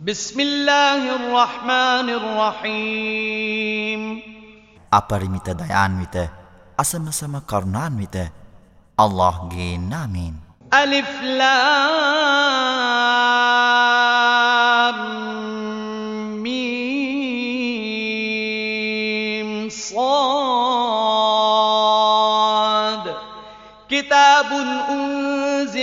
بسم الله الرحمن الرحيم أبرمت ديان ويت أسمى سما كرنان ويت الله جين نامين ألف لام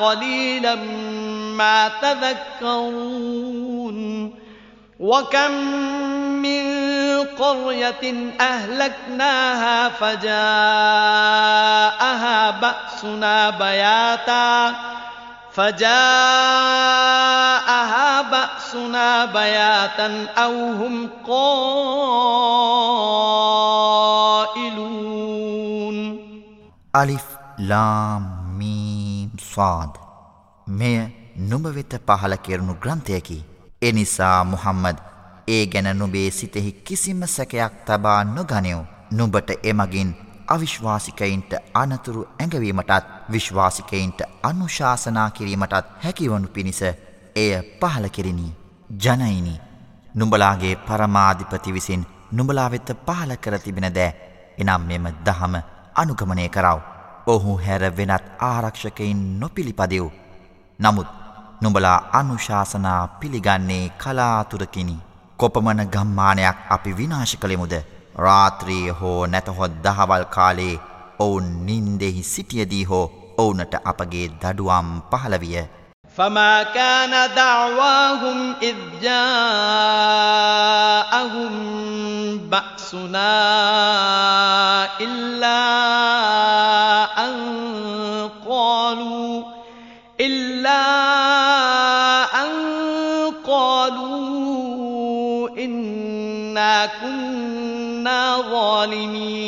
قليلا ما تذكرون وكم من قرية أهلكناها فجاءها بأسنا بياتا فجاءها بأسنا بياتا أو هم قائلون. ألف لام. ස්වාද් මෙය නුඹ වෙත පහල කෙරුණු ග්‍රන්ථයකි. එනිසා මුහම්මද් ඒ ගැන නුබේ සිතෙහි කිසිම සැකයක් තබා නොගනයව්. නුඹට එමගින් අවිශ්වාසිකයින්ට අනතුරු ඇඟවීමටත් විශ්වාසිකයින්ට අනුශාසනා කිරීමටත් හැකිවනු පිණිස එය පහල කෙරිණි. ජනයිනි නුඹලාගේ පරමාධිපති විසින් නුඹලා වෙත පහල කර තිබෙන දෑ එනම් මෙම දහම අනුගමනය කරව. ඔහු හැර වෙනත් ආරක්ෂකයින් නොපිළිපදව්. නමුත් නුඹලා අනුශාසනා පිළිගන්නේ කලාතුරකිනි. කොපමන ගම්මානයක් අපි විනාශ කළෙමුද. රාත්‍රිය හෝ නැතහොත් දහවල් කාලේ ඔවුන් නින්දෙහි සිටියදී හෝ ඔවුනට අපගේ දඩුවම් පහළවිය. فما كان دعواهم إذ جاءهم بأسنا إلا أن قالوا إلا أن قالوا إنا كنا ظالمين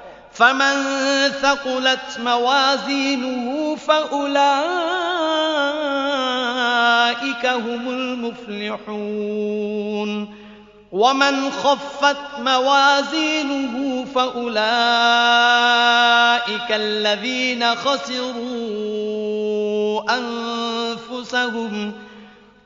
فمن ثقلت موازينه فأولئك هم المفلحون ومن خفت موازينه فأولئك الذين خسروا أنفسهم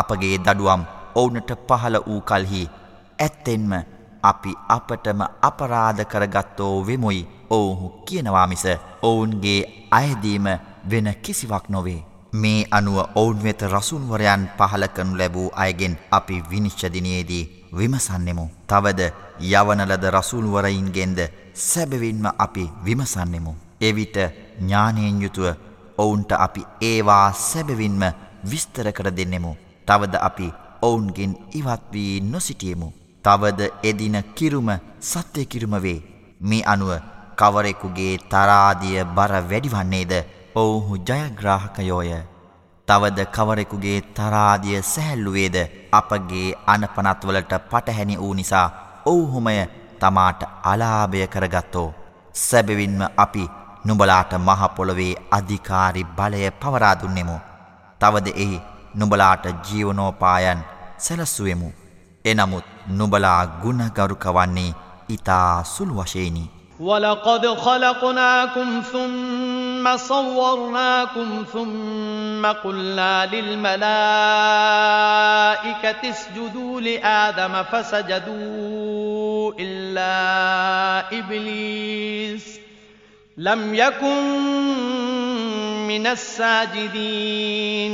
අපගේ දඩුවම් ඔවුනට පහළ වූ කල්හි ඇත්තෙන්ම අපි අපටම අපරාධ කරගත්තෝ වෙමුයි ඔවුහු කියනවා මිස ඔවුන්ගේ අයදීම වෙන කිසිවක් නොවේ. මේ අනුව ඔවුන් වෙත රසුන්වරයන් පහල කරනු ලැබූ අයගෙන් අපි විනිශ්චදිනයේදී විමසන්නෙමු. තවද යවනලද රසුල්වරයින්ගෙන්ද සැබවින්ම අපි විමසන්නෙමු. එවිට ඥානයෙන් යුතුව ඔවුන්ට අපි ඒවා සැබවින්ම විස්තර කර දෙන්නෙමු. තවද අපි ඔවුන්ගෙන් ඉවත්වී නොසිටියමු. තවද එදින කිරුම සත්‍යය කිරුම වේ. මේ අනුව කවරෙකුගේ තරාදිය බර වැඩිවන්නේද ඔවුහු ජයග්‍රාහකයෝය. තවද කවරෙකුගේ තරාදිය සැහැල්ලුවේද අපගේ අනපනත්වලට පටහැනි වූ නිසා ඔවුහුමය තමාට අලාභය කරගත්තෝ. සැබවින්ම අපි නුබලාට මහපොළොවේ අධිකාරි බලය පවරාදුන්නෙමු. තවද එහි නුබලාට ජීවනෝපායන් සැලස්සුවෙමු. එනමුත් නුබලා ගුණගරුක වන්නේ ඉතා සුළු වශයෙනි. ولقد خلقناكم ثم صورناكم ثم قلنا للملائكة اسجدوا لآدم فسجدوا إلا إبليس لم يكن من الساجدين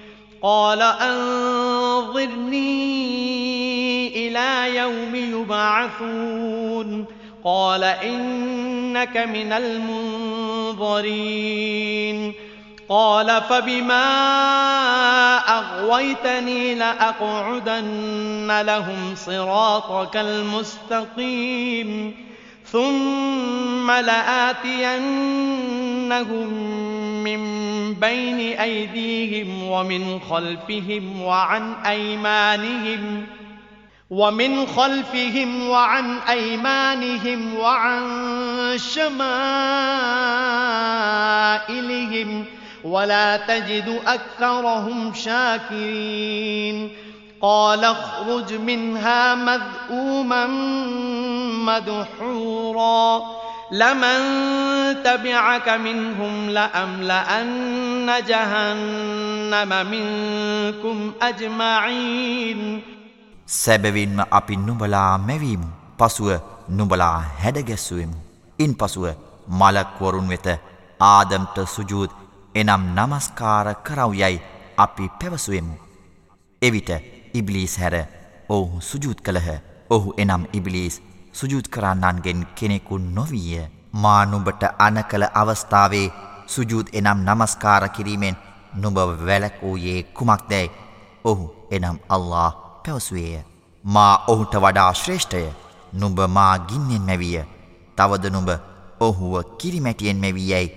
قال أنظرني إلى يوم يبعثون. قال إنك من المنظرين. قال فبما أغويتني لأقعدن لهم صراطك المستقيم. ثم لآتينهم من بين أيديهم ومن خلفهم وعن أيمانهم ۖ ومن خلفهم وعن أيمانهم وعن شمائلهم ولا تجد أكثرهم شاكرين قال اخرج منها مذءوما مدحورا لمن تبعك منهم لأملأن جهنم منكم أجمعين සැබවින්ම අපි නුඹලා මැවීමු. පසුව නුඹලා හැඩගැස්සුවෙමු. ඉන් පසුව මලක්වරුන් වෙත ආදම්ට සුජූත් එනම් නමස්කාර කරව යැයි අපි පැවසුවෙමු. එවිට ඉබ්ලිස් හැර ඔහු සුජූත් කළහ ඔහු එනම් ඉබ්ලිස් සුජූත් කරන්නන්ගෙන් කෙනෙකු නොවීය. මානුඹට අන කළ අවස්ථාවේ සුජූත් එනම් නමස්කාර කිරීමෙන් නුඹ වැලක් වූයේ කුමක් දැයි ඔහු එනම් අල්له පැවසුවේය. මා ඔහුට වඩා ශ්‍රේෂ්ඨය නුඹ මා ගින්නෙන් මැවිය. තවද නුඹ ඔහුව කිරිමැටියෙන් මැවී යැයි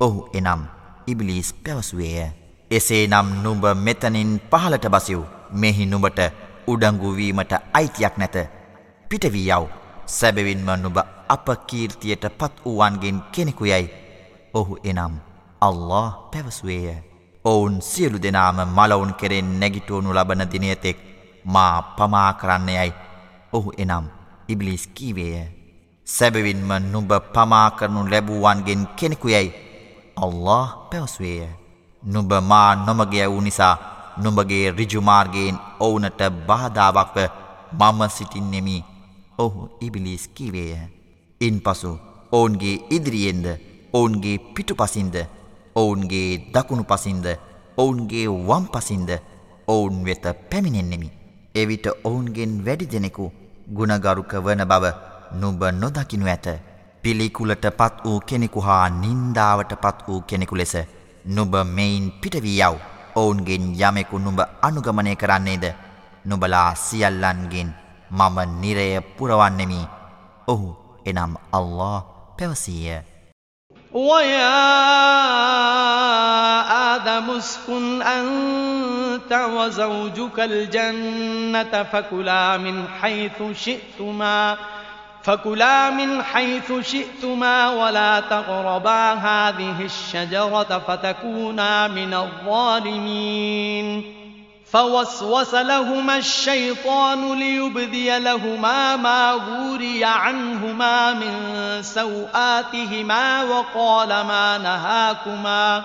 ඔහු එනම් ඉබිලිස් පැවසුවේය. එසේ නම් නුඹ මෙතනින් පහලට බසිව් මෙහි නුඹට උඩඟු වීමට අයිතියක් නැත. පිටවී යව්. සැබවින්ම නුඹ අපකීර්තියට පත් වූවන්ගෙන් කෙනෙකුයයි ඔහු එනම් අල්له පැවසුවේය. ඔවුන් සියලු දෙනාම මලවුන් කෙරෙන් නැගිටුවනු ලබන දිනයතෙක් මා පමා කරන්නයයි ඔහු එනම් ඉබ්ලිස් කීවේය. සැබවින්ම නුඹ පමා කරනු ලැබූවන්ගෙන් කෙනෙකුයයි අල්له පැවසුවේය. නුඹ මා නොමගය වූ නිසා නුඹගේ රිජුමාර්ගයෙන් ඔවුනට බාධාවක්ව මම සිටින්නෙමි ඔහු ඉබිලිස් කීවේය ඉන් පසු ඔවුන්ගේ ඉදිරියෙන්ද ඔවුන්ගේ පිටු පසින්ද ඔවුන්ගේ දකුණු පසින්ද ඔවුන්ගේ වම් පසින්ද ඔවුන් වෙත පැමිණෙන්නෙමි එවිට ඔවුන්ගෙන් වැඩි දෙනෙකු ගුණගරුක වන බව නුබ නොදකිනු ඇත. පිළිකුලට පත් වූ කෙනෙකු හා නින්දාවට පත් වූ කෙනෙකු ලෙස නුබ මෙයින් පිටවී යව්. ඔවුන්ගෙන් යමෙකු නුඹ අනුගමනය කරන්නේද නුබලා සියල්ලන්ගෙන් මම නිරය පුරවන්නෙමි ඔහු එනම් අල්له පැවසීය ويا آدم اسكن أنت وزوجك الجنة فكلا من حيث شئتما فكلا من حيث شئتما ولا تقربا هذه الشجرة فتكونا من الظالمين فوسوس لهما الشيطان ليبدي لهما ما غوري عنهما من سوآتهما وقال ما نهاكما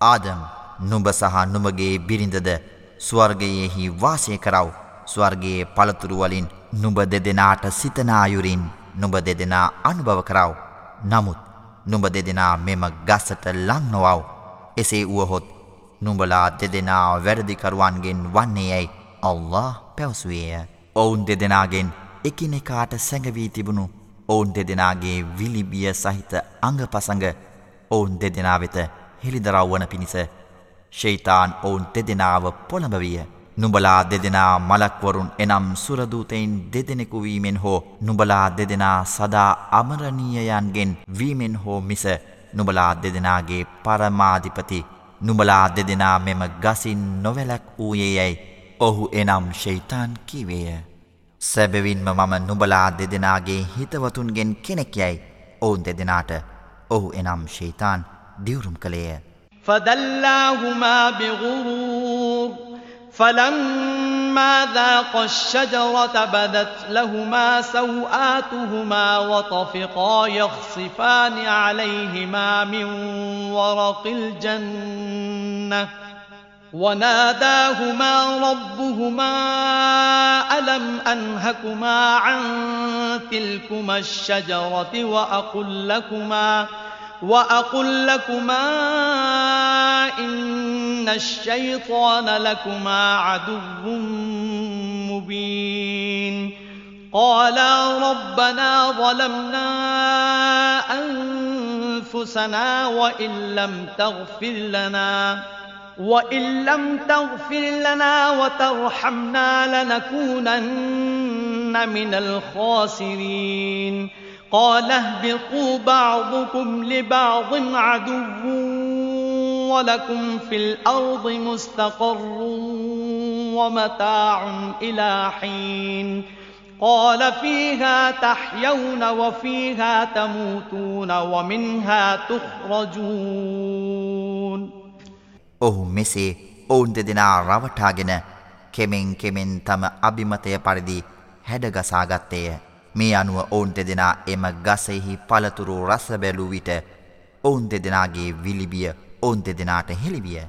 ආදම් නුඹ සහ නුඹගේ බිරිඳද ස්වර්ගයෙහි වාසය කරව ස්වර්ගයේ පළතුරු වලින් නුඹ දෙදෙනාට සිතනායුරින් නුඹ දෙදෙනා අනුභව කරව. නමුත් නුඹ දෙදෙනා මෙම ගස්සට ලං නොවව්. එසේ වුවහොත් නුඹලා දෙදෙනා වැරදිකරුවන්ගෙන් වන්නේ යැයි අල්له පැවසුවේය. ඔවුන් දෙදෙනගෙන් එකිනෙකාට සැඟවී තිබුණු ඔවුන් දෙදෙනගේ විලිබිය සහිත අඟ පසඟ ඔවුන් දෙදෙනා වෙත හෙළිදරව්වන පිණිස ශෛතාන් ඔවුන් දෙදෙනාව පොළඹවිය. නුබලා දෙදෙනා මලක්වරුන් එනම් සුරදූතයින් දෙදෙනෙකු වීමෙන් හෝ නුබලා දෙදෙනා සදා අමරණීයයන්ගෙන් වීමෙන් හෝ මිස නුබලා දෙදෙනාගේ පරමාධිපති නුබලා දෙදෙනා මෙම ගසින් නොවැලක් වූයේ යැයි ඔහු එනම් ශෛතාන් කිවේය. සැබවින්ම මම නුබලා දෙදෙනාගේ හිතවතුන්ගෙන් කෙනෙක් යැයි ඔවුන් දෙදෙනාට ඔහු එනම් ශෛතාන් ديورم كلية. فدلاهما بغرور فلما ذاق الشجرة بدت لهما سوآتهما وطفقا يخصفان عليهما من ورق الجنة. وناداهما ربهما ألم أنهكما عن تلكما الشجرة وأقل لكما ۖ وأقل لكما إن الشيطان لكما عدو مبين. قالا ربنا ظلمنا أنفسنا وإن لم تغفر لنا وإن لم تغفر لنا وترحمنا لنكونن من الخاسرين. قال اهبطوا بعضكم لبعض عدو ولكم في الأرض مستقر ومتاع إلى حين قال فيها تحيون وفيها تموتون ومنها تخرجون ඔහු මෙසේ ඔවුන් දෙදෙනා රවටාගෙන කෙමෙන් කෙමෙන් තම අභිමතය පරිදි හැඩගසාගත්තේය. මේ අනුව ඔවුන් දෙදෙනා එම ගසෙහි පළතුරු රස බැලූ විට ඔවුන් දෙදෙනාගේ විලිබිය ඔවුන් දෙදෙනාට හෙළිවිය.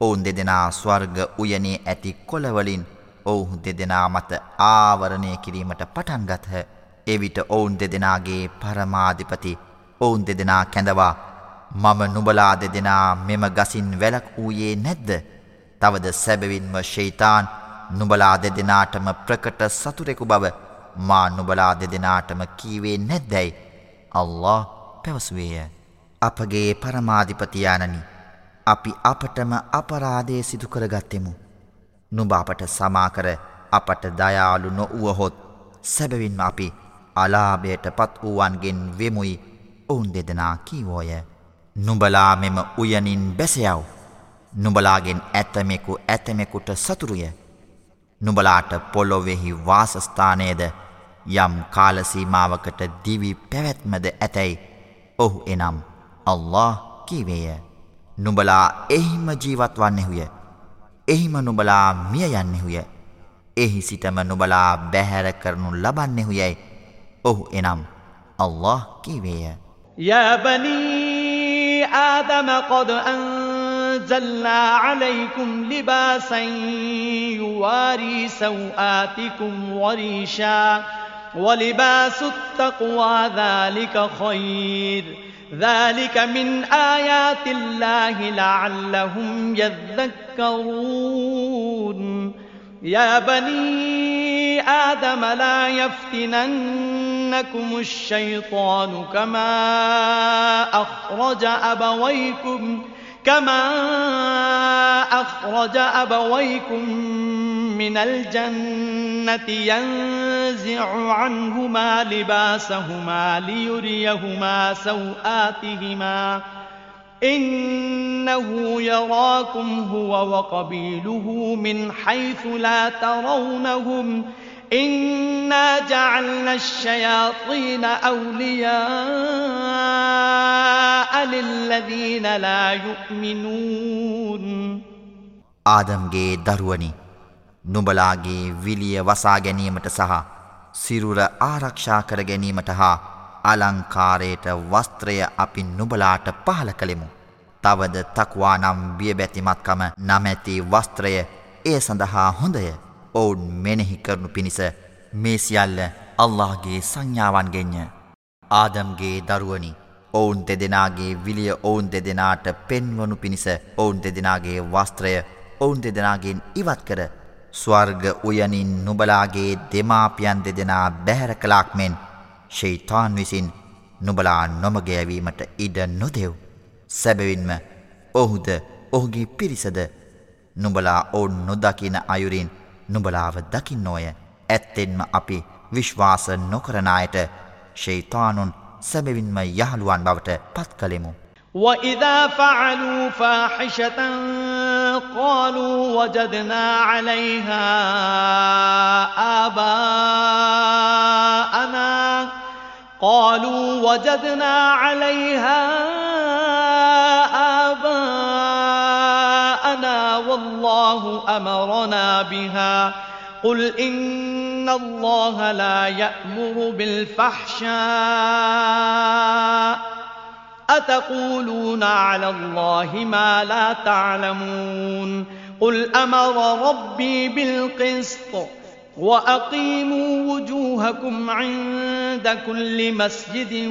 ඔවුන් දෙදෙනා ස්වර්ග උයනේ ඇති කොළවලින් ඔවුහු දෙදෙනා මත ආවරණය කිරීමට පටන්ගත්හ. එවිට ඔවුන් දෙදෙනාගේ පරමාධිපති ඔවුන් දෙදෙනා කැඳවා මම නුබලා දෙදෙනා මෙම ගසින් වැලක් වූයේ නැද්ද. තවද සැබවින්ම ශෛතාන් නුබලා දෙදෙනාටම ප්‍රකට සතුරෙකු බව මා නුබලා දෙදෙනාටම කීවේ නැද්දැයි අල්له පැවසුවේය. අපගේ පරමාධිපතියානනි අපි අපටම අපරාධය සිදු කරගත්තෙමු. නුබ අපට සමාකර අපට දයාලු නොවුවහොත් සැබවින්ම අපි අලාභයට පත් වූවන්ගෙන් වෙමුයි ඔවුන් දෙදනා කීවෝය. නුබලා මෙම උයනින් බැසයව්. නුබලාගෙන් ඇත්තමෙකු ඇතමෙකුට සතුරුය. නුබලාට පොලොවෙහි වාසස්ථානයද යම් කාලසීමාවකට දිවි පැවැත්මද ඇතැයි ඔහු එනම් අල්له කීවේය. නුබලා එහිම ජීවත් වන්නෙහුය. එහිම නුබලා මිය යන්නෙහුය. එහි සිටම නුබලා බැහැර කරනු ලබන්නෙහු යැයි ඔහු එනම් අල්له කීවේය. යබනී ආදම කොද අන් أنزلنا عليكم لباسا يواري سوآتكم وريشا ولباس التقوى ذلك خير. ذلك من آيات الله لعلهم يذكرون. يا بني آدم لا يفتننكم الشيطان كما أخرج أبويكم كما أخرج أبويكم من الجنة ينزع عنهما لباسهما ليريهما سوآتهما إنه يراكم هو وقبيله من حيث لا ترونهم إنا جعلنا الشياطين أولياء للذين لا يؤمنون ආදම්ගේ දරුවනි නුඹලාගේ විලිය වසා ගැනීමට සහ සිරුර ආරක්ෂා කර ගැනීමට හා අලංකාරයට වස්ත්‍රය අපි නුබලාට පහල කළෙමු. තවද තක්වා නම් බියබැතිමත්කම නමැති වස්ත්‍රය ඒ සඳහා හොඳය ඔවුන් මෙනෙහි කරනු පිණිස මේ සියල්ල අල්لهගේ සංඥාවන්ගෙන්ය ආදම්ගේ දරුවනි ඔවුන් දෙදෙනගේ විලිය ඔවුන් දෙදෙනාට පෙන්වනු පිණිස ඔවුන් දෙදෙනගේ වස්ත්‍රය ඔවුන් දෙදෙනගෙන් ඉවත් කර ස්වර්ග උයනින් නුබලාගේ දෙමාපියන් දෙදෙනා බැහැර කලාක් මෙන් ශෛතාන් විසින් නුබලා නොමගයවීමට ඉඩ නොදෙව්. සැබවින්ම ඔහුද ඔහුගේ පිරිසද නුබලා ඔවුන් නොදකින අයුරින් නුබලාව දකින්නෝය ඇත්තෙන්ම අපි විශ්වාස නොකරනායට ශෛතානුන් සැබවින්ම යහළුවන් බවට පත් කළෙමු. وَإِذَا فَعَلُوا فَاحِشَةً قَالُوا وَجَدْنَا عَلَيْهَا آبَاءَنَا قَالُوا وَجَدْنَا عَلَيْهَا آبَاءَنَا وَاللَّهُ أَمَرَنَا بِهَا. قُلْ إِنَّ اللَّهَ لَا يَأْمُرُ بِالْفَحْشَاءِ. أتقولون على الله ما لا تعلمون. قل أمر ربي بالقسط وأقيموا وجوهكم عند كل مسجد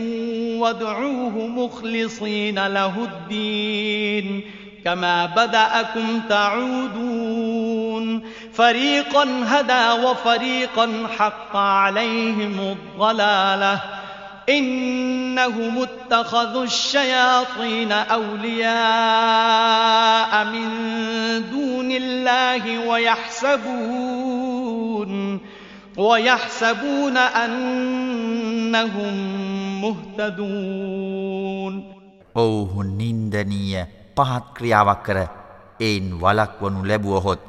وادعوه مخلصين له الدين. كما بدأكم تعودون. فريقا هدى وفريقا حق عليهم الضلالة. إنهم اتخذوا الشياطين أولياء من دون الله ويحسبون ويحسبون أنهم مهتدون. أوه النندنية පහත් ක්‍රියාවක් කර එයින් වලක්වනු ලැබුවහොත්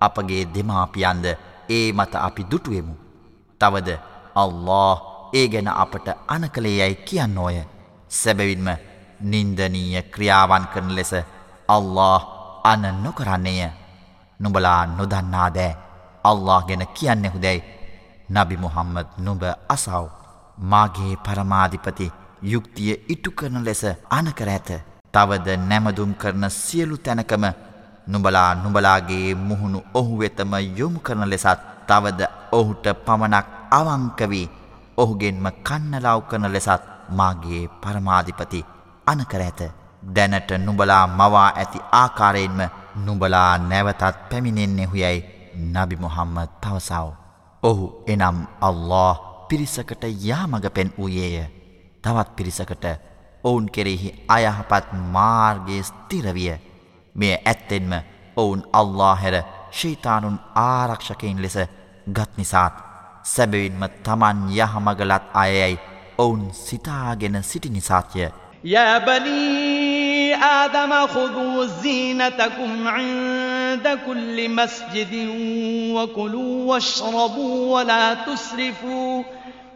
අපගේ දෙමාපියන්ද ඒ මත අපි දුටුවෙමු. තවද අල්له ඒ ගැන අපට අනකළේ යැයි කියන්න ඕය. සැබවින්ම නින්දනීය ක්‍රියාවන් කරන ලෙස අල්له අන නොකරන්නේය. නුබලා නොදන්නා දෑ අල්له ගැන කියන්නෙහු දැයි නබි මුහම්මද නුබ අසව්. මාගේ පරමාධිපති යුක්තිය ඉටු කරන ලෙස අනකර ඇත. තවද නැමදුම් කරන සියලු තැනකම නුබලා නුබලාගේ මුහුණු ඔහු වෙතම යොමු කරන ලෙසත් තවද ඔහුට පමණක් අවංකවී ඔහුගෙන්ම කන්නලාව් කරන ලෙසත් මාගේ පරමාධිපති අනකර ඇත. දැනට නුබලා මවා ඇති ආකාරයෙන්ම නුබලා නැවතත් පැමිණෙන්නෙහු යැයි නබි මොහම්මද පවසාව. ඔහු එනම් අල්له පිරිසකට යාමග පෙන් වූයේය. තවත් පිරිසකට ඔවුන් කෙරෙහි අයහපත් මාර්ගයේ ස්තිරවිය මෙය ඇත්තෙන්ම ඔවුන් අල්ලා හැර ශීතානුන් ආරක්ෂකයින් ලෙස ගත්නිසාත් සැබවින්ම තමන් යහමගලත් අයයයි ඔවුන් සිතාගෙන සිටි නිසාත්ය. يَبَنِي آدَمَ خُذُوا زِينَتَكُمْ عِندَ كُلِّ مَسْجِدٍ وَكُلُوا وَاشْرَبُوا وَلَا تُسْرِفُوا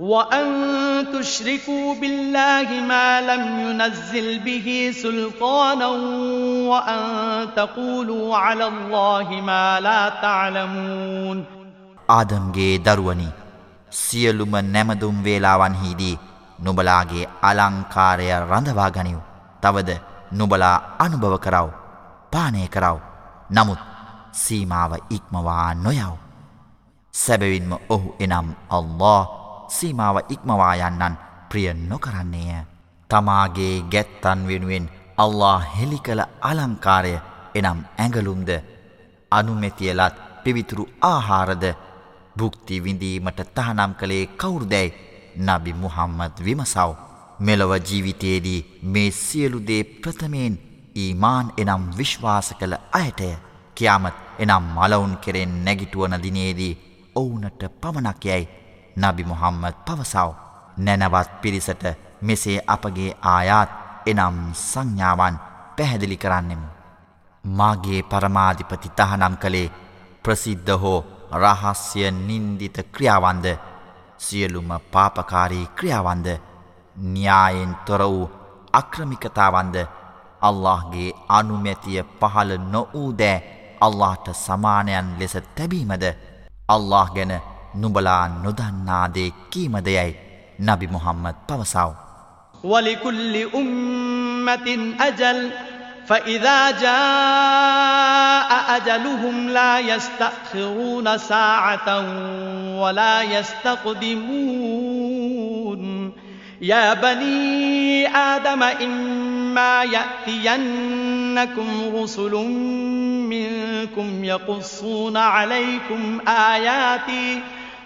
وأن تشركوا بالله ما لم ينزل به سلطانا وأن تقولوا على الله ما لا تعلمون ආදම්ගේ දරුවනි සියලුම නැමදුම් වේලාවන්හිදී නුබලාගේ අලංකාරය රඳවා ගනිව්. තවද නුබලා අනුභව කරව. පානය කරව. නමුත් සීමාව ඉක්මවා නොයව. සැබවින්ම ඔහු එනම් අල්له සීමාව ඉක්මවා යන්නන් ප්‍රිය නොකරන්නේය. තමාගේ ගැත්තන් වෙනුවෙන් අල්له හෙළි කළ අලංකාරය එනම් ඇඟලුම්ද අනුමැතියලත් පිවිතුරු ආහාරද බුක්ති විඳීමට තහනම් කළේ කවුරුදැයි නබි මුහම්මද විමසව්. මෙලොව ජීවිතයේදී මේ සියලුදේ ප්‍රථමයෙන් ඊමාන් එනම් විශ්වාස කළ අයටය කියාමත් එනම් මලවුන් කෙරෙන් නැගිටුවන දිනේදී ඔවුනට පමණක් යැයි නබි මුහම්මත් පවසව. නැනවත් පිරිසට මෙසේ අපගේ ආයාත් එනම් සංඥාවන් පැහැදිලි කරන්නෙමු. මාගේ පරමාධිපති තහනම් කළේ ප්‍රසිද්ධ හෝ රහස්්‍ය නින්දිත ක්‍රියාවන්ද සියලුම පාපකාරී ක්‍රියාවන්ද න්‍යායෙන් තොර වූ අක්‍රමිකතාවන්ද අල්لهගේ අනුමැතිය පහළ නොවූදෑ අල්لهට සමානයන් ලෙස තැබීමද අල්له ගැන නුබලා නොදන්නාදේ කීමදයයි නබි මොහම්මද පවසාව. ولكل أمة أجل فإذا جاء أجلهم لا يستأخرون ساعة ولا يستقدمون يا بني آدم إما يأتينكم رسل منكم يقصون عليكم آياتي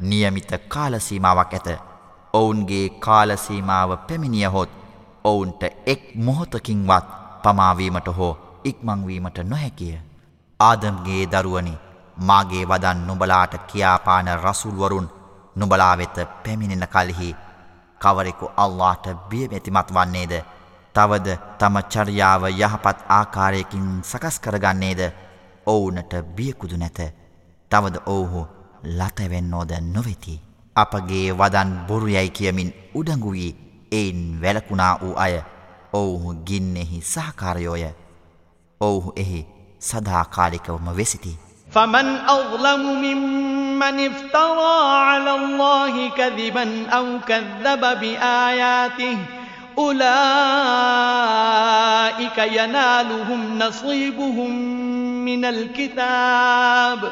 නියමිත කාලසීමාවක් ඇත. ඔවුන්ගේ කාලසීමාව පැමිණියහොත් ඔවුන්ට එක් මොහොතකින්වත් පමාවීමට හෝ ඉක්මංවීමට නොහැකිය. ආදම්ගේ දරුවනි මාගේ වදන් නුබලාට කියාපාන රසුල්වරුන් නුබලා වෙත පැමිණෙන කල්හි කවරෙකු අල්ලාට බියමැතිමත් වන්නේද තවද තම චර්යාව යහපත් ආකාරයකින් සකස් කරගන්නේද ඔවුනට බියකුදු නැත තවද ඔවුහු ලතැවෙන්නෝද නොවෙති. අපගේ වදන් බොරුයැයි කියමින් උඩඟුවී එයින් වැලකුණා වූ අය ඔවුහු ගින්නෙහි සහකාරයෝය. ඔවුහු එහි සදාකාලිකවම වෙසිති. فمن أظلم ممن افترى على الله كذبا أو كذب بآياته أولئك ينالهم نصيبهم من الكتاب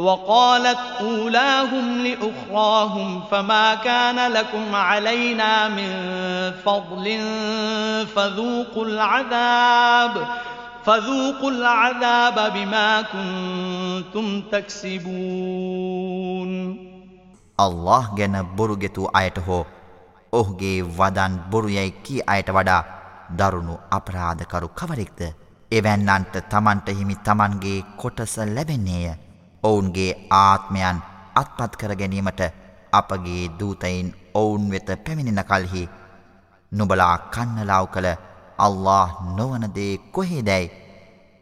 وقالت أولاهم لأخراهم فما كان لكم علينا من فضل فذوقوا العذاب فذوقوا العذاب بما كنتم تكسبون الله ගැන බොරු ගෙතු අයට හෝ ඔහුගේ වදන් බොරුයැයි කී අයට වඩා දරුණු අපරාධකරු කවරෙක්ද එවැන්නන්ට තමන්ට හිමි තමන්ගේ කොටස ලැබෙන්නේය ඔවුන්ගේ ආත්මයන් අත්පත් කර ගැනීමට අපගේ දූතයින් ඔවුන් වෙත පැමිණෙන කල්හි නුබලා කන්නලාව් කළ අල්له නොවනදේ කොහේදැයි?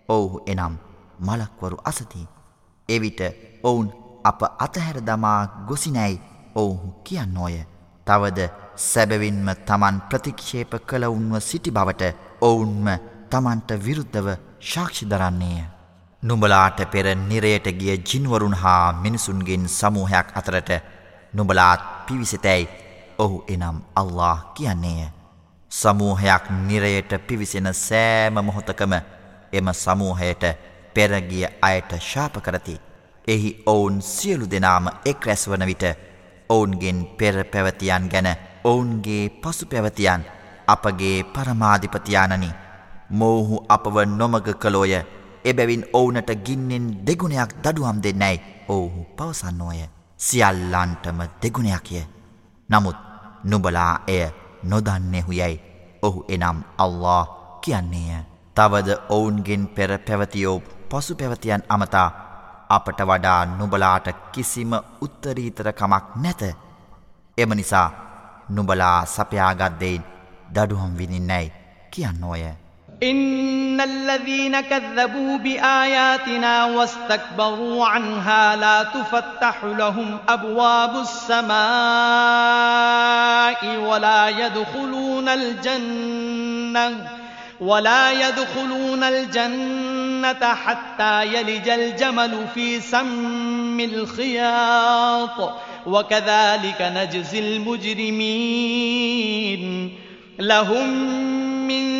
ඔවුහු එනම් මලක්වරු අසති. එවිට ඔවුන් අප අතහැර දමා ගොසිනැයි ඔවුහු කියන්නෝය. තවද සැබවින්ම තමන් ප්‍රතික්ෂේප කළවුන්ව සිටි බවට ඔවුන්ම තමන්ට විරුද්ධව ශාක්ෂි දරන්නේය. නුඹලාට පෙර නිරයට ගිය ජින්වරුන් හා මිනිසුන්ගෙන් සමූහයක් අතරට නුඹලාත් පිවිසිතැයි ඔහු එනම් අල්له කියන්නේය. සමූහයක් නිරයට පිවිසෙන සෑම මොහොතකම එම සමූහයට පෙරගිය අයට ශාප කරති. එහි ඔවුන් සියලු දෙනාම එක් රැස්වන විට ඔවුන්ගෙන් පෙර පැවතියන් ගැන ඔවුන්ගේ පසු පැවතියන් අපගේ පරමාධිපතියානනි මෝහු අපව නොමග කළෝය එබැවින් ඔවුනට ගින්නෙන් දෙගුණයක් දඩුවම් දෙන්නැයි ඔවුහු පවසන්නෝය. සියල්ලන්ටම දෙගුණයක්ය. නමුත් නුබලා එය නොදන්නෙහු යැයි ඔහු එනම් අල්له කියන්නේය. තවද ඔවුන්ගෙන් පෙර පැවතියෝ පසු පැවතියන් අමතා අපට වඩා නුබලාට කිසිම උත්තරීතරකමක් නැත. එම නිසා නුබලා සපයාගත්දෙයින් දඩුහම් විඳින්නැයි කියන්නෝය. إن الذين كذبوا بآياتنا واستكبروا عنها لا تفتح لهم أبواب السماء ولا يدخلون الجنة ولا يدخلون الجنة حتى يلج الجمل في سم الخياط وكذلك نجزي المجرمين لهم من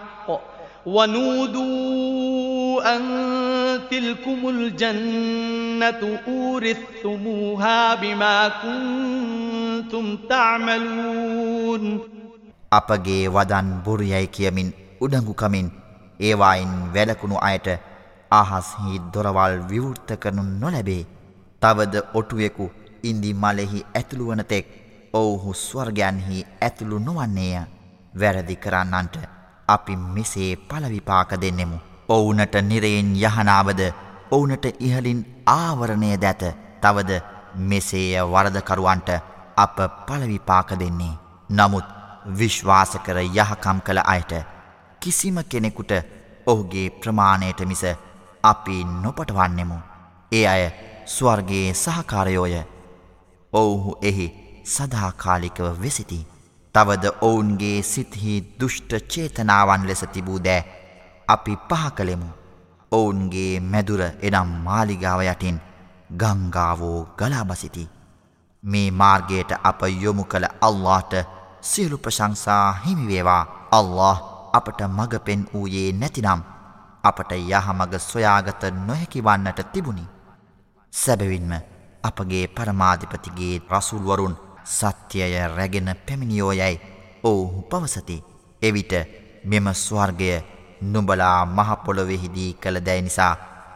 ونودوا أن تلكم الجنة أورثتموها بما كنتم تعملون අපගේ වදන් බොරුයයි කියමින් උඩඟුකමින් ඒවායින් වැලකුණු අයට අහස්හි දොරවල් විවෘත්ත කරනු නොලැබේ. තවද ඔටුවෙකු ඉන්දි මලෙහි ඇතුළුවනතෙක් ඔවුහු ස්වර්ගයන්හි ඇතුළු නොවන්නේය වැරදි කරන්නන්ට අපි මෙසේ පලවිපාක දෙන්නෙමු. ඔවුනට නිරයෙන් යහනාවද ඔවුනට ඉහලින් ආවරණය දැත තවද මෙසේය වරදකරුවන්ට අප පලවිපාක දෙන්නේ. නමුත් විශ්වාස කර යහකම් කළ අයට කිසිම කෙනෙකුට ඔහුගේ ප්‍රමාණයට මිස අපි නොපටවන්නෙමු. ඒ අය ස්වර්ගයේ සහකාරයෝය ඔවුහු එහි සදාකාලිකව වෙසිති. තවද ඔවුන්ගේ සිත්හි දුෂ්ට චේතනාවන් ලෙස තිබූ දෑ අපි පහ කළෙමු. ඔවුන්ගේ මැදුර එනම් මාලිගාව යටින් ගංගාවෝ ගලාබසිති. මේ මාර්ගයට අප යොමු කළ අල්ලාට සියලු ප්‍රශංසා හිමිවේවා අල්له අපට මඟ පෙන් වූයේ නැතිනම් අපට යහමග සොයාගත නොහැකි වන්නට තිබුණි. සැබවින්ම අපගේ පරමාධිපතිගේ රසුල්වරුන් සත්‍යය රැගෙන පැමිණියෝයැයි ඔවුහු පවසති. එවිට මෙම ස්වර්ගය නුබලා මහපොළොවෙහිදී කළ දැයි නිසා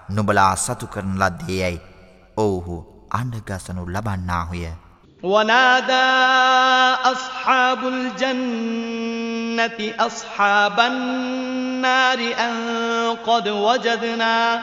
නුබලා සතු කරන ලද්දේ යැයි ඔවුහු අන්ඩගසනු ලබන්නාහුය. ونادى أصحاب الجنة أصحاب النار أن قد وجدنا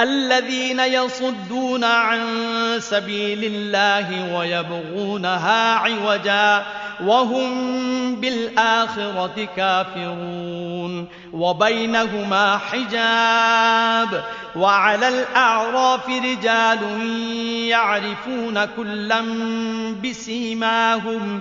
الذين يصدون عن سبيل الله ويبغونها عوجا وهم بالآخرة كافرون وبينهما حجاب وعلى الأعراف رجال يعرفون كلا بسيماهم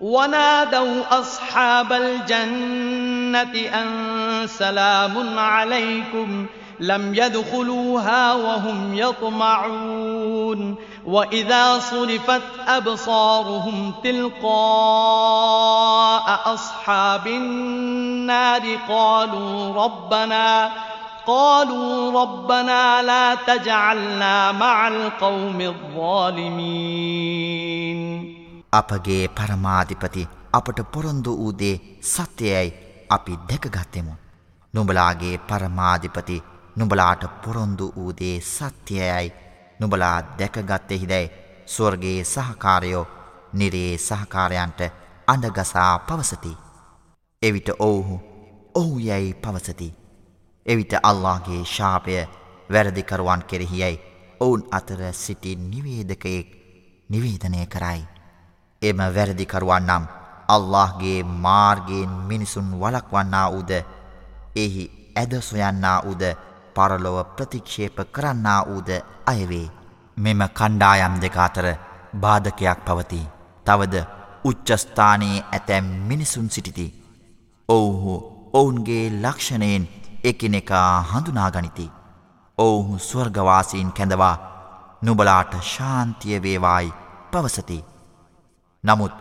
ونادوا أصحاب الجنة أن سلام عليكم ۖ لم يدخلوها وهم يطمعون وإذا صرفت أبصارهم تلقاء أصحاب النار قالوا ربنا قالوا ربنا لا تجعلنا مع القوم الظالمين අපගේ පරමාධිපති අපට පොරොන්දු වූ දේ සත්‍යයයි අපි දැකගත්තෙමු. නුඹලාගේ පරමාධිපති නුඹලාට පොරොන්දු වූ දේ සත්‍යයයි නුඹලා දැකගත්තෙහිදැයි ස්වර්ගයේ සහකාරයෝ නිරේ සහකාරයන්ට අඩගසා පවසති. එවිට ඔවුහු ඔහු යැයි පවසති. එවිට අල්ලාගේ ශාපය වැරදිකරුවන් කෙරෙහියයි ඔවුන් අතර සිටි නිවේදකයෙක් නිවේදනය කරයි. එම වැරදිකරුවන් නම් අල්لهගේ මාර්ගයෙන් මිනිසුන් වලක්වන්නා වූද එහි ඇදසොයන්නා වූද පරලොව ප්‍රතික්ෂේප කරන්නා වූද අයවේ. මෙම කණ්ඩායම් දෙක අතර බාධකයක් පවති. තවද උච්චස්ථානයේ ඇතැම් මිනිසුන් සිටිති. ඔවුහු ඔවුන්ගේ ලක්ෂණයෙන් එකිනෙකා හඳුනාගනිති. ඔවුහු ස්වර්ගවාසීන් කැඳවා නුබලාට ශාන්තිය වේවායි පවසති. නමුත්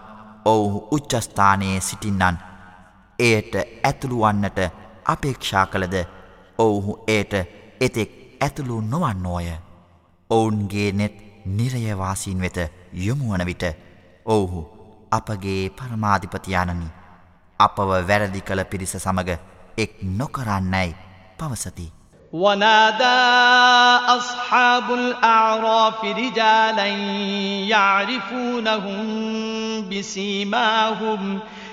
ඔවුහු උච්චස්ථානයේ සිටින්නන් එයට ඇතුළුවන්නට අපේක්ෂා කළද ඔවුහු එයට එතෙක් ඇතුළු නොවන්නෝය. ඔවුන්ගේ නෙත් නිරයවාසීන් වෙත යොමුවන විට ඔවුහු අපගේ පරමාධිපතියානනි අපව වැරදි කළ පිරිස සමග එක් නොකරන්නැයි පවසති. ونادى أصحاب الأعراف رجالا يعرفونهم بسيماهم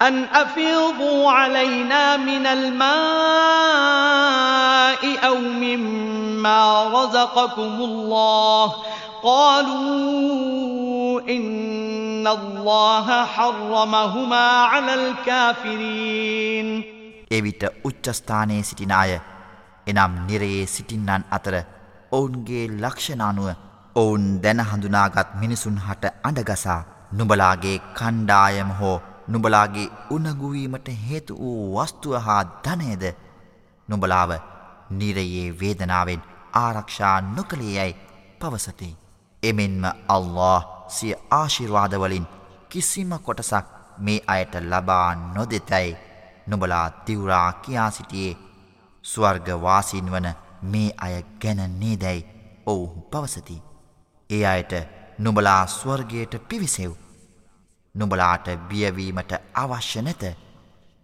أن أفيضوا علينا من الماء أو مما رزقكم الله قالوا إن الله حرمهما على الكافرين එවිට උච්චස්ථානයේ සිටින අය එනම් නිරයේ සිටින්නන් අතර ඔවුන්ගේ ලක්ෂණානුව ඔවුන් දැන හඳුනාගත් මිනිසුන් හට අඩගසා නුබලාගේ කණ්ඩායම හෝ නුබලාගේ උනගුවීමට හේතු වූ වස්තුව හා ධනයද නුබලාව නිරයේ වේදනාවෙන් ආරක්ෂා නොකළේ යැයි පවසති. එමෙන්ම අල්له සිය ආශිර්වාදවලින් කිසිම කොටසක් මේ අයට ලබා නොදෙතැයි නුබලා තිවරා කියා සිටියේ ස්වර්ගවාසින් වන මේ අය ගැන නේදැයි ඔවුහු පවසති. ඒ අයට නුබලා ස්වර්ගයට පිවිසෙව්. නුබලාට බියවීමට අවශ්‍ය නැත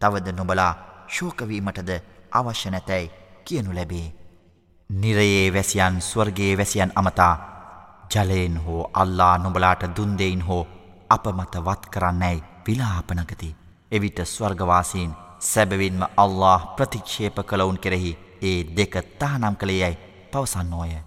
තවද නොබලා ශෝකවීමටද අවශ්‍ය නැතැයි කියනු ලැබේ. නිරයේ වැසියන් ස්වර්ගේ වැසියන් අමතා ජලයෙන් හෝ අල්ලා නොබලාට දුන්දෙයින් හෝ අපමත වත් කරන්නැයි විලාපනකති. එවිට ස්වර්ගවාසීන් සැබවින්ම අල්له ප්‍රතික්ෂේප කළවුන් කෙරෙහි ඒ දෙක තහනම් කළේ යැයි පවසන්නෝය.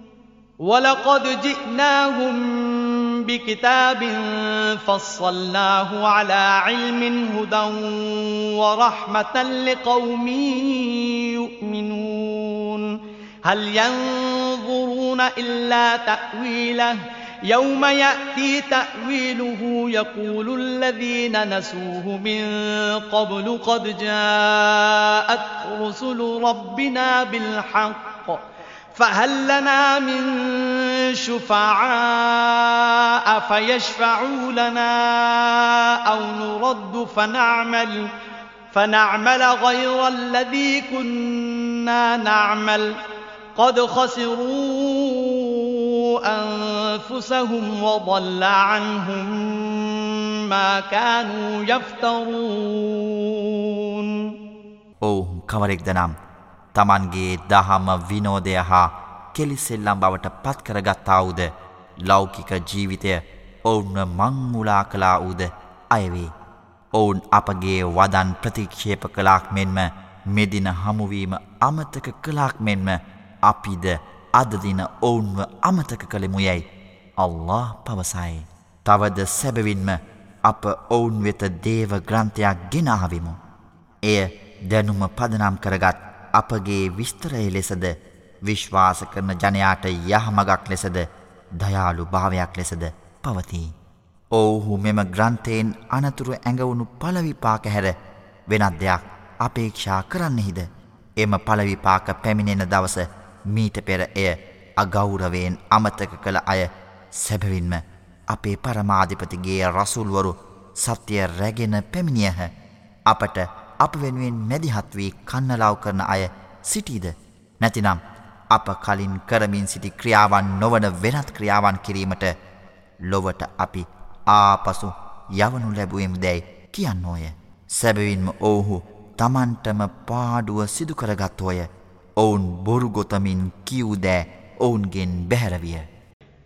ولقد جئناهم بكتاب فصلناه على علم هدى ورحمة لقوم يؤمنون. هل ينظرون إلا تأويله؟ يوم يأتي تأويله يقول الذين نسوه من قبل قد جاءت رسل ربنا بالحق. فهل لنا من شفعاء فيشفعوا لنا أو نرد فنعمل فنعمل غير الذي كنا نعمل قد خسروا أنفسهم وضل عنهم ما كانوا يفترون. أوه كمريك دنام. තමන්ගේ දහම විනෝදය හා කෙලිසෙල්ලම් බවට පත්කරගත්තාවුද ලෞකික ජීවිතය ඔවුන්ව මංමුලා කලා වූද අයවේ. ඔවුන් අපගේ වදන් ප්‍රතික්ෂේප කලාක් මෙන්ම මෙදින හමුවීම අමතක කලාක් මෙන්ම අපිද අදදින ඔවුන්ව අමතක කළෙමු යැයි අල්له පවසයි. තවද සැබවින්ම අප ඔවුන් වෙත දේව ග්‍රන්ථයක් ගෙනාවිමු. එය දැනුම පදනම් කරගත් අපගේ විස්තරය ලෙසද විශ්වාස කරන ජනයාට යහමගක් ලෙසද දයාලු භාවයක් ලෙසද පවතිී. ඔවුහු මෙම ග්‍රන්ථයෙන් අනතුරු ඇඟවුණු පලවිපාක හැර වෙනත් දෙයක් අපේක්ෂා කරන්නෙහිද. එම පලවිපාක පැමිණෙන දවස මීට පෙර එය අගෞරවයෙන් අමතක කළ අය සැබවින්ම අපේ පරමාධිපතිගේ රසුල්වරු සත්‍යය රැගෙන පැමිණියහ අපට අප වෙනුවෙන් මැදිහත් වී කන්නලාව් කරන අය සිටීද නැතිනම් අප කලින් කරමින් සිටි ක්‍රියාවන් නොවන වෙනත් ක්‍රියාවන් කිරීමට ලොවට අපි ආපසු යවනු ලැබුවම් දැයි කියන්න ඕය. සැබවින්ම ඔවුහු තමන්ටම පාඩුව සිදුකරගත්තෝය ඔවුන් බොරුගොතමින් කිව්දෑ ඔවුන්ගෙන් බැහැරවිය.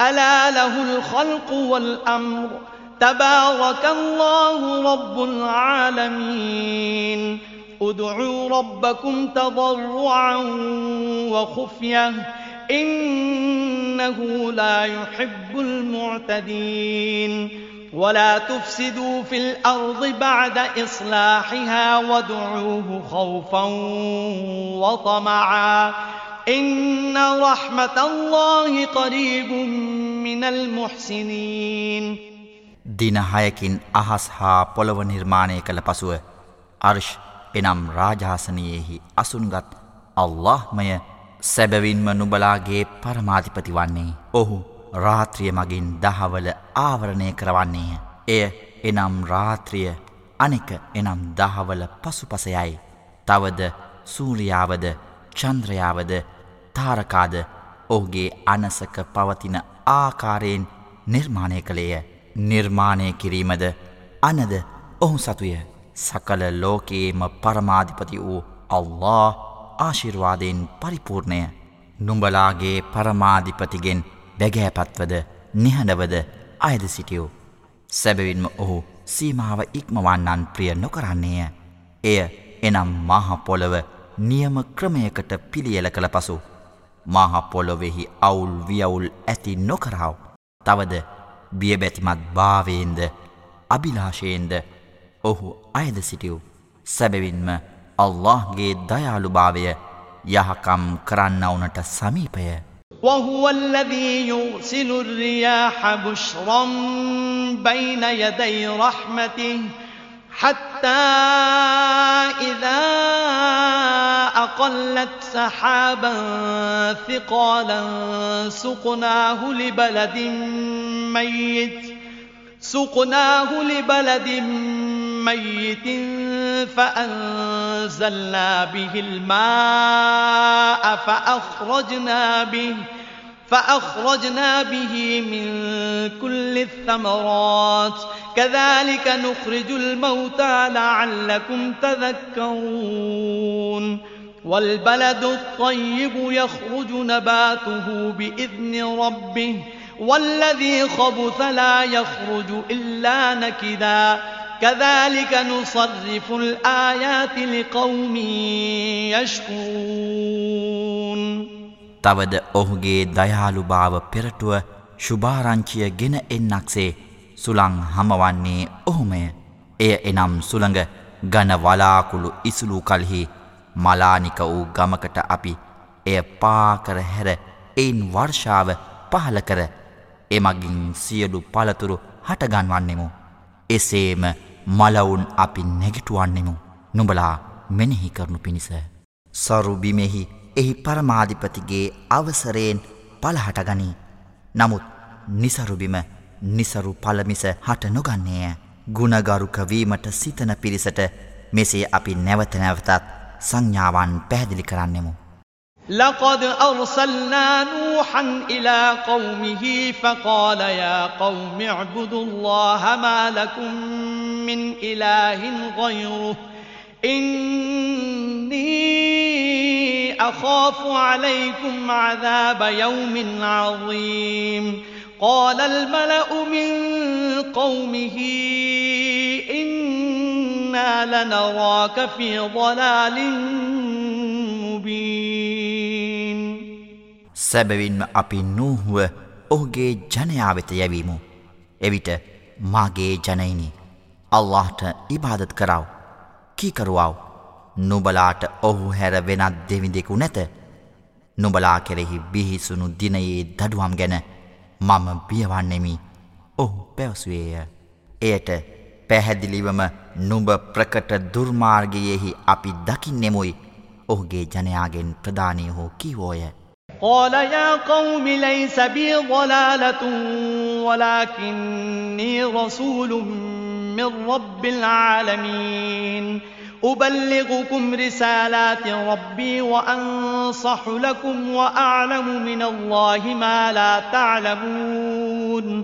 ألا له الخلق والأمر؟ تبارك الله رب العالمين. ادعوا ربكم تضرعا وخفية. إنه لا يحب المعتدين. ولا تفسدوا في الأرض بعد إصلاحها وادعوه خوفا وطمعا إن رحمة الله قريب من المحسنين දින හයකින් අහස් හා පොළව නිර්මාණය කළ පසුව අර්ශ් එනම් රාජාසනයෙහි අසුන්ගත් අල්لهමය සැබවින්ම නුබලාගේ පරමාධිපති වන්නේ. ඔහු රාත්‍රිය මගින් දහවල ආවරණය කරවන්නේය. එය එනම් රාත්‍රිය අනෙක එනම් දහවල පසුපසයයි. තවද සූරියාවද චන්ද්‍රයාවද තාරකාද ඔහුගේ අනසක පවතින ආකාරයෙන් නිර්මාණය කළේය නිර්මාණය කිරීමද අනද ඔහු සතුය සකල ලෝකයේම පරමාධිපති වූ අල්له ආශිර්වාදයෙන් පරිපූර්ණය නුඹලාගේ පරමාධිපතිගෙන් බැගෑපත්වද නිහඬවද අයද සිටියෝ සැබවින්ම ඔහු සීමාව ඉක්මවන්නන් ප්‍රිය නොකරන්නේය එය එනම් මහපොළව නියම ක්‍රමයකට පිළියල කළ පසු මහපොලොවෙහි අවුල් වියවුල් ඇති නොකරාව. තවද බියබැතිමත් භාවයෙන්ද අභිලාශයෙන්ද ඔහු අයද සිටියව් සැබවින්ම අල්لهගේ දයාළුභාවය යහකම් කරන්නවුනට සමීපය. وهو الذي يرسل الرياح بشرا بين يدي رحمته حتى إذا أقلت سحابا ثقالا سقناه لبلد ميت سقناه لبلد ميت فأنزلنا به الماء فأخرجنا به فأخرجنا به من كل الثمرات. كذلك نخرج الموتى لعلكم تذكرون. والبلد الطيب يخرج نباته بإذن ربه والذي خبث لا يخرج إلا نكدا كذلك نصرف الآيات لقوم يشكرون තවද ඔහුගේ දයාලු භාව පෙරටුව ශුභාරංචිය ගෙන එන්නක්සේ සුළං හමවන්නේ ඔහුමය. එය එනම් සුළඟ ගන වලාකුළු ඉසුලූ කල්හි මලානික වූ ගමකට අපි එය පාකර හැර එයින් වර්ෂාව පහල කර එමගින් සියලු පළතුරු හටගන්වන්නෙමු. එසේම මලවුන් අපි නැගිටුවන්නෙමු. නුඹලා මෙනෙහි කරනු පිණිස. සරුබිමෙහි එහි පරමාධිපතිගේ අවසරයෙන් පලහටගනී. නමුත් නිසරුබිම නිසරු පලමිස හට නොගන්නේය. ගුණගරුකවීමට සිතන පිරිසට මෙසේ අපි නැවත නැවතත් සංඥාවන් පැහැදිලි කරන්නෙමු. لقد أرسلنا نوحا إلى قومه فقال يا قوم اعبدوا الله ما لكم من إله غيره إني أخاف عليكم عذاب يوم عظيم قال الملأ من قومه إِنَّا لَنَرَاكَ فِي ضَلَالٍ مُبِينٍ සැබවින්ම අපි නූහුව ඔහුගේ ජනයා වෙත යැවීමු. එවිට මාගේ ජනයිනි අල්ලාහට ඉබාදත් කරව. කීකරුවාව. නුබලාට ඔහු හැර වෙනත් දෙවිදෙකු නැත. නුබලා කෙරෙහි බිහිසුණු දිනයේ දඩුවම් ගැන මම බියවන්නෙමි. ඔහු පැවසුවේය. එයට පැහැදිලිවම නුඹ ප්‍රකට දුර්මාර්ගයෙහි අපි දකින්නෙමුයි ඔහුගේ ජනයාගෙන් ප්‍රධානය හෝ කිවෝය. قال يا قوم ليس بي ضلالة ولكني رسول من رب العالمين أبلغكم رسالات ربي وأنصح لكم وأعلم من الله ما لا تعلمون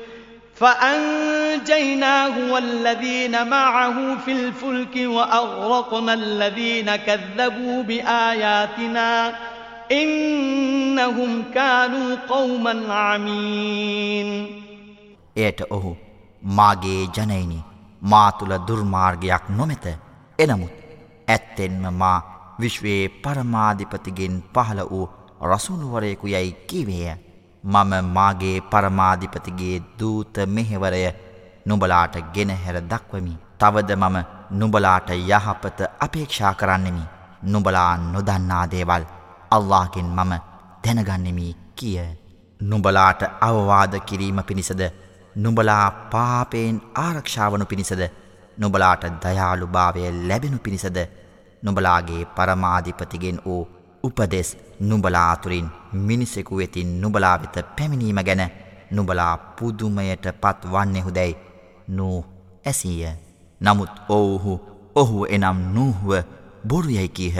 فأنجيناه والذين معه في الفلك وأغرقنا الذين كذبوا بآياتنا إنهم كانوا قوما عمين එයට ඔහු මාගේ ජනයිනි මා තුළ දුර්මාර්ගයක් නොමැත එනමුත් ඇත්තෙන්ම මා විශ්වයේ පරමාධිපතිගෙන් පහළ වූ රසුනුවරයෙකු යැයි කිවේය මම මාගේ පරමාධිපතිගේ දූත මෙහෙවරය නුබලාට ගෙනහැර දක්වමි. තවද මම නුබලාට යහපත අපේක්ෂා කරන්නෙමි. නුබලා නොදන්නා දේවල් අල්ලාගෙන් මම දැනගන්නෙමි කිය. නුබලාට අවවාද කිරීම පිණිසද නුබලා පාපයෙන් ආරක්ෂාවනු පිණිසද නුබලාට දයාලු භාවය ලැබෙනු පිණිසද නුබලාගේ පරමාධිපතිගෙන් වූ උපදෙස් නුබලා අතුරින් මිනිසෙකු වෙතින් නුබලා වෙත පැමිණීම ගැන නුබලා පුදුමයට පත් වන්නෙහුදැයි නූ ඇසීය. නමුත් ඔවුහු ඔහු එනම් නූහුව බොරුයැයි කීහ.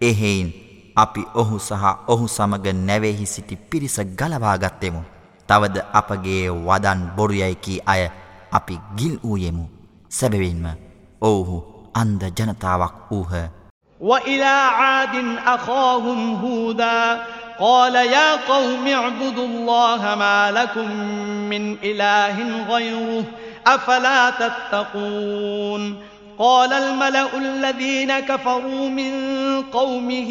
එහෙයින් අපි ඔහු සහ ඔහු සමග නැවෙහි සිටි පිරිස ගලවාගත්තෙමු. තවද අපගේ වදන් බොරුයැයිකී අය අපි ගිල් වූයෙමු. සැබවින්ම ඔවුහු අන්ද ජනතාවක් වූහ. وإلى عاد أخاهم هودا قال يا قوم اعبدوا الله ما لكم من إله غيره أفلا تتقون قال الملأ الذين كفروا من قومه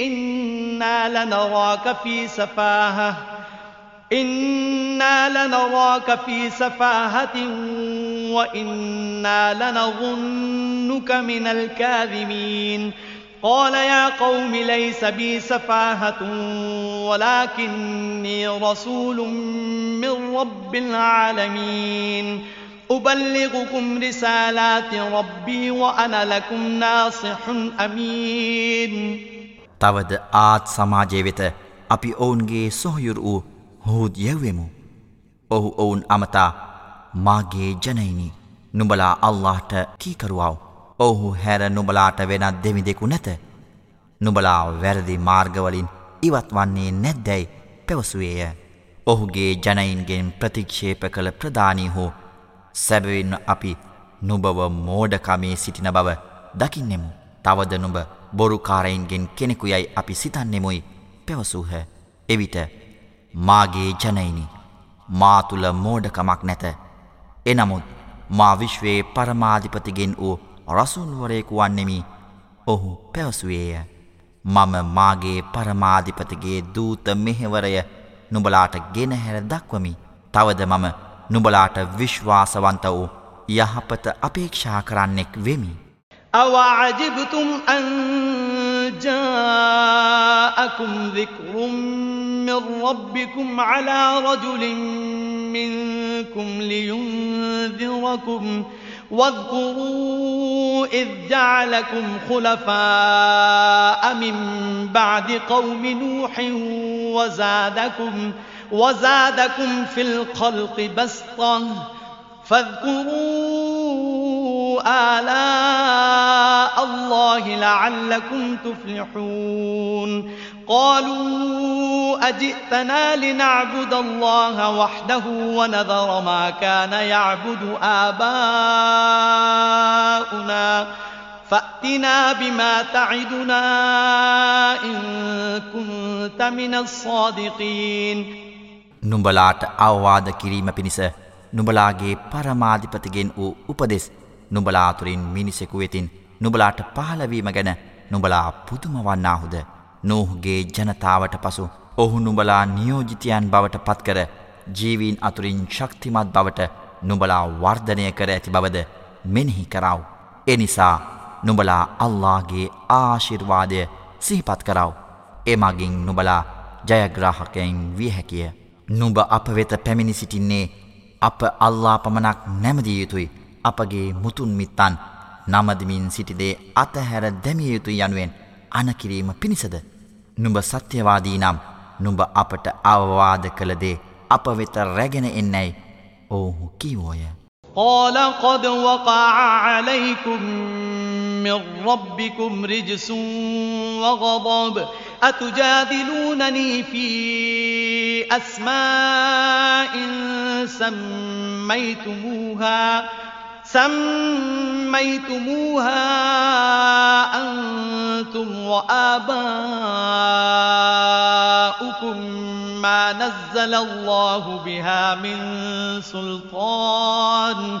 إنا لنراك في سفاهة إنا لنراك في سفاهة وإنا لنظنك من الكاذبين قال يا قوم ليس بي سفاهة ولكني رسول من رب العالمين أبلغكم رسالات ربي وأنا لكم ناصح أمين තවද ආත් සමාජය වෙත අපි ඔවුන්ගේ සොහයුර වූ හෝද් යැව්වෙමු. ඔහු ඔවුන් අමතා මාගේ ජනයිනි නුබලා අල්لهට කීකරුවාව. ඔහු හැර නුබලාට වෙනත් දෙමිදෙකු නැත. නුබලා වැරදි මාර්ගවලින් ඉවත් වන්නේ නැද්දැයි පැවසුවේය. ඔහුගේ ජනයින්ගෙන් ප්‍රතික්ෂේප කළ ප්‍රධානී හෝ සැබවින්න අපි නුබව මෝඩකමේ සිටින බව දකින්නෙමු. තවද නුඹ බොරුකාරයින්ගෙන් කෙනෙකුයයි අපි සිතන්නෙමුයි පැවසූහ. එවිට මාගේ ජනයිනි මාතුළ මෝඩකමක් නැත. එනමුත් මා විශ්වයේ පරමාධිපතිගෙන් වූ රසුන්වරයෙකු වන්නෙමි ඔහු පැවසුවේය. මම මාගේ පරමාධිපතිගේ දූත මෙහෙවරය නුබලාට ගෙනහැර දක්වමි. තවද මම නුබලාට විශ්වාසවන්ත වූ යහපත අපේක්ෂා කරන්නෙක් වෙමි. أوعجبتم أن جاءكم ذكر من ربكم على رجل منكم لينذركم واذكروا إذ جعلكم خلفاء من بعد قوم نوح وزادكم وزادكم في الخلق بسطة فاذكروا آلاء الله لعلكم تفلحون قالوا أجئتنا لنعبد الله وحده ونذر ما كان يعبد آباؤنا فأتنا بما تعدنا إن كنت من الصادقين නුඹලාට අවවාද කිරීම පිණිස නුඹලාගේ පරමාධිපතිගෙන් වූ උපදෙස් නුඹලාතුරින් මිනිසෙකු වෙතින් නුඹලාට පහලවීම ගැන නුඹලා පුදුමවන්නාහුද නෝහුගේ ජනතාවට පසු ඔහු නුඹලා නියෝජිතයන් බවට පත්කර ජීවීන් අතුරින් ශක්තිමත් බවට නුඹලා වර්ධනය කර ඇති බවද මෙනෙහි කරව. එනිසා නුඹලා අල්ලාගේ ආශිර්වාදය සිහිපත් කරව. එමගින් නුබලා ජයග්‍රාහකයෙන් විය හැකිය. නුඹ අප වෙත පැමිණි සිටින්නේ අප අල්ලා පමණක් නැමදිය යුතුයි අපගේ මුතුන් මිත්තන් නමදමින් සිටිදේ අතහැර දැමිය යුතු යනුවෙන් අනකිරීම පිණිසද. නුඹ සත්‍යවාදී නම් නුඹ අපට අවවාද කළදේ අප වෙත රැගෙන එන්නැයි ඔහු කිවෝය. قال قد وقع عليكم من ربكم رجس وغضب. أتجادلونني في أسماء سميتموها سميتموها أنتم وآباؤكم ما نزل الله بها من سلطان.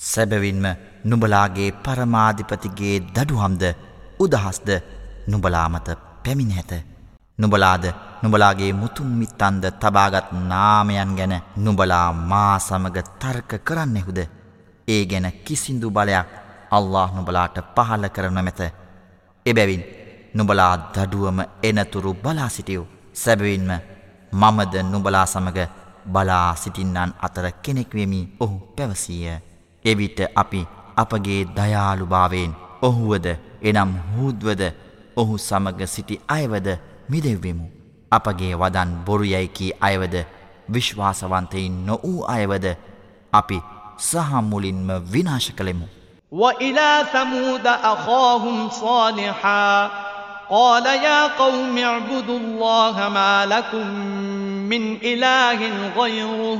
සැබවින්ම නුබලාගේ පරමාධිපතිගේ දඩුහම්ද උදහස්ද නුබලාමත පැමිණ ඇත. නුබලාද නුබලාගේ මුතුන් මිත්තන්ද තබාගත් නාමයන් ගැන නුබලා මා සමග තර්ක කරන්නෙහුද. ඒ ගැන කිසිදු බලයක් අල්له නුබලාට පහල කරන මැත. එබැවින් නුබලා දඩුවම එනතුරු බලා සිටියව්. සැබවින්ම මමද නුබලා සමග බලා සිටින්නන් අතර කෙනෙක්වෙමි ඔහු පැවසීය. එවිට අපි අපගේ දයාළුභාවයෙන් ඔහුවද එනම් හූද්වද ඔහු සමග සිටි අයවද මිදෙව්වෙමු. අපගේ වදන් බොරුයැයිකී අයවද විශ්වාසවන්තයින් නොවූ අයවද අපි සහමුලින්ම විනාශ කළෙමු. وإلى ثمود أخاهم صالحا قال يا قوم اعبدوا الله ما لكم من إله غيره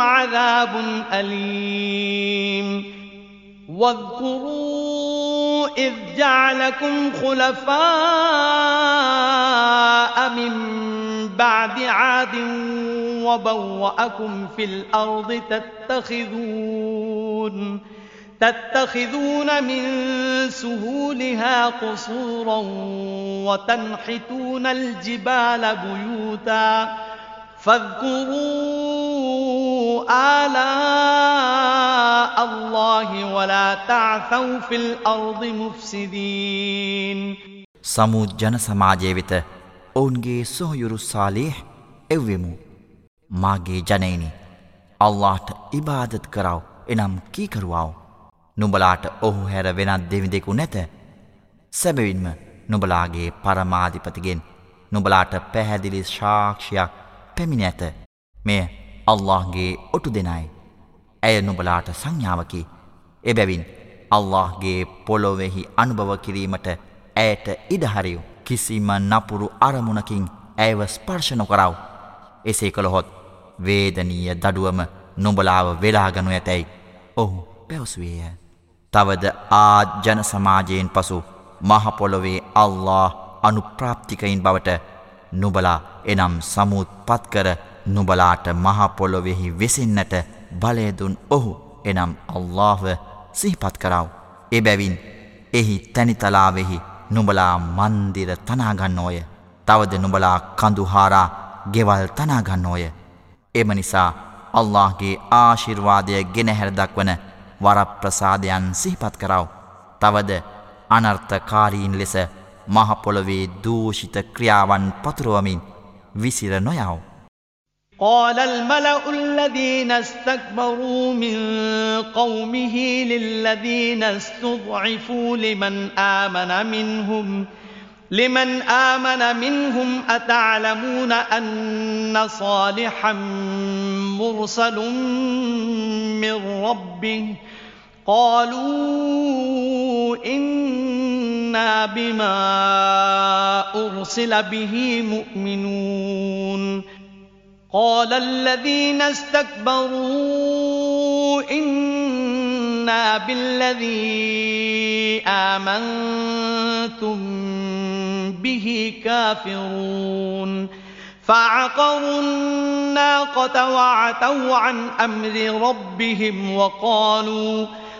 عذاب أليم. واذكروا إذ جعلكم خلفاء من بعد عاد وبوأكم في الأرض تتخذون تتخذون من سهولها قصورا وتنحتون الجبال بيوتا فاذكروا آلاء الله ولا تعثوا في الأرض مفسدين. සමුද් ජන සමාජය වෙත ඔවුන්ගේ සොහයුරු සාලිහ් එව්වෙමු. මාගේ ජනයිනි අල්ලාට ඉබාදත් කරව එනම් කීකරුවාව. නුඹලාට ඔහු හැර වෙනත් දෙවිදෙකු නැත. සැබවින්ම නුබලාගේ පරමාධිපතිගෙන් නුබලාට පැහැදිලි ශාක්ෂයක් පැමිණ ඇත. මෙය අල්لهගේ ඔටු දෙනයි. ඇය නුබලාට සංඥාවකි. එබැවින් අල්لهගේ පොලොවෙහි අනුභව කිරීමට ඇයට ඉඩහරියු. කිසිම නපුරු අරමුණකින් ඇව ස්පර්ශණ කරව. එසේ කළොහොත් වේදනීය දඩුවම නොබලාව වෙලාගනු ඇතැයි ඔහු පැවසුවේය. තවද ආජ්ජන සමාජයෙන් පසු මහපොලොවේ අල්له අනුප්‍රාප්තිකයින් බවට නුබලා එනම් සමුත් පත්කර නුබලාට මහපොලොවෙහි වෙසින්නට බලයදුන් ඔහු එනම් අල්لهව සිහිපත් කරාව. එබැවින් එහි තැනිතලාවෙහි නුබලා මන්දිර තනාගන්නෝය. තවද නුබලා කඳුහාරා ගෙවල් තනාගන්නෝය. එම නිසා අල්لهගේ ආශිර්වාදය ගෙනහැරදක්වන වරප්‍රසාදයන් සිහිපත් කරාව. තවද අනර්ථකාරීන් ලෙස මහපොළොවේ දූෂිත ක්‍රියාවන් පතුරුවමින් විසිර නොයව. قال الملأ الذين استكبروا من قومه للذين استضعفوا لمن آمن منهم لمن آمن منهم أتعلمون أن صالحا مرسل من ربه قالوا إنا بما أرسل به مؤمنون. قال الذين استكبروا إنا بالذي آمنتم به كافرون. فعقروا الناقة وعتوا عن أمر ربهم وقالوا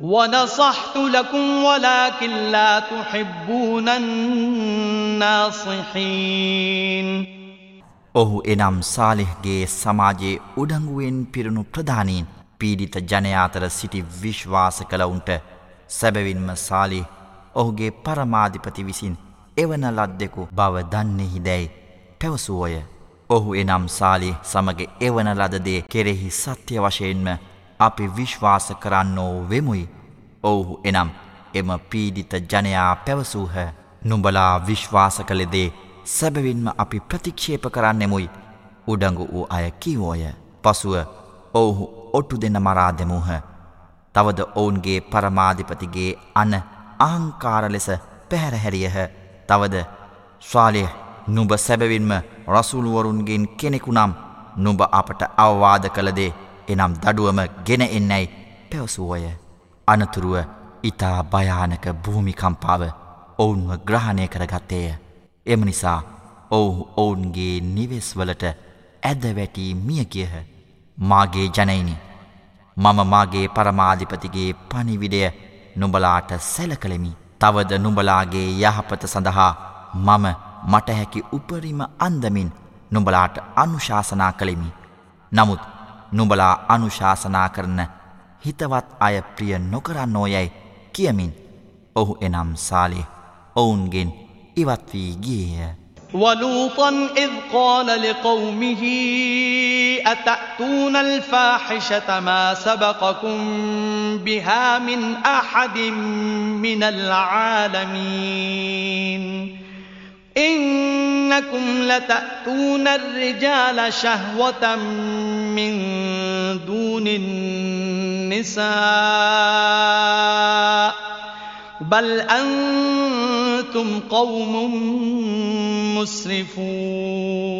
ونصحت لكم ولكن لا تحبون الناصحين ඔහු එනම් සාලිහ්ගේ සමාජයේ උඩංගුවෙන් පිරුණු ප්‍රධානීන් පීඩිත ජනයාතර සිටි විශ්වාස කළවුන්ට සැබවින්ම සාලි ඔහුගේ පරමාධිපති විසින් එවන ලද්දෙකු බව දන්නෙහි දැයි පැවසුවෝය. ඔහු එනම් සාලි සමග එවන ලදදේ කෙරෙහි සත්‍ය වශයෙන්ම අපි විශ්වාස කරන්නෝ වෙමුයි. ඔවුහු එනම් එම පීඩිත ජනයා පැවසූහ නුඹලා විශ්වාස කළෙදේ සැබවින්ම අපි ප්‍රතික්ෂේප කරන්නෙමුයි උඩඟු වූ අය කිවෝය. පසුව ඔවුහු ඔට්ටු දෙන්න මරා දෙමූහ. තවද ඔවුන්ගේ පරමාධිපතිගේ අන අහංකාර ලෙස පැහැරහැරියහ. තවද ස්වාලය නුඹ සැබවින්ම රසුළුවරුන්ගෙන් කෙනෙකු නම් නුඹ අපට අවවාද කළදේ එනම් දඩුවම ගෙන එන්නැයි පැවසුවෝය. අනතුරුව ඉතා භයානක භූමිකම්පාව ඔවුන්ව ග්‍රහණය කරගත්තේය. එම නිසා ඔවුහු ඔවුන්ගේ නිවෙස්වලට ඇද වැටී මිය කියහ. මාගේ ජනයිනි. මම මාගේ පරමාධිපතිගේ පනිවිඩය නුඹලාට සැල කළෙමි. තවද නුඹලාගේ යහපත සඳහා මම මටහැකි උපරිම අන්දමින් නුඹලාට අනුශාසනා කළෙමි. නමුත් නුඹලා අනුශාසනා කරන හිතවත් අය ප්‍රිය නොකරන්නෝ යැයි කියමින් ඔහු එනම් සාලි ඔවුන්ගෙන් ඉවත් වී ගියය. ولوطا إذ قال لقومه أتأتون الفاحشة ما سبقكم بها من أحد من العالمين إنكم لتأتون الرجال شهوة من دون النساء بل أنتم قوم مسرفون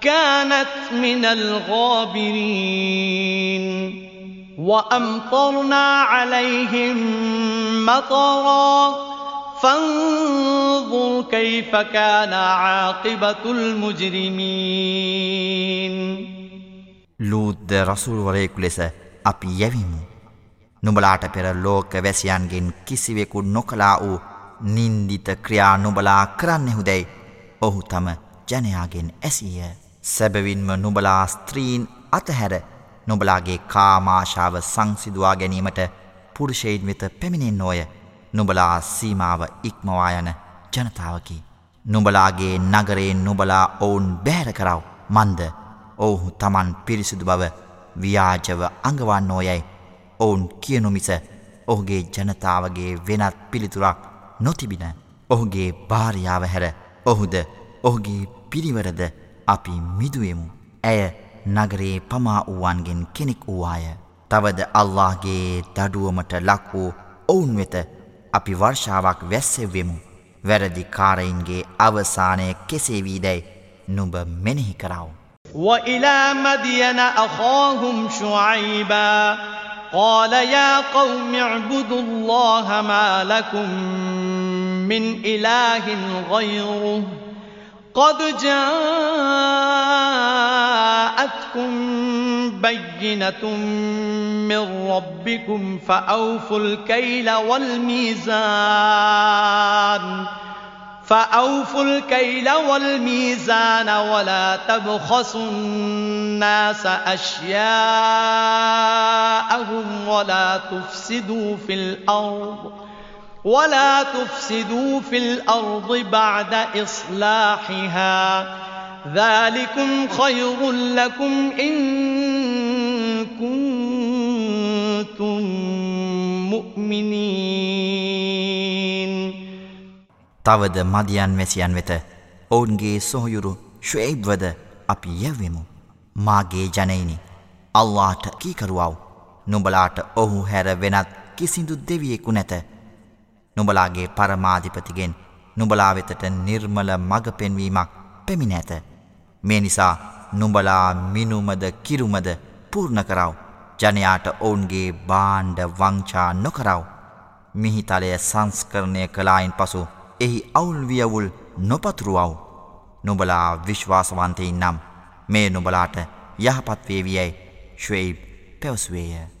كانت من الغابرين وأمطرنا عليهم مطرا فانظر كيف كان عاقبة المجرمين ලූද්ද රසුල්වරයෙකු ලෙස අපි යැවිමු. නුබලාට පෙර ලෝක වැසියන්ගෙන් කිසිවෙකු නොකලා වූ නින්දිත ක්‍රියා නුබලා කරන්නෙහුදැයි ඔහු තම ජනයාගෙන් ඇසීය. සැබවින්ම නුබලා ස්ත්‍රීන් අතහැර නුබලාගේ කාමාශාව සංසිදුවා ගැනීමට පුරුෂයින් වෙත පැමිණෙන් නෝය නුබලා සීමාව ඉක්මවා යන ජනතාවකි. නුබලාගේ නගරයෙන් නුබලා ඔවුන් බෑර කරව. මන්ද ඔවුහු තමන් පිරිසිදු බව ව්‍යාජව අඟවන්න ඕයැයි ඔවුන් කියනු මිස ඔහුගේ ජනතාවගේ වෙනත් පිළිතුරක් නොතිබින. ඔහුගේ භාරියාව හැර ඔහුද ඔහුගේ පිරිවරද අපි මිදුවමු. ඇය නගරේ පමා වූවන්ගෙන් කෙනෙක් වූවාය. තවද අල්لهගේ දඩුවමට ලක් වූ ඔවුන් වෙත අපි වර්ෂාවක් වැස්සෙවෙමු. වැරදි කාරයින්ගේ අවසානය කෙසේවී දැයි නුඹ මෙනෙහි කරාව. وإلى مدين أخاهم شعيبا قال يا قوم اعبدوا الله ما لكم من إله غيره قد جاءتكم بينة من ربكم فأوفوا الكيل والميزان فأوفوا الكيل والميزان ولا تبخسوا الناس أشياءهم ولا تفسدوا في الأرض ولا تفسدوا في الأرض بعد إصلاحها ذلكم خير لكم إن كنتم مؤمنين තවද මදියන් වැසියන් වෙත ඔවුන්ගේ සොහයුරු ශුවයිබ්වද අපි යැවෙමු. මාගේ ජනයිනි අල්ලාට කීකරුවව් නුබලාට ඔහු හැර වෙනත් කිසිදු දෙවියෙකු නැත. නුබලාගේ පරමාධිපතිගෙන් නුබලා වෙතට නිර්මල මඟ පෙන්වීමක් පැමිණ ඇත. මේ නිසා නුබලා මිනුමද කිරුමද පූර්ණ කරව. ජනයාට ඔවුන්ගේ බාණ්ඩ වංචා නොකරව. මිහිතලය සංස්කරණය කලායින් පසු එහි අවුල්වියවුල් නොපතුරුවව් නුබලා විශ්වාසවන්තයින් නම් මේ නුබලාට යහපත් වේවියයි ශ්වයිබ් පැවසුවේය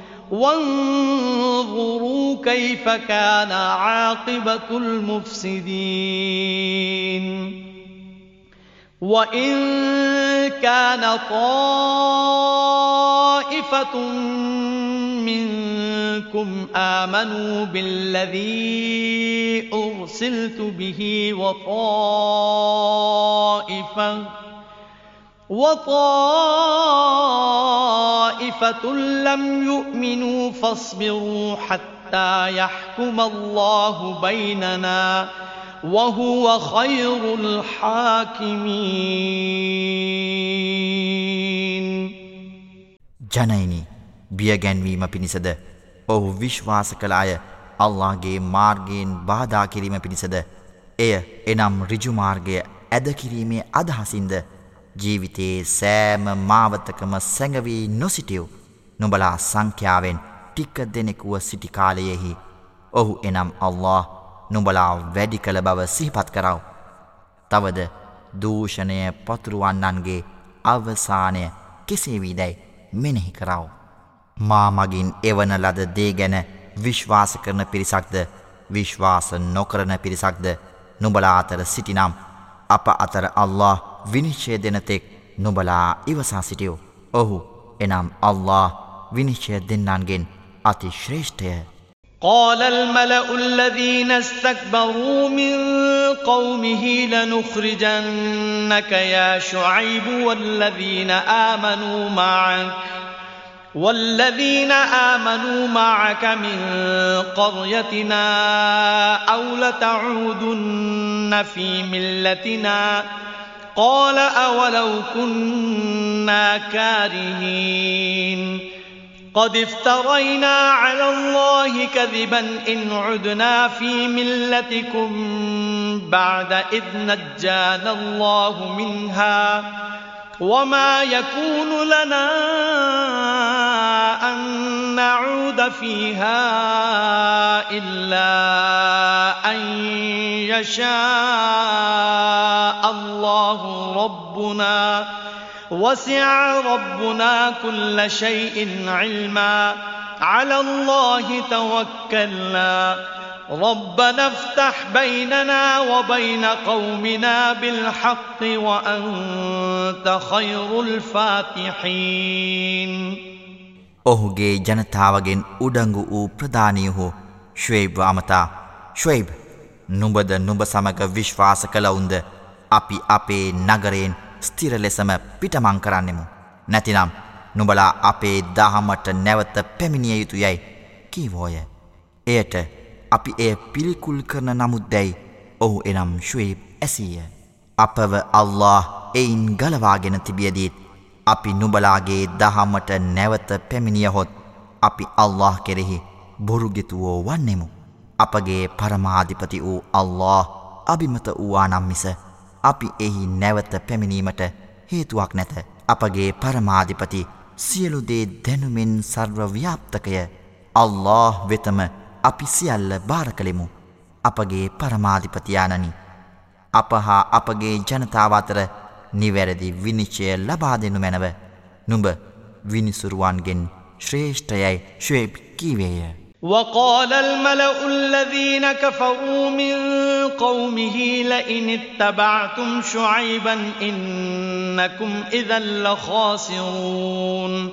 وانظروا كيف كان عاقبة المفسدين. وإن كان طائفة منكم آمنوا بالذي أرسلت به وطائفة وطائفة لم يؤمنوا فاصبروا حتى يحكم الله بيننا وهو خير الحاكمين ජනයිනි බියගැන්වීම පිණිසද ඔහු විශ්වාස කළ අය අල්ලාගේ මාර්ගයෙන් බාධා කිරීම පිණිසද එය එනම් රිජුමාර්ගය ඇදකිරීමේ අදහසින්ද ජීවිතයේ සෑම මාවතකම සැඟවී නොසිටියව් නුබලා සංඛ්‍යාවෙන් ටික දෙනෙකුව සිටිකාලයෙහි ඔහු එනම් අල්له නුබලා වැඩි කළ බව සිහිපත් කරව. තවද දූෂණය පතුරුවන්නන්ගේ අවසානය කෙසේවී දැයි මෙනෙහි කරව. මාමගින් එවන ලද දේ ගැන විශ්වාස කරන පිරිසක්ද විශ්වාස නොකරන පිරිසක්ද නුබලා අතර සිටිනම් අප අතර අල්له විනිශ්චය දෙනතෙක් නුබලා ඉවසා සිටියෝ. ඔහු එනම් අල්له විනිශ්චය දෙන්නන්ගෙන් අති ශ්‍රේෂ්ඨය. قال الملأ الذين استكبروا من قومه لنخرجنك يا شعيب والذين آمنوا معك والذين آمنوا معك من قريتنا أو لتعودن في ملتنا ۖ قال أولو كنا كارهين. قد افترينا على الله كذبا إن عدنا في ملتكم بعد إذ نجانا الله منها. وما يكون لنا أن نعود فيها إلا أن يشاء الله ربنا وسع ربنا كل شيء علما على الله توكلنا ربنا افتح بيننا وبين قومنا بالحق وأنت خير الفاتحين ඔහුගේ ජනතාවගෙන් උඩංගු වූ ප්‍රධානයහු ශ්වේබ් අමතා ශ්වයිබ් නුඹද නුඹ සමඟ විශ්වාස කළවුන්ද අපි අපේ නගරයෙන් ස්තිර ලෙසම පිටමං කරන්නෙමු. නැතිනම් නුබලා අපේ දහමට නැවත පැමිණිය යුතු යැයි කීවෝය. එයට අපි එය පිළිකුල් කරන නමුත් දැයි ඔහු එනම් ශවේබ් ඇසීය. අපව අල්له එයින් ගලවාගෙන තිබියදීත් අපි නුබලාගේ දහමට නැවත පැමිණියහොත් අපි අල්له කෙරෙහි බොරුගෙතුවෝ වන්නෙමු. අපගේ පරමාධිපති වූ අල්له අභිමත වූවානම් මිස අපි එහි නැවත පැමිණීමට හේතුවක් නැත අපගේ පරමාධිපති සියලුදේ දැනුමෙන් සර්ව ව්‍යාප්තකය අල්له වෙතම අපි සියල්ල භාර කළෙමු. අපගේ පරමාධිපතියානනි. අප හා අපගේ ජනතාව අතර නිවැරදි විනිශ්චය ලබා දෙනු මැනව. නුඹ විනිසුරුවන්ගෙන් ශ්‍රේෂ්ඨයයි ශ්වේප් කීවේය. وقال الملأ الذين كفروا من قومه لئن اتبعتم شعيبا إنكم إذا لخاسرون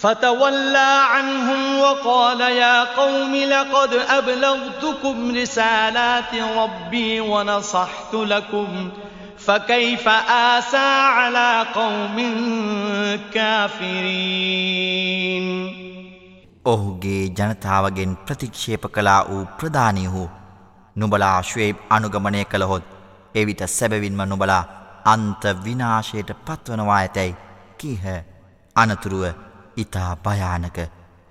فتولى عنهم وقال يا قوم لقد أبلغتكم رسالات ربي ونصحت لكم فكيف آسى على قوم كافرين ඔහුගේ ජනතාවගෙන් ප්‍රතික්ෂේප කලා වූ ප්‍රධානයහු නුබලා ශ්වේබ් අනුගමනය කළහොත් එවිට සැබවින්ම නුබලා අන්ත විනාශයට පත්වනවා ඇතැයි කීහ අනතුරුව ඉතා භයානක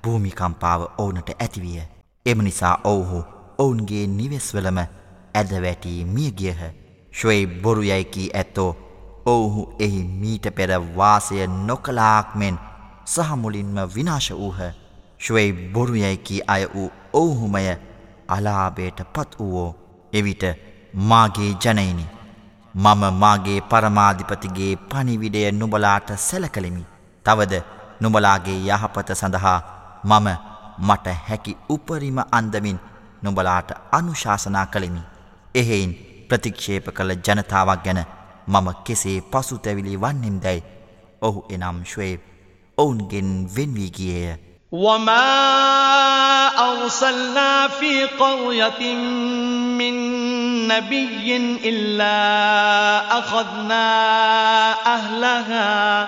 භූමිකම්පාව ඕනට ඇතිවිය. එම නිසා ඔවුහු ඔවුන්ගේ නිවෙස්වලම ඇදවැටී මියගියහ. ශ්වයි බොරුයැයිකී ඇත්තෝ ඔවුහු එහි මීට පෙර වාසය නොකලාක් මෙන් සහමුලින්ම විනාශ වූහ. ශ්වයි බොරුයැයිකී අය වූ ඔවුහුමය අලාබේට පත් වූවෝ එවිට මාගේ ජනයිනි. මම මාගේ පරමාධිපතිගේ පනිවිඩය නුබලාට සැලකළෙමි. තවද නුඹලාගේ යහපත සඳහා මම මට හැකි උපරිම අන්දමින් නුඹලාට අනුශාසනා කළෙමි. එහෙයින් ප්‍රතික්ෂේප කළ ජනතාවක් ගැන මම කෙසේ පසුතැවිලි වන්නෙම් දැයි ඔහු එනම් ශ්වේප් ඔවුන්ගෙන් වෙන්වී ගියේය. وما أرسلنا في قرية من نبي إلا أخذنا أهلها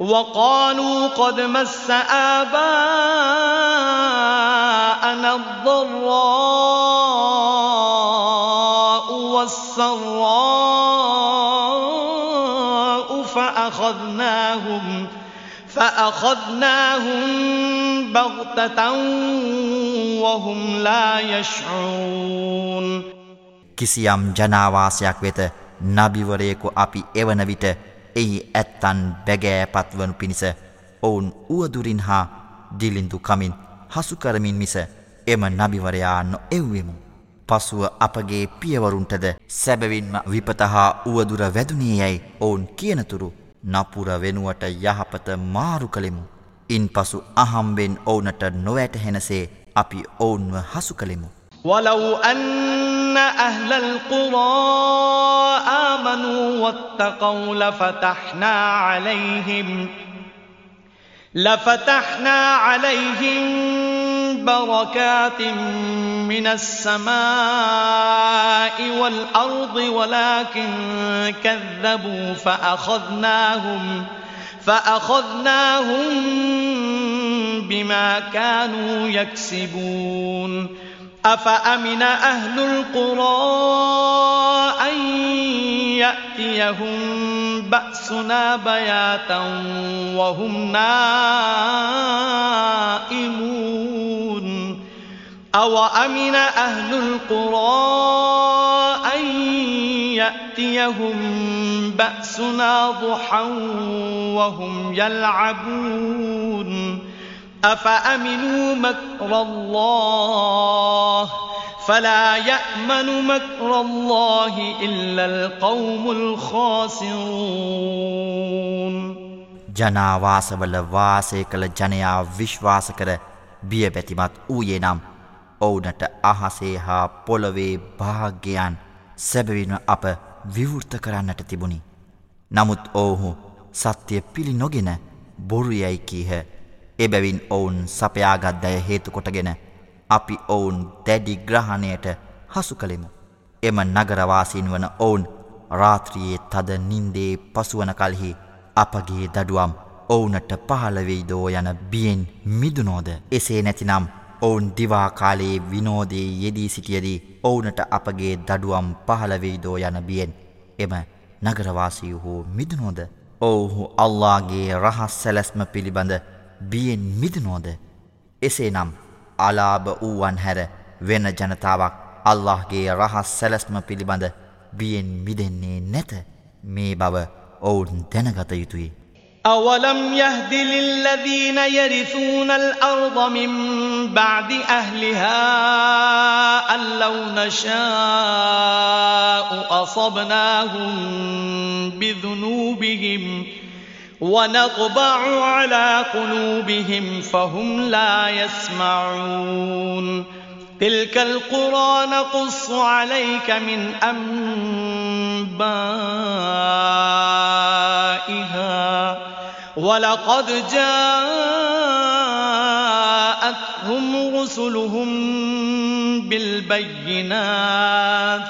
وقالوا قد مس آباءنا الضراء والسراء فأخذناهم فأخذناهم بغتة وهم لا يشعرون කිසියම් ජනාවාසයක් වෙත නබිවරයෙකු අපි එවන විට එහි ඇත්තන් බැගෑපත් වනු පිණිස ඔවුන් වුවදුරින් හා දිලින්දු කමින් හසුකරමින් මිස එම නබිවරයා නො එව්වෙමු. පසුව අපගේ පියවරුන්ටද සැබවින්ම විපතහා වුවදුර වැදුනියයැයි ඔවුන් කියනතුරු නපුර වෙනුවට යහපත මාරු කළෙමු. ඉන් පසු අහම්බෙන් ඔවුනට නොවැටහෙනසේ අපි ඔවුන්ව හසු කළෙමු. වලව් අන්න أن أهل القرى آمنوا واتقوا لفتحنا عليهم لفتحنا عليهم بركات من السماء والأرض ولكن كذبوا فأخذناهم فأخذناهم بما كانوا يكسبون أفأمن أهل القرى أن يأتيهم بأسنا بياتا وهم نائمون؟ أو أمن أهل القرى أن يأتيهم بأسنا ضحى وهم يلعبون؟ أفأمنوا مكر الله فلا يأمن مكر الله إلا القوم الخاسرون ජනාවාසවල වාසය කළ ජනයා විශ්වාස කර බියබැතිමත් වූයේ නම් ඔවුනට අහසේ හා පොළොවේ භාග්‍යයන් සැබවින්ම අප විවෘත කරන්නට තිබුණි. නමුත් ඔවුහු සත්‍යය පිළි නොගෙන බොරුයැයි කීහ එබැවින් ඔවුන් සපයාගත් දැය හේතුකොටගෙන අපි ඔවුන් දැඩි ග්‍රහණයට හසු කළෙමු. එම නගරවාසීන් වන ඔවුන් රාත්‍රියයේ තද නින්දේ පසුවන කල්හි අපගේ දඩුවම් ඔවුනට පහළවෙයිදෝ යන බියෙන් මිදුනෝද එසේ නැතිනම් ඔවුන් දිවාකාලයේ විනෝදයේ යෙදී සිටියදී ඔවුනට අපගේ දඩුවම් පහළවෙයිදෝ යන බියෙන් එම නගරවාසීහු මිදුනෝද ඔවුහු අල්ලාගේ රහස් සැලැස්ම පිළිබඳ බියෙන් මිදනෝද එසේනම් අලාභ වූවන් හැර වෙන ජනතාවක් අල්لهගේ රහස් සැලස්ම පිළිබඳ බියෙන් මිදෙන්නේ නැත මේ බව ඔවුන් දැනගත යුතුයි. أولم يهد للذين يرثون الأرض من بعد أهلها أن لو نشاء أصبناهم بذنوبهم ۖ ونطبع على قلوبهم فهم لا يسمعون. تلك القرى نقص عليك من أنبائها. ولقد جاءتهم رسلهم بالبينات.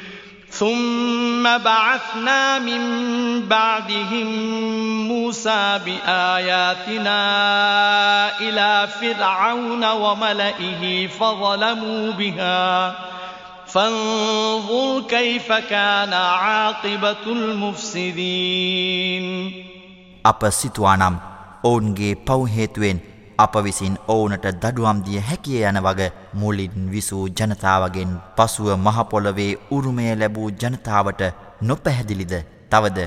ثم بعثنا من بعدهم موسى بآياتنا إلى فرعون وملئه فظلموا بها فانظر كيف كان عاقبة المفسدين අප සිතුවානම් ඔවුන්ගේ පව් හේතුවෙන් අප විසින් ඔවුනට දඩුවම් දිය හැකිය යන වග මුලින් විසූ ජනතාවගෙන් පසුව මහපොළොවේ උරුමය ලැබූ ජනතාවට නොපැහැදිලිද තවද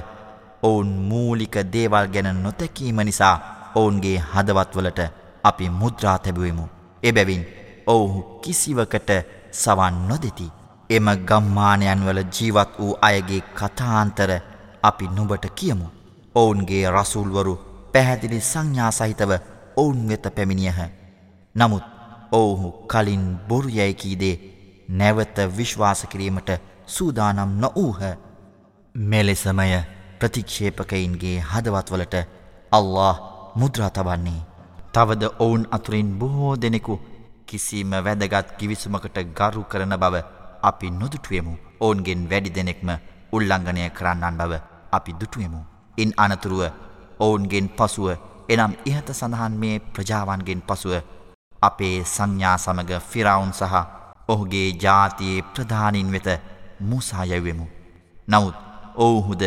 ඔවුන් මූලික දේවල් ගැන නොතැකීම නිසා ඔවුන්ගේ හදවත්වලට අපි මුද්‍රා තැබුවමු. එබැවින් ඔවුහු කිසිවකට සවන් නොදෙති. එම ගම්මානයන් වල ජීවත් වූ අයගේ කතාන්තර අපි නුබට කියමු. ඔවුන්ගේ රසූල්වරු පැහැදිලි සංඥා සහිතව ඔවුන් වෙත පැමිණියහ. නමුත් ඔවුහු කලින් බොරු යැයිකීදේ නැවත විශ්වාස කිරීමට සූදානම් නොවූහ. මෙලෙසමය ප්‍රතික්ෂේපකයින්ගේ හදවත්වලට අල්له මුද්‍රා තබන්නේ. තවද ඔවුන් අතුරින් බොහෝ දෙනෙකු කිසිම වැදගත් කිවිසුමකට ගරු කරන බව අපි නොදුටුවමු. ඔවුන්ගෙන් වැඩි දෙනෙක්ම උල්ලංඝනය කරන්නන් බව අපි දුටුවමු. ඉන් අනතුරුව ඔවුන්ගෙන් පසුව එනම් ඉහත සඳහන් මේ ප්‍රජාවන්ගෙන් පසුව අපේ සංඥා සමග ෆිරවුන් සහ ඔහුගේ ජාතියේ ප්‍රධානින් වෙත මුසායවෙමු. නමුත් ඔවුහුද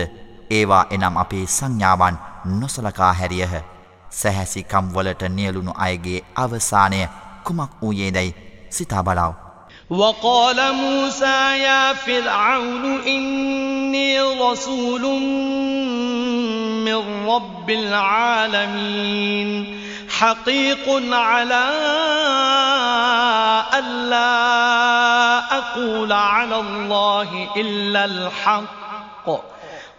ඒවා එනම් අපේ සංඥාවන් නොසලකා හැරියහ සැහැසිකම්වලට නියලුණු අයගේ අවසානය කුමක් වූයේදැයි සිතා බලාව. وقال موسى يا فرعون إني رسول من رب العالمين حقيق على ألا أقول على الله إلا الحق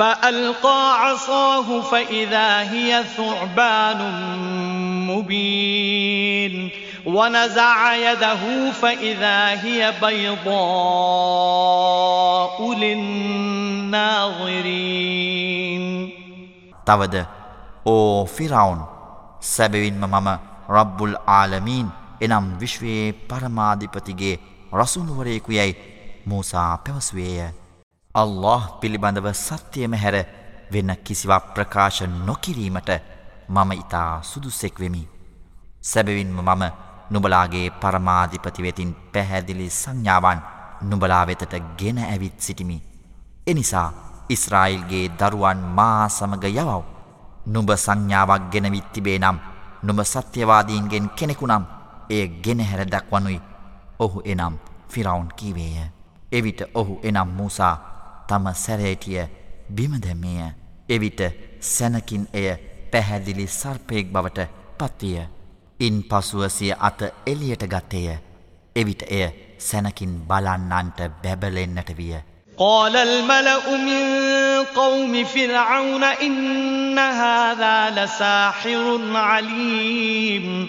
فألقى عصاه فإذا هي ثعبان مبين ونزع يده فإذا هي بيضاء للناظرين තවද ඕ ෆිරවුන් සැබවින්ම මම රබ්බුල් ආලමීන් එනම් විශ්වයේ පරමාධිපතිගේ රසුනුවරයෙකු යැයි මූසා පැවස්වේය. අල්له පිළිබඳව සත්‍යයම හැර වෙන්න කිසිවක් ප්‍රකාශ නොකිරීමට මම ඉතා සුදුසෙක්වෙමි. සැබවින්ම මම නුබලාගේ පරමාධිපති වෙතින් පැහැදිලි සංඥාවන් නුබලා වෙතට ගෙන ඇවිත් සිටිමි. එනිසා ඉස්රායිල්ගේ දරුවන් මා සමග යවව්. නුඹ සංඥාවක් ගෙනවිත් තිබේ නම් නුඹ සත්‍යවාදීන්ගෙන් කෙනෙකු නම් එය ගෙනහැර දක්වනුයි ඔහු එනම් ෆිරවුන් කීවේය. එවිට ඔහු එනම් මූසා තම සැරේටිය බිමදැම්මේය. එවිට සැනකින් එය පැහැදිලි සර්පයෙක් බවට පත්විය. ඉන් පසුවසිය අත එලියට ගත්තේය. එවිට එය සැනකින් බලන්නන්ට බැබලෙන්න්නට විය. قال الملأ من قوم فرعون إن هذا لساحر عليم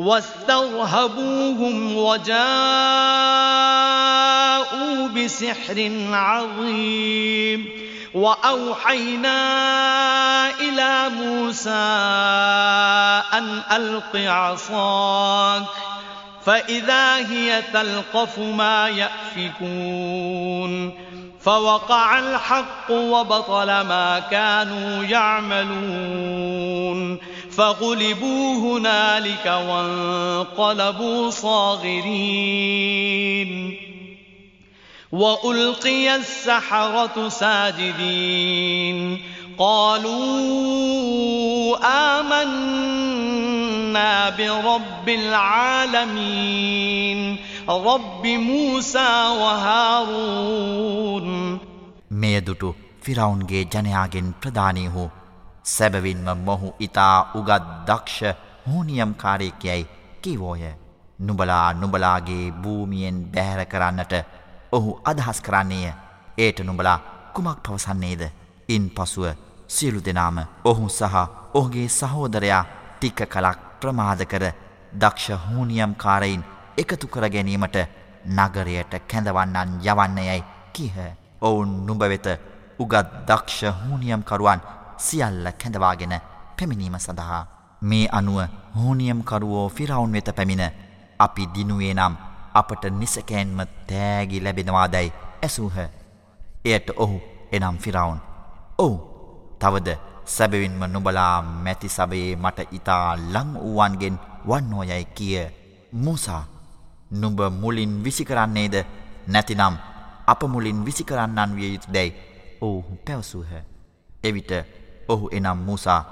واسترهبوهم وجاءوا بسحر عظيم. وأوحينا إلى موسى أن ألق عصاك فإذا هي تلقف ما يأفكون. فوقع الحق وبطل ما كانوا يعملون. فغلبوا هنالك وانقلبوا صاغرين وألقي السحرة ساجدين قالوا آمنا برب العالمين رب موسى وهارون මෙය දුටු ෆිරවුන්ගේ ජනයාගෙන් ප්‍රධානී වූ සැබවින්ම මොහු ඉතා උගත් දක්ෂ හෝනියම් කාරයෙක්යැයි කිවෝය. නුබලා නුබලාගේ භූමියෙන් බැහැර කරන්නට ඔහු අදහස් කරන්නේය. ඒට නුබලා කුමක් පවසන්නේද. ඉන් පසුව සියලු දෙනාම ඔහු සහ ඔහුගේ සහෝදරයා ටික්ක කලක් ප්‍රමාද කර දක්ෂ හූනියම් කාරයින් එකතු කර ගැනීමට නගරයට කැඳවන්නන් යවන්න යැයි කිහ. ඔවුන් නුඹ වෙත උගත් දක්ෂ හූනියම්කරුවන් සියල්ල කැඳවාගෙන පැමිණීම සඳහා මේ අනුව හෝනියම්කරුවෝ ෆිරවුන් වෙත පැමිණ අපි දිනුවේ නම් අපට නිසකෑන්ම තෑගි ලැබෙනවාදැයි ඇසූහ. එයට ඔහු එනම් ෆිරවුන්. ඔවු තවද සැබවින්ම නුබලා මැති සබයේ මට ඉතා ලං වූවන්ගෙන් වන්නෝයැයි කිය. මුසා නුඹ මුලින් විසි කරන්නේද නැතිනම් අප මුලින් විසි කරන්නන් විය යුතු දැයි ඔවුහු පැවසූහ. එවිට ඔහු එනම් මුසා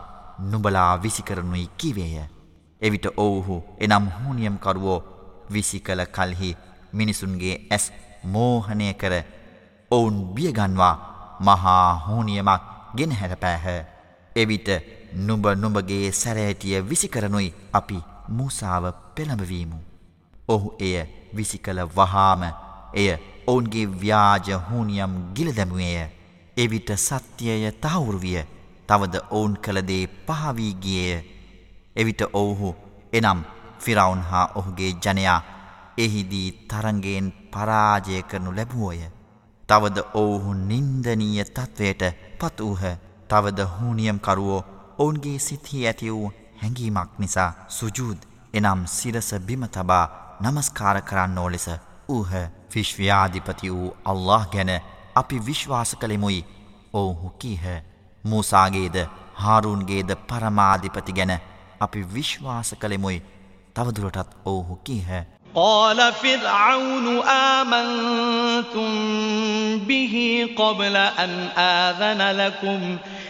නුබලා විසිකරනුයි කිවේය. එවිට ඔවුහු එනම් හුනියම්කරුවෝ විසි කළ කල්හි මිනිසුන්ගේ ඇස් මෝහනය කර ඔවුන් බියගන්වා මහා හෝනියමක් ගෙන හැරපෑහ. එවිට නුඹ නුඹගේ සැරෑටිය විසිකරනුයි අපි මූසාව පෙළඹවීමු. ඔහු එය විසි කළ වහාම එය ඔවුන්ගේ ව්‍යාජ හූනියම් ගිල දැමුවේය. එවිට සත්‍යය තහවුරු විය තවද ඔවුන් කළදේ පහවී ගියය. එවිට ඔවුහු එනම් ෆිරවුන් හා ඔහුගේ ජනයා එහිදී තරන්ගයෙන් පරාජය කරනු ලැබුවෝය. තවද ඔවුහු නින්දනීය තත්ත්වයට පත් වූහ තවද හූනියම්කරුවෝ ඔවුන්ගේ සිත්හි ඇති වූ හැඟීමක් නිසා සුජූද් එනම් සිරස බිම තබා නමස්කාර කරන්නෝ ලෙස ඌහ ෆිශ්ව්‍යාධිපති වූ අල්له ගැන අපි විශ්වාස කළෙමුයි ඔවුහු කීහ මූසාගේද හාරුන්ගේද පරමාධිපති ගැන අපි විශ්වාස කළෙමුයි තවදුරටත් ඔවුහු කීහ قال فرعون آمنتم به قبل أن آذن لكم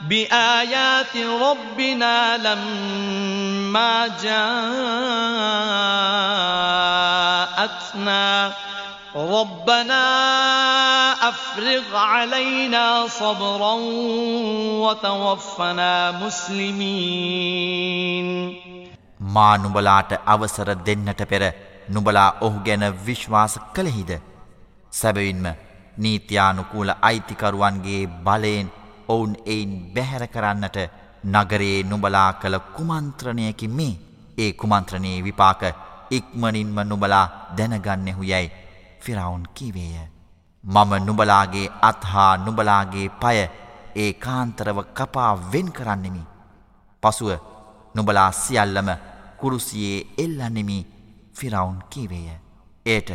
بآيات ربنا لما جاءتنا ربنا أفرغ علينا صبرا وتوفنا مسلمين මා නුබලාට අවසර දෙන්නට පෙර නුබලා ඔහු ගැන විශ්වාස කළෙහිද. සැබවින්ම නීතියානුකූල අයිතිකරුවන්ගේ බලයෙන් ඔවුන් එයින් බැහැර කරන්නට නගරයේ නුබලා කළ කුමන්ත්‍රණයකි මේ ඒ කුමන්ත්‍රණයේ විපාක ඉක්මනින්ම නුබලා දැනගන්නෙහු යැයි ෆිරවුන් කිවේය. මම නුබලාගේ අත්හා නුබලාගේ පය ඒ කාන්තරව කපා වෙන් කරන්නෙමි. පසුව නුබලා සියල්ලම කුරුසියේ එල්ලන්නෙමි ෆිරවුන් කීවේය. ඒට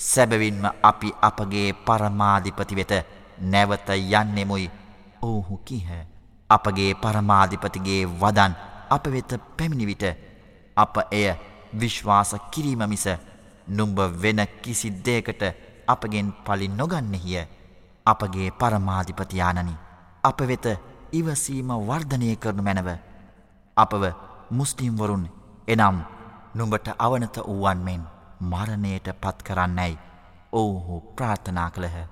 සැබවින්ම අපි අපගේ පරමාධිපති වෙත නැවත යන්නෙමුයි ඔවුහු කීහ. අපගේ පරමාධිපතිගේ වදන් අප වෙත පැමිණිවිට අප එය විශ්වාස කිරීම මිස නුම්ඹ වෙන කිසි දේකට අපගෙන් පලි නොගන්නෙහිය. අපගේ පරමාධිපතියානනි අප වෙත ඉවසීම වර්ධනය කරනු මැනව. අපව මුස්ලිම්වරුන් එනම් නුඹට අවනත වූවන් මෙන් මරණයට පත් කරන්නැයි ඔවුහු ප්‍රාර්ථනා කළහ.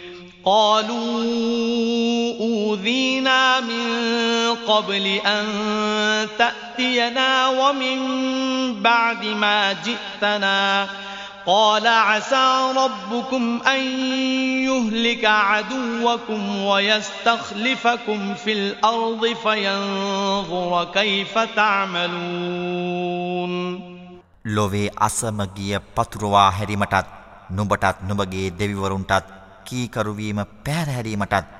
قالوا أوذينا من قبل أن تأتينا ومن بعد ما جئتنا قال عسى ربكم أن يهلك عدوكم ويستخلفكم في الأرض فينظر كيف تعملون ලොවේ අසමගිය පතුරවා හැරීමටත් නුඹටත් නුඹගේ දෙවිවරුන්ටත් කීකරුවීම පැහැරහැරීමටත්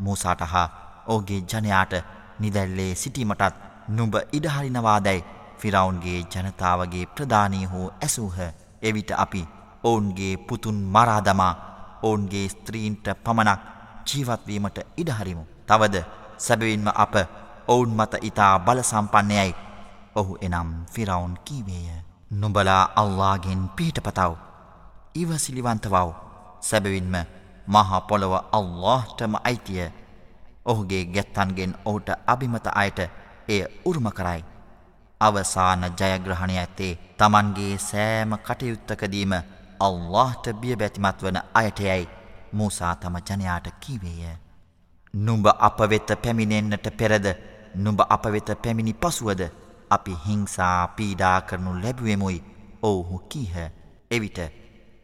මූසාට හා ඕගේ ජනයාට නිදැල්ලේ සිටීමටත් නුඹ ඉඩහරිනවාදැයි ෆිරවුන්ගේ ජනතාවගේ ප්‍රධානී හෝ ඇසූහ එවිට අපි ඔවුන්ගේ පුතුන් මරාදමා ඔවුන්ගේ ස්ත්‍රීන්ට පමණක් ජීවත්වීමට ඉඩහරිමු. තවද සැබවින්ම අප ඔවුන් මත ඉතා බලසම්පන්නයයි ඔහු එනම් ෆිරවුන් කීවේය. නුබලා අල්ලාගෙන් පිහිට පතව්. ඉවසිලිවන්තවව් සැබවින්ම මහා පොළව අල්ලාහ්ටම අයිතිය. ඔහුගේ ගැත්තන්ගෙන් ඔහුට අභිමත අයට එය උරුම කරයි. අවසාන ජයග්‍රහණය ඇත්තේ Tamanගේ සෑම කටයුත්තකදීම අල්ලාහ්ට බියබැතිමත් වන අයටයයි මූසා තම ජනයාට කීවේය. නුඹ අප වෙත පැමිණෙන්නට පෙරද නුඹ අප වෙත පැමිණි පසුවද අපි හිංසා පීඩා කරනු ලැබුවෙමුයි ඔවුහු කීහ. එවිට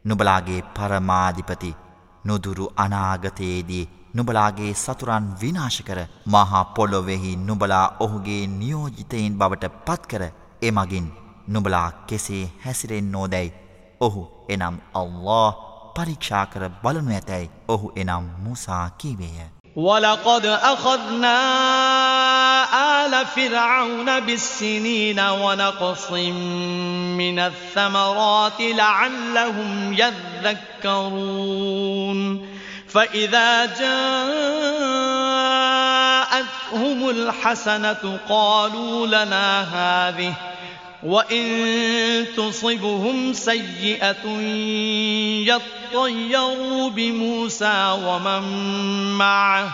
නුබලාගේ පරමාධිපති නොදුරු අනාගතයේදී නුබලාගේ සතුරන් විනාශ කර මහා පොළොවෙහි නුබලා ඔහුගේ නියෝජිතයින් බවට පත්කර එමගින් නුබලා කෙසේ හැසිරෙන් නෝදැයි ඔහු එනම් අල්له පරීක්ෂා කර බලනු ඇතැයි ඔහු එනම් මුසා කීවේය. وَلَقَدْ أَخَذْنَا آلَ فِرْعَوْنَ بِالسِّنِينَ وَنَقْصٍ مِّنَ الثَّمَرَاتِ لَعَلَّهُمْ يَذَّكَّرُونَ فَإِذَا جَاءَتْهُمُ الْحَسَنَةُ قَالُوا لَنَا هَٰذِهِ وَإِن تُصِبْهُمْ سَيِّئَةٌ يَطَّيَّرُوا بِمُوسَىٰ وَمَن مَّعَهُ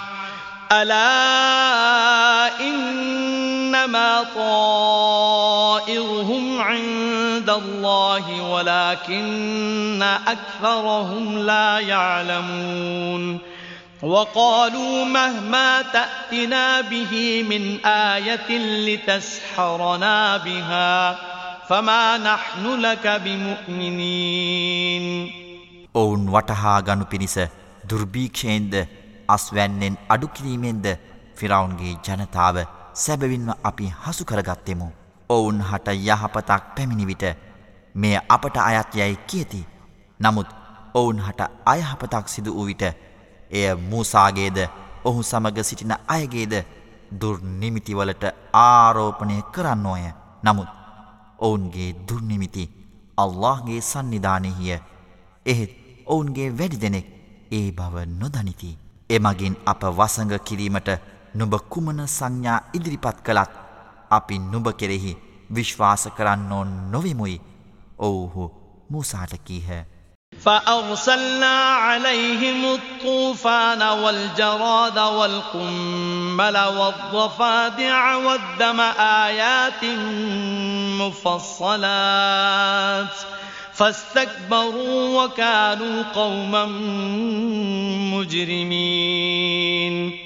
أَلَا إِنَّمَا طَائِرُهُمْ عِندَ اللَّهِ وَلَٰكِنَّ أَكْثَرَهُمْ لَا يَعْلَمُونَ وقالوا مهما تأتنا به من آية لتسحرنا بها فما نحن لك بمؤمنين ඔවුන් වටහා ගනු පිණිස දුර්භීක්ෂයෙන්ද අස්වැන්නෙන් අඩුකිරීමෙන්ද ෆිරවුන්ගේ ජනතාව සැබවින්ම අපි හසු කරගත්තෙමු. ඔවුන් හට යහපතක් පැමිණිවිට මෙය අපට අයත් යැයි කියති. නමුත් ඔවුන් හට අයහපතක් සිදු වූ විට එය මූසාගේද ඔහු සමග සිටින අයගේද දුර්නිමිතිවලට ආරෝපණය කරන්නෝය. නමුත් ඔවුන්ගේ දුර්නිමිති අල්لهගේ සන්නිධානයහිය එහෙත් ඔවුන්ගේ වැඩි දෙනෙක් ඒ බව නොදනිති. එමගින් අප වසඟ කිරීමට නුඹ කුමන සංඥා ඉදිරිපත් කළත් අපි නුඹ කෙරෙහි විශ්වාස කරන්නෝ නොවිමුයි ඔවුහු මූසාට කීහ. فأرسلنا عليهم الطوفان والجراد والقمل والضفادع والدم آيات مفصلات فاستكبروا وكانوا قوما مجرمين.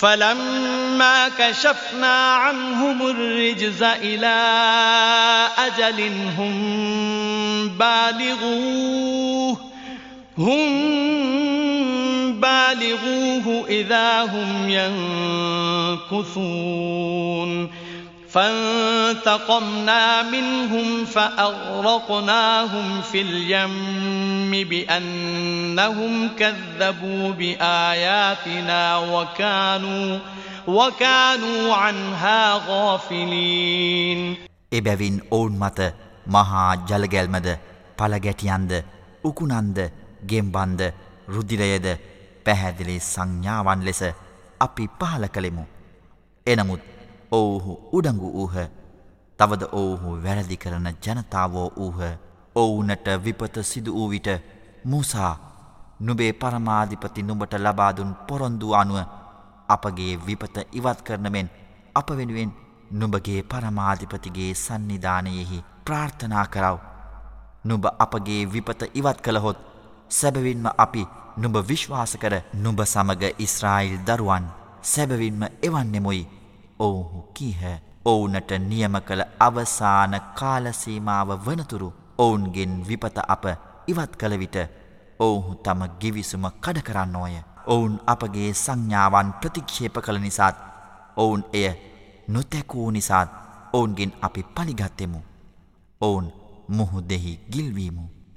فلما كشفنا عنهم الرجز إلى أجل هم بالغوه هم بالغوه إذا هم ينكثون. فانتقمنا منهم فأغرقناهم في اليم بأنهم كذبوا بآياتنا وكانوا وكانوا عنها غافلين එබැවින් ඔවුන් මත මහා ජලගැල්මද පළගැටියන්ද උකුණන්ද ගෙම්බන්ද රුදිරයද පැහැදිලි සංඥාවන් ලෙස අපි පහල කළෙමු. එනමුත් ඔවුහු උඩඟු වූහ තවද ඔවුහු වැරදි කරන ජනතාවෝ වූහ ඔවුනට විපත සිදු වූ විට මුසා නුබේ පරමාධිපති නුඹට ලබාදුන් පොරොන්දු අනුව අපගේ විපත ඉවත් කරනමෙන් අප වෙනුවෙන් නුඹගේ පරමාධිපතිගේ සන්නිධානයෙහි ප්‍රාර්ථනා කරව. නුබ අපගේ විපත ඉවත් කළහොත් සැබවින්ම අපි නුඹ විශ්වාස කර නුඹ සමග ඉස්රායිල් දරුවන් සැබවින්ම එවන්නෙමුයි. ඔවුහු කීහ. ඔවුනට නියම කළ අවසාන කාලසීමාව වනතුරු ඔවුන්ගෙන් විපත අප ඉවත් කළ විට ඔවුහු තම ගිවිසුම කඩ කරන්නෝය ඔවුන් අපගේ සංඥාවන් ප්‍රතික්ෂේප කළ නිසාත් ඔවුන් එය නොතැකූ නිසාත් ඔවුන්ගෙන් අපි පලිගත්තෙමු ඔවුන් මුහුදෙහි ගිල්වීමු.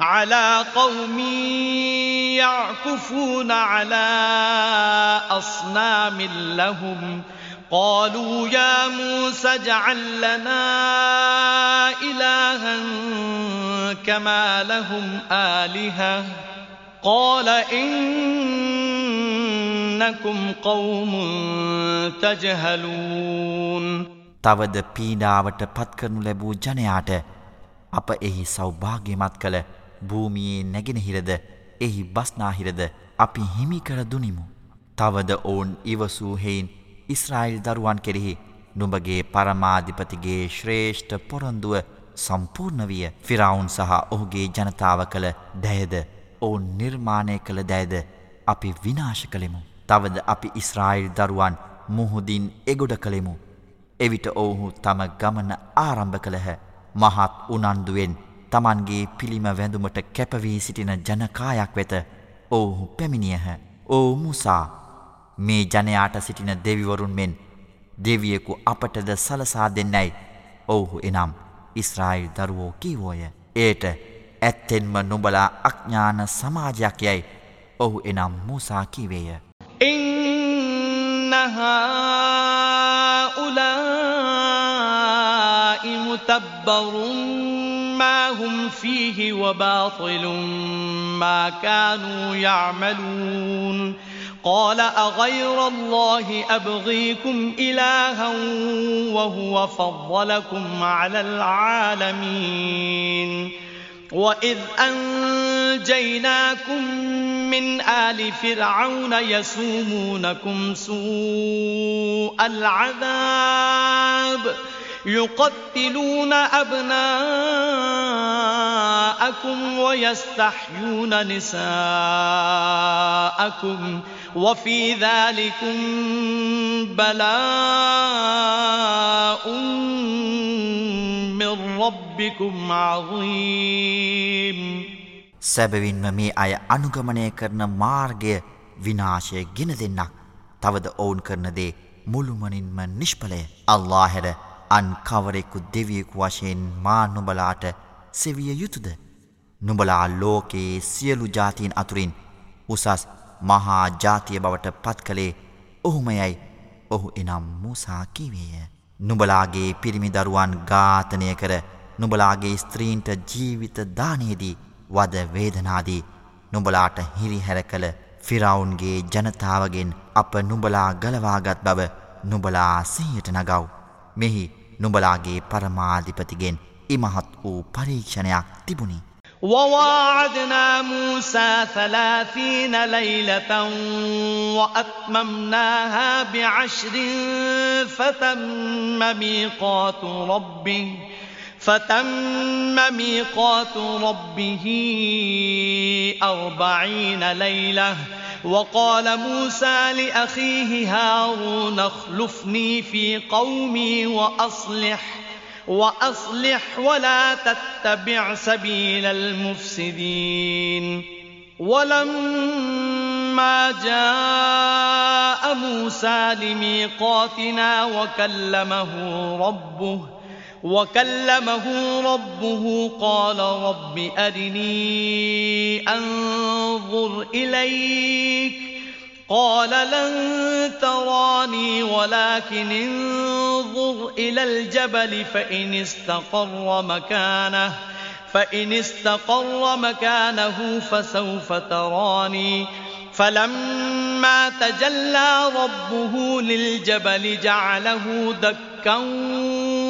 على قوم يعكفون على أصنام لهم قالوا يا موسى اجعل لنا إلها كما لهم آلهة قال إنكم قوم تجهلون තවද පීඩාවට පත්කරනු ලැබූ ජනයාට අප එහි සෞභාග්‍යමත් කළ භූමියේ නැගෙනහිරද එහි බස්නාහිරද අපි හිමිකර දුනිමු. තවද ඔවුන් ඉවසූ හෙයින් ඉස්රායිල් දරුවන් කෙරෙහි නුඹගේ පරමාධිපතිගේ ශ්‍රේෂ්ඨ පොරොන්දුව සම්පූර්ණ විය ෆිරවුන් සහ ඔහුගේ ජනතාව කළ දැයද ඔවුන් නිර්මාණය කළ දැයද අපි විනාශ කළෙමු. තවද අපි ඉස්රායිල් දරුවන් මුහුදින් එගොඩ කළෙමු. එවිට ඔවුහු තම ගමන ආරම්භ කළහ මහත් උනන්දුවෙන් තමන්ගේ පිළිම වැඳුමට කැපවී සිටින ජනකායක් වෙත ඔවුහු පැමිණියහ. ඕ මුසා මේ ජනයාට සිටින දෙවිවරුන් මෙන් දෙවියෙකු අපටද සලසා දෙන්නැයි ඔවුහු එනම් ඉස්රායිල් දරුවෝ කීවෝය. ඒට ඇත්තෙන්ම නොබලා අඥ්ඥාන සමාජයක් යැයි ඔහු එනම් මුසා කිවේය. ඉන්නහා උලා ඉමුතබ්බරුන් هم فيه وباطل ما كانوا يعملون قال أغير الله أبغيكم إلها وهو فضلكم على العالمين وإذ أنجيناكم من آل فرعون يسومونكم سوء العذاب ۖ يقتلون أبناءكم ويستحيون نساءكم وفي ذلكم بلاء من ربكم عظيم සැබවින්ම මේ අය අනුගමනය කරන මාර්ගය විනාශය ගෙන දෙන්නක් තවද ඔවුන් කරන දේ මුළුමනින්ම නිෂ්පලය අල්ලා හැර අන් කවරෙකු දෙවියෙකු වශයෙන් මා නුබලාට සෙවිය යුතුද? නුබලා ලෝකයේ සියලු ජාතීන් අතුරින් උසස් මහා ජාතිය බවට පත් කළේ ඔහුමයයි. ඔහු එනම් මූසා කිවේය. නුබලාගේ පිරිමිදරුවන් ඝාතනය කර නුබලාගේ ස්ත්‍රීන්ට ජීවිත දානයේදී වද වේදනාදී නුබලාට හිරිහැර කළ ෆිරවුන්ගේ ජනතාවගෙන් අප නුබලා ගලවාගත් බව නුබලා සිහියට නගව්. මෙහි නුබලාගේ පරමාධිපතිගෙන් ඉමහත් වූ පරීක්ෂණයක් තිබුණි. وواعدنا موسى ثلاثين ليلة وأتممناها بعشر فتم ميقات ربه فتم ميقات ربه أربعين ليلة وقال موسى لأخيه هارون اخلفني في قومي وأصلح وأصلح ولا تتبع سبيل المفسدين. ولما جاء موسى لميقاتنا وكلمه ربه وكلمه ربه قال رب أرني أنظر إليك قال لن تراني ولكن انظر إلى الجبل فإن استقر مكانه فإن استقر مكانه فسوف تراني فلما تجلى ربه للجبل جعله دكا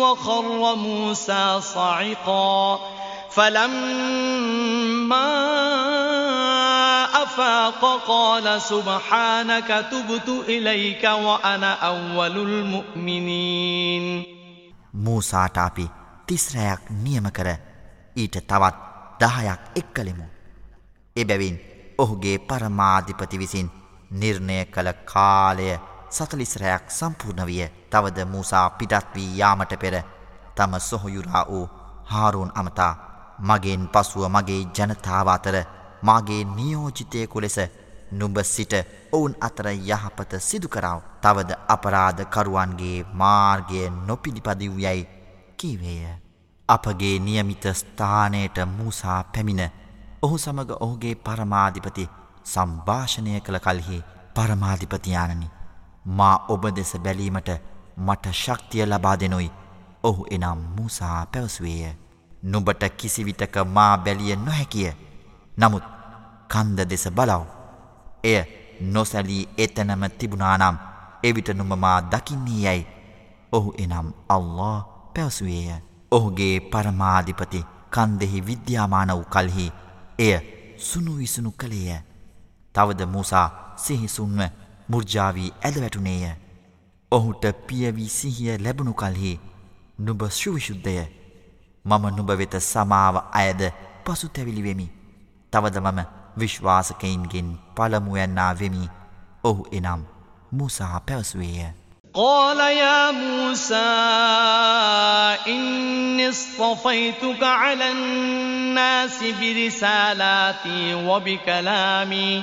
وخر موسى صعقا فلما أفاق قال سبحانك تبت إليك وأنا أول المؤمنين මූසාට අපි තිස්රයක් නියම කර ඊට තවත් දහයක් එක් කළෙමු. එබැවින් ඔහුගේ පරමාධිපති විසින් නිර්ණය කළ කාලය සතලිස්රයක් සම්පූර්ණ විය තවද මූසා පිටත් වී යාමට පෙර තම සොහොයුරා වූ හාරුන් අමතා මගෙන් පසුව මගේ ජනතාව අතර මාගේ නියෝජිතයකු ලෙස නුඹ සිට ඔවුන් අතර යහපත සිදුකරාව තවද අපරාධකරුවන්ගේ මාර්ගය නොපිළිපදිව් යැයි කීවේය. අපගේ නියමිත ස්ථානයට මූසා පැමිණ ඔහු සමඟ ඔහුගේ පරමාධිපති සම්භාෂණය කළ කල්හි පරමාධිපතියානනි මා ඔබ දෙස බැලීමට මට ශක්තිය ලබා දෙනුයි. ඔහු එනම් මූසා පැවසුවේය. නුබට කිසිවිටක මා බැලිය නොහැකිය. නමුත් කන්ද දෙස බලව්. එය නොසැලී එතනම තිබුණානම් එවිට නුම මා දකින්නේ යැයි. ඔහු එනම් අල්له පැවසුවේය. ඔහුගේ පරමාධිපති කන්දෙහි විද්‍යාමාන වූ කල්හි එය සුනු විසුණු කළේය. තවද මූසා සිහිසුන්ව මුර්ජාවී ඇදවැටුනේය. ඔහුට පියවී සිහිය ලැබුණු කල්හි නුබ ශුවිශුද්ධය. මම නුබ වෙත සමාව අයද පසු තැවිලිවෙමි. තවද මම විශ්වාසකයින්ගෙන් පළමුුවන්නා වෙමි ඔහු එනම් මුසා පැවසුවේය. قال يا موسى إني اصطفيتك على الناس برسالاتي وبكلامي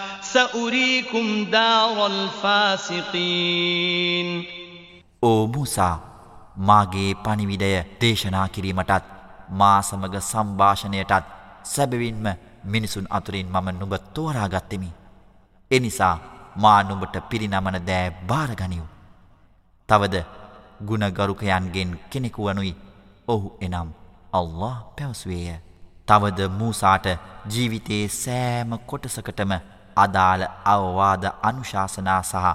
سأريكم دار الفاسقين ඕ මූසා මාගේ පණිවිඩය දේශනා කිරීමටත් මා සමග සම්භාෂණයටත් සැබවින්ම මිනිසුන් අතුරින් මම නුඹ තෝරාගත්තෙමි. එනිසා මා නුඹට පිරිනමන දෑ භාරගනිව්. තවද ගුණගරුකයන්ගෙන් කෙනෙකුවනුයි ඔහු එනම් අල්له පැවසුවේය. තවද මූසාට ජීවිතයේ සෑම කොටසකටම අදාළ අවවාද අනුශාසනා සහ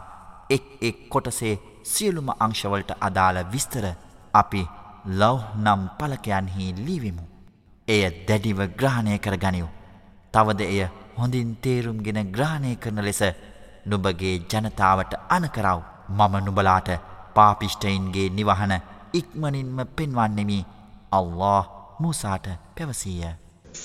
එක් එක් කොටසේ සියලුම අංශවලට අදාළ විස්තර අපි ලව් නම් පලකයන්හි ලීවිමු. එය දැඩිව ග්‍රහණය කර ගනිව්. තවද එය හොඳින් තේරුම්ගෙන ග්‍රහණය කරන ලෙස නුබගේ ජනතාවට අනකරව මම නුබලාට පාපිෂ්ටයින්ගේ නිවහන ඉක්මනින්ම පෙන්වන්නෙමි අල්له මූසාට පැවසීය.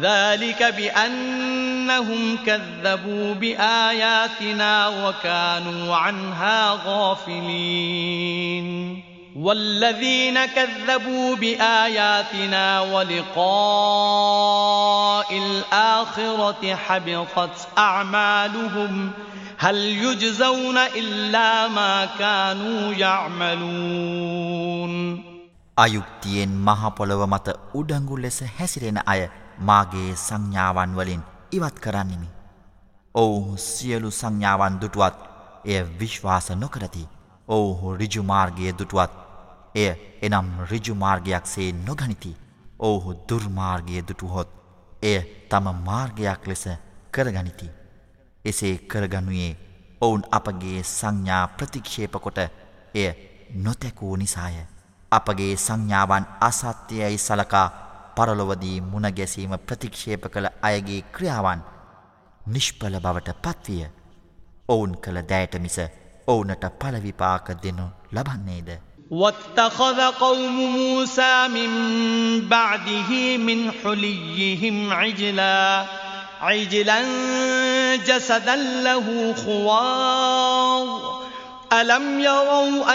ذلك بأنهم كذبوا بآياتنا وكانوا عنها غافلين والذين كذبوا بآياتنا ولقاء الآخرة حبطت أعمالهم هل يجزون إلا ما كانوا يعملون අයුක්තියෙන් මහපොළොව මත උඩංගු ලෙස හැසිරෙන අය මාගේ සංඥාවන් වලින් ඉවත් කරන්නෙමි. ඔවුහු සියලු සංඥාවන් දුටුවත් එය විශ්වාස නොකරති. ඔවුහු රිජුමාර්ගය දුටුවත් එය එනම් රිජුමාර්ගයක් සේ නොගනිති. ඔවුහු දුර්මාර්ගය දුටුහොත් එය තම මාර්ගයක් ලෙස කරගනිති. එසේ කරගනුයේ ඔවුන් අපගේ සංඥා ප්‍රතික්ෂේපකොට එය නොතැකූ නිසාය. අපගේ සංඥාවන් අසත්‍යයයි සලකා පරලොවදී මුණගැසීම ප්‍රතික්ෂේප කළ අයගේ ක්‍රියාවන් නිෂ්පල බවට පත්විය. ඔවුන් කළ දෑයට මිස ඔවුනට පලවිපාක දෙනු ලබන්නේද. واتخذ قوم موسى من بعده من حليهم عجلا عجلا جسدا له خوار ألم يروا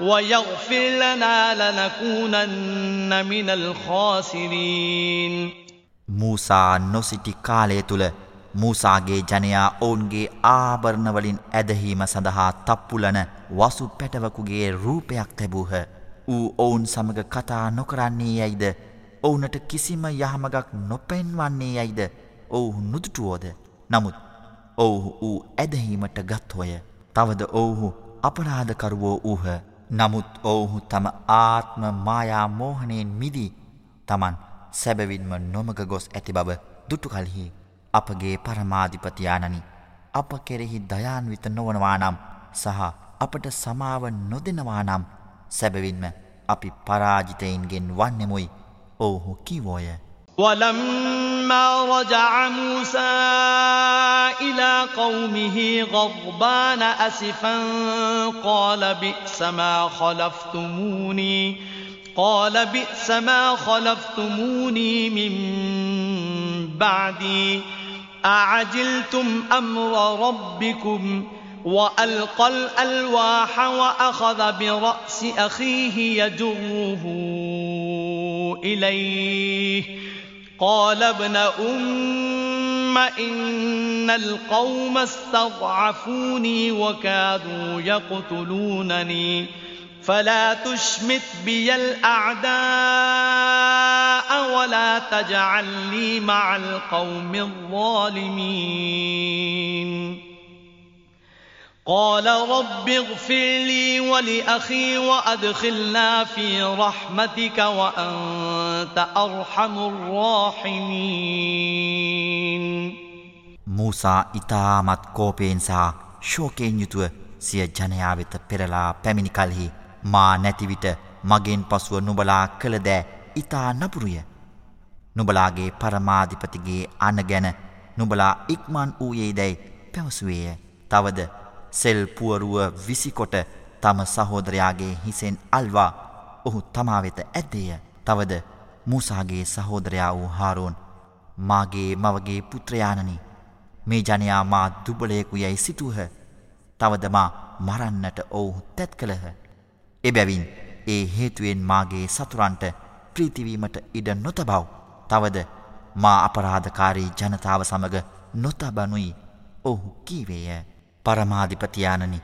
ويغفر لنا لنكونن من الخاسرين موسى නොසිටි කාලය තුළ මූසාගේ ජනයා ඔවුන්ගේ ආභරණවලින් ඇදහීම සඳහා තප්පුලන වසු පැටවකුගේ රූපයක් තැබූහ. ඌ ඔවුන් සමඟ කතා නොකරන්නේ යැයිද ඔවුනට කිසිම යහමගක් නොපැන්වන්නේ යැයිද ඔවුහු නුදුටුවෝද. නමුත් ඔවුහු වූ ඇදහීමට ගත්හොය. තවද ඔවුහු අපරාධකරුවෝ වූහ. නමුත් ඔවුහු තම ආත්ම මායා මෝහනයෙන් මිදී තමන් සැබවින්ම නොමග ගොස් ඇති බව දුටු කල්හි අපගේ පරමාධිපතියානනි අප කෙරෙහි දයාන්විත නොවනවා නම් සහ අපට සමාව නොදෙනවා නම් සැබවින්ම අපි පරාජිතයින්ගෙන් වන්නෙමුයි ඔවුහු කිවෝය. ولما رجع موسى إلى قومه غضبان أسفا قال بئس ما خلفتموني قال بئس ما خلفتموني من بعدي أعجلتم أمر ربكم وألقى الألواح وأخذ برأس أخيه يجره إليه. قال ابن أم إن القوم استضعفوني وكادوا يقتلونني فلا تشمت بي الأعداء ولا تجعلني مع القوم الظالمين قال رب اغفر لي ولأخي وأدخلنا في رحمتك وأنت أرحم الراحمين මූසා ඉතාමත් කෝපයෙන් සහ ශෝකයෙන් යුතුව සිය ජනයා වෙත පෙරලා පැමිණි කල්හි මා නැතිවිට මගෙන් පසුව නුබලා කළ දෑ ඉතා නපුරුය. නුබලාගේ පරමාධිපතිගේ අන ගැන නුබලා ඉක්මන් වූයේ දැයි පැවසුවේය. තවද සෙල් පුවරුව විසිකොට තම සහෝදරයාගේ හිසෙන් අල්වා ඔහු තමා වෙත ඇද්දේය. තවද මූසාගේ සහෝදරයා වූ හාරෝන් මාගේ මවගේ පුත්‍රයානනි මේ ජනයා මා දුබලයෙකු යැයි සිතුහ. තවද මා මරන්නට ඔවුහු තැත් කළහ. එබැවින් ඒ හේතුවෙන් මාගේ සතුරන්ට ප්‍රීතිවීමට ඉඩ නොතබව්. තවද මා අපරාධකාරී ජනතාව සමග නොතබනුයි ඔහු කීවේය. පරමාධිපතියානනි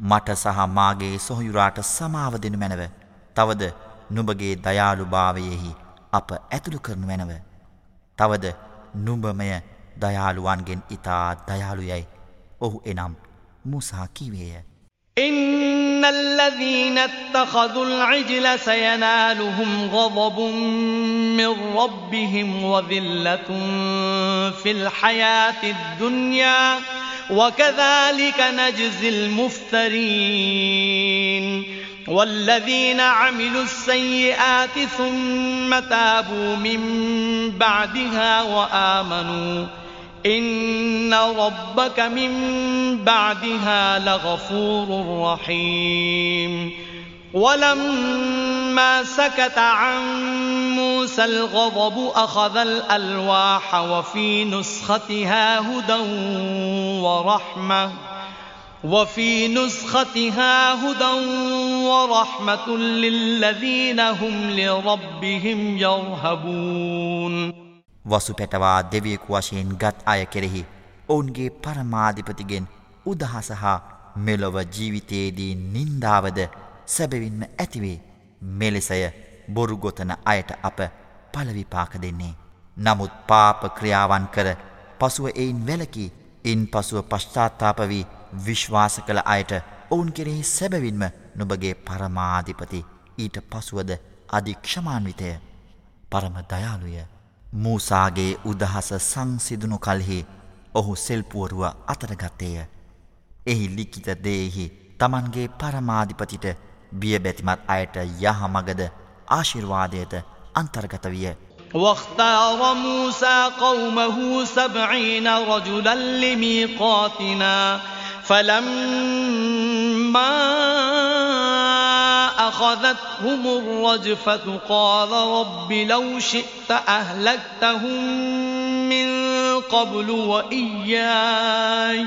මට සහ මාගේ සොහයුරාට සමාව දෙනු මැනව. තවද නුබගේ දයාළුභාවයෙහි අප ඇතුළු කරනු මැනව. තවද නුඹමය දයාළුවන්ගෙන් ඉතා දයාළුයයි ඔහු එනම් මුසා කිවේය. إن الذين اتخذوا العجل سينالهم غضب من ربهم وذلة في الحياة الدنيا وكذلك نجزي المفترين والذين عملوا السيئات ثم تابوا من بعدها وآمنوا إن ربك من بعدها لغفور رحيم ولما سكت عن موسى الغضب أخذ الألواح وفي نسختها هدى ورحمة وفي نسختها هدى ورحمة للذين هم لربهم يرهبون වසු පැටවා දෙවියෙකු වශයෙන් ගත් අය කෙරෙහි ඔවුන්ගේ පරමාධිපතිගෙන් උදහස හා මෙලොව ජීවිතයේදී නින්දාවද සැබවින්ම ඇතිවේ මෙලෙසය බොරුගොතන අයට අප පලවිපාක දෙන්නේ. නමුත් පාප ක්‍රියාවන් කර පසුව එයින් වැලකි ඉන් පසුව පශ්චාත්තාපවී විශ්වාස කළ අයට ඔවුන් කෙරෙහි සැබවින්ම නොබගේ පරමාධිපති ඊට පසුවද අධික්ෂමාන්විතය පරම දයාලුය. මූසාගේ උදහස සංසිදුණු කල්හි ඔහු සෙල්පුවරුව අතරගත්තේය. එහි ලික්කිත දේහි තමන්ගේ පරමාධිපතිට බියබැතිමත් අයට යහමගද ආශිර්වාදයට අන්තර්ගත විය. واختار موسى قومه سبعين رجلا لميقاتنا فلما أخذتهم الرجفة قال رب لو شئت أهلكتهم من قبل وإياي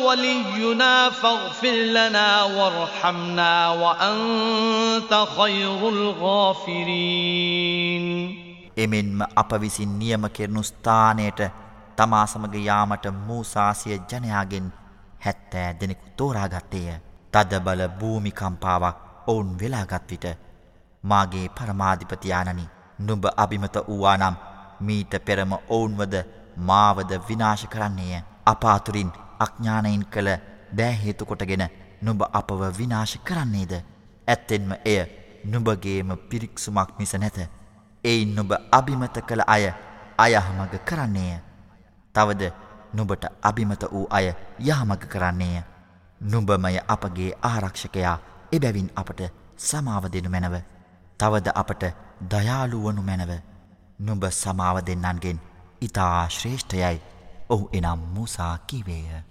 ولينا فاغفر لنا وارحمنا وأنت خير الغافرين එමෙන්ම අප විසින් නියම කෙරනු ස්ථානයට තමා සමග යාමට මූසාසිය ජනයාගෙන් හැත්තෑ දෙනෙකු තෝරාගත්තේය. තදබල භූමිකම්පාවක් ඔවුන් වෙලාගත් විට මාගේ පරමාධිපතියානනි නුඹ අභිමත වූවානම් මීට පෙරම ඔවුන්වද මාවද විනාශ කරන්නේය. අපාතුරින් අඥ්ඥානයින් කළ දෑහේතු කොටගෙන නුඹ අපව විනාශ කරන්නේද. ඇත්තෙන්ම එය නුඹගේම පිරික්සුමක් මිස නැත. එයින් නුඹ අභිමත කළ අය අයහමග කරන්නේය. තවද නුඹට අභිමත වූ අය යහමග කරන්නේය. නුඹමය අපගේ ආරක්ෂකයා එබැවින් අපට සමාව දෙනු මැනව. තවද අපට දයාළුවනු මැනව. නුඹ සමාව දෙන්නන්ගෙන් ඉතා ශ්‍රේෂ්ඨයයි ඔහු එනම් මුසා කිවේය.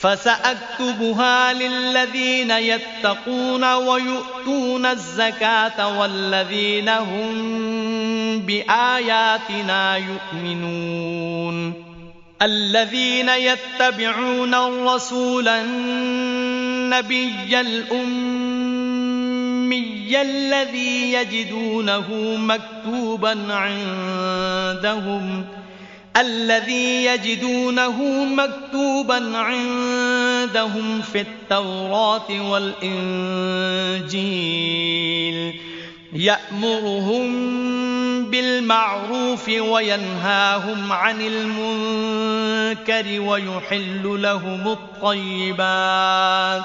فسأكتبها للذين يتقون ويؤتون الزكاة والذين هم بآياتنا يؤمنون. الذين يتبعون الرسول النبي الأمي الذي يجدونه مكتوبا عندهم الذي يجدونه مكتوبا عندهم في التوراة والإنجيل. يأمرهم بالمعروف وينهاهم عن المنكر ويحل لهم الطيبات.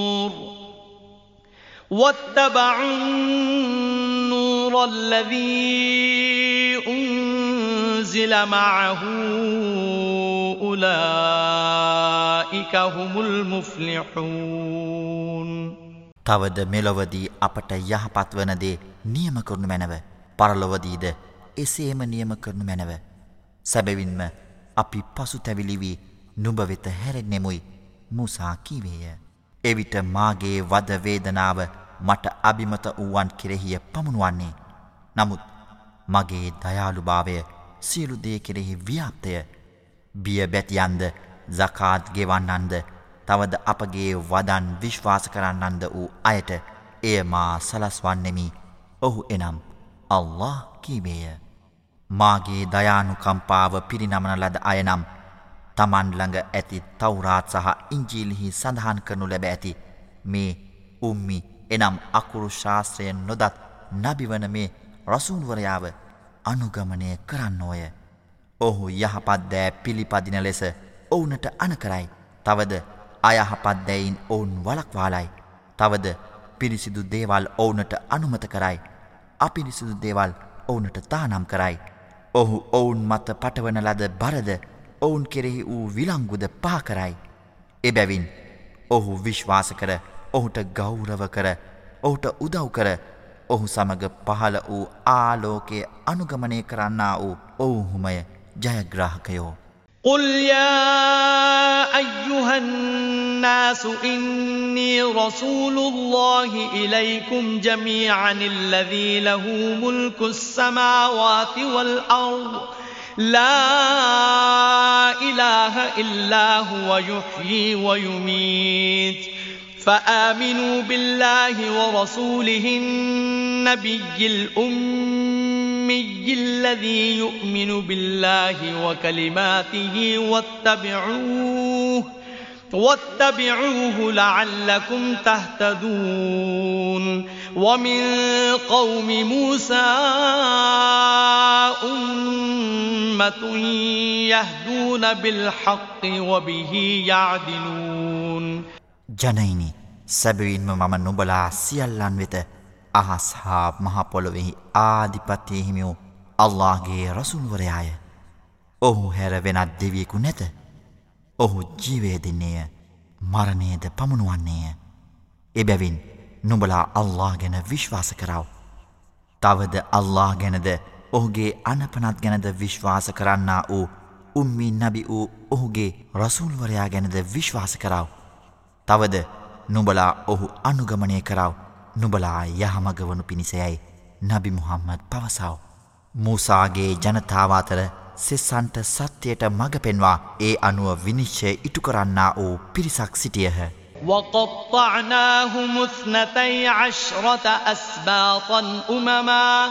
واتبعوا النور الذي أنزل معه أولئك هم المفلحون තවද මෙලොවදී අපට යහපත් වන දේ නියම කරනු මැනව පරලොවදීද එසේම නියම කරනු මැනව සැබවින්ම අපි පසු තැවිලිවී නුඹ වෙත හැරෙන්නෙමුයි මුසා කීවේය එවිට මාගේ වදවේදනාව මට අභිමත වූවන් කෙරෙහිය පමුණුවන්නේ. නමුත් මගේ දයාළුභාවය සියලු දේ කෙරෙහි ව්‍යාප්තය. බිය බැතියන්ද සකාත් ගෙවන්නන්ද තවද අපගේ වදන් විශ්වාස කරන්නන්ද වූ අයට එය මා සලස්වන්නෙමි. ඔහු එනම් අල්له කීවේය මාගේ දයානුකම්පාව පිරිනමන ලද අයනම් තමන් ළඟ ඇති තවරාත් සහ ඉංජීලිහි සඳහන් කරනු ලැබ ඇති. මේ උම්මි එනම් අකුරු ශාස්ත්‍රයෙන් නොදත් නබිවන මේ රසූන්වරයාව අනුගමනය කරන්නෝය. ඔහු යහපත් දෑ පිළිපදින ලෙස ඔවුනට අනකරයි. තවද අයහපත් දැයින් ඔවුන් වලක්වාලයි. තවද පිරිසිදු දේවල් ඔවුනට අනුමත කරයි. අපිරිසිදු දේවල් ඔවුනට තානම් කරයි. ඔහු ඔවුන් මත පටවන ලද බරද ඔවුන් කෙරෙහි වූ විලංගුද පාකරයි. එබැවින් ඔහු විශ්වාස කර ඔහුට ගෞරව කර ඔහුට උදව් කර ඔහු සමග පහළ වූ ආලෝකය අනුගමනය කරන්නා වූ ඔවුහුමය ජයග්‍රාහකයෝ. قل يا أيها الناس إني رسول الله إليكم جميعا الذي له ملك السماوات والأرض لا إله إلا هو يحيي ويميت فآمنوا بالله ورسوله النبي الأمي الذي يؤمن بالله وكلماته واتبعوه واتبعوه لعلكم تهتدون. ومن قوم موسى أمة يهدون بالحق وبه يعدلون. ජනයිනි සැබවින්ම මම නුබලා සියල්ලන් වෙත අහස් හා මහපොළොවෙහි ආධිපත්තියහිමියෝ අල්ලාගේ රසුල්වරයාය. ඔහු හැර වෙනත් දෙවියෙකු නැත. ඔහු ජීවේදින්නේය මරණයද පමුණුවන්නේය. එබැවින් නුබලා අල්له ගැන විශ්වාස කරව. තවද අල්له ගැනද ඔහුගේ අනපනත් ගැනද විශ්වාස කරන්නා වූ උම්මි නබි වූ ඔහුගේ රසුල්වරයා ගැනද විශ්වාස කරාව. තවද නුබලා ඔහු අනුගමනය කරව නුබලා යහමගවනු පිණිසයයි නබි මුහම්මද පවසාව. මූසාගේ ජනතාවාතර සෙස්සන්ට සත්‍යයට මඟ පෙන්වා ඒ අනුව විනිශ්චය ඉටු කරන්නා වූ පිරිසක් සිටියහ. وقطعناهم اثنتي عشرة أسباطا أمما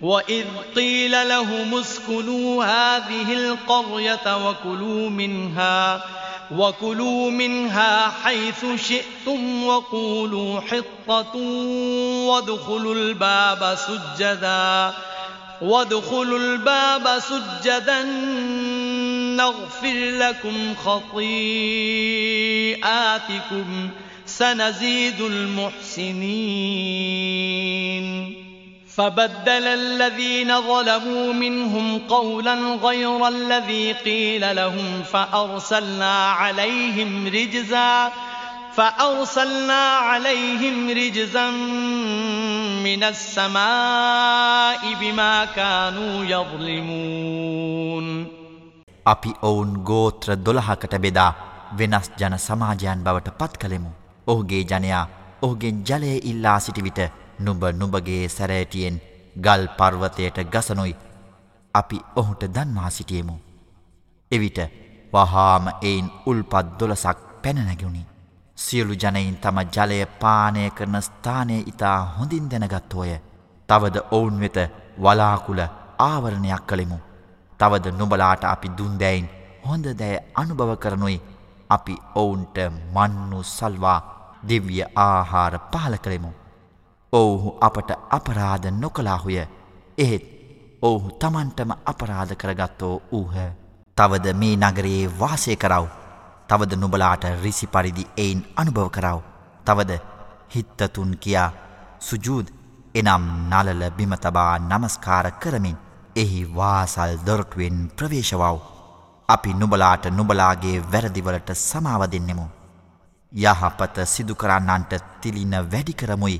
وإذ قيل لهم اسكنوا هذه القرية وكلوا منها وكلوا منها حيث شئتم وقولوا حطة وادخلوا الباب سجدا وادخلوا الباب سجدا نغفر لكم خطيئاتكم سنزيد المحسنين. فبدل الذين ظلموا منهم قولا غير الذي قيل لهم فأرسلنا عليهم رجزا فأرسلنا عليهم رجزا من السماء بما كانوا يظلمون අපි ඔවුන් ගෝත්‍ර දොළහකට බෙදා වෙනස් ජන සමාජයන් බවට පත් කළෙමු. ඔහුගේ ජනයා ඔහුගෙන් ජලය ඉල්ලා සිටිවිට නුඹ නුඹගේ සැරෑටියෙන් ගල් පර්වතයට ගසනුයි අපි ඔහුට දන්වා සිටියමු. එවිට වහාම එයින් උල්පත් දොලසක් පැනනැගුණි. සියලු ජනයින් තම ජලය පානය කරන ස්ථානය ඉතා හොඳින් දැනගත්තෝය. තවද ඔවුන් වෙත වලාකුල ආවරණයක් කළෙමු. තවද නුබලාට අපි දුන්දැයින් හොඳ දෑ අනුභව කරනුයි අපි ඔවුන්ට මන්නු සල්වා දිව්‍ය ආහාර පහල කළෙමු. ඔවුහු අපට අපරාධ නොකලාහුය එහෙත් ඔවුහු තමන්ටම අපරාධ කරගත්තෝ වූහ. තවද මේ නගරයේ වාසය කරව. තවද නුබලාට රිසි පරිදි එයින් අනුභව කරව. තවද හිත්තතුන් කියා සුජූද් එනම් නලල බිමතබා නමස්කාර කරමින් එහි වාසල් දොරටුවෙන් ප්‍රවේශවව්. අපි නුබලාට නුබලාගේ වැරදිවලට සමාව දෙන්නෙමු. යහපත සිදුකරන්නන්ට තිලින වැඩිකරමුයි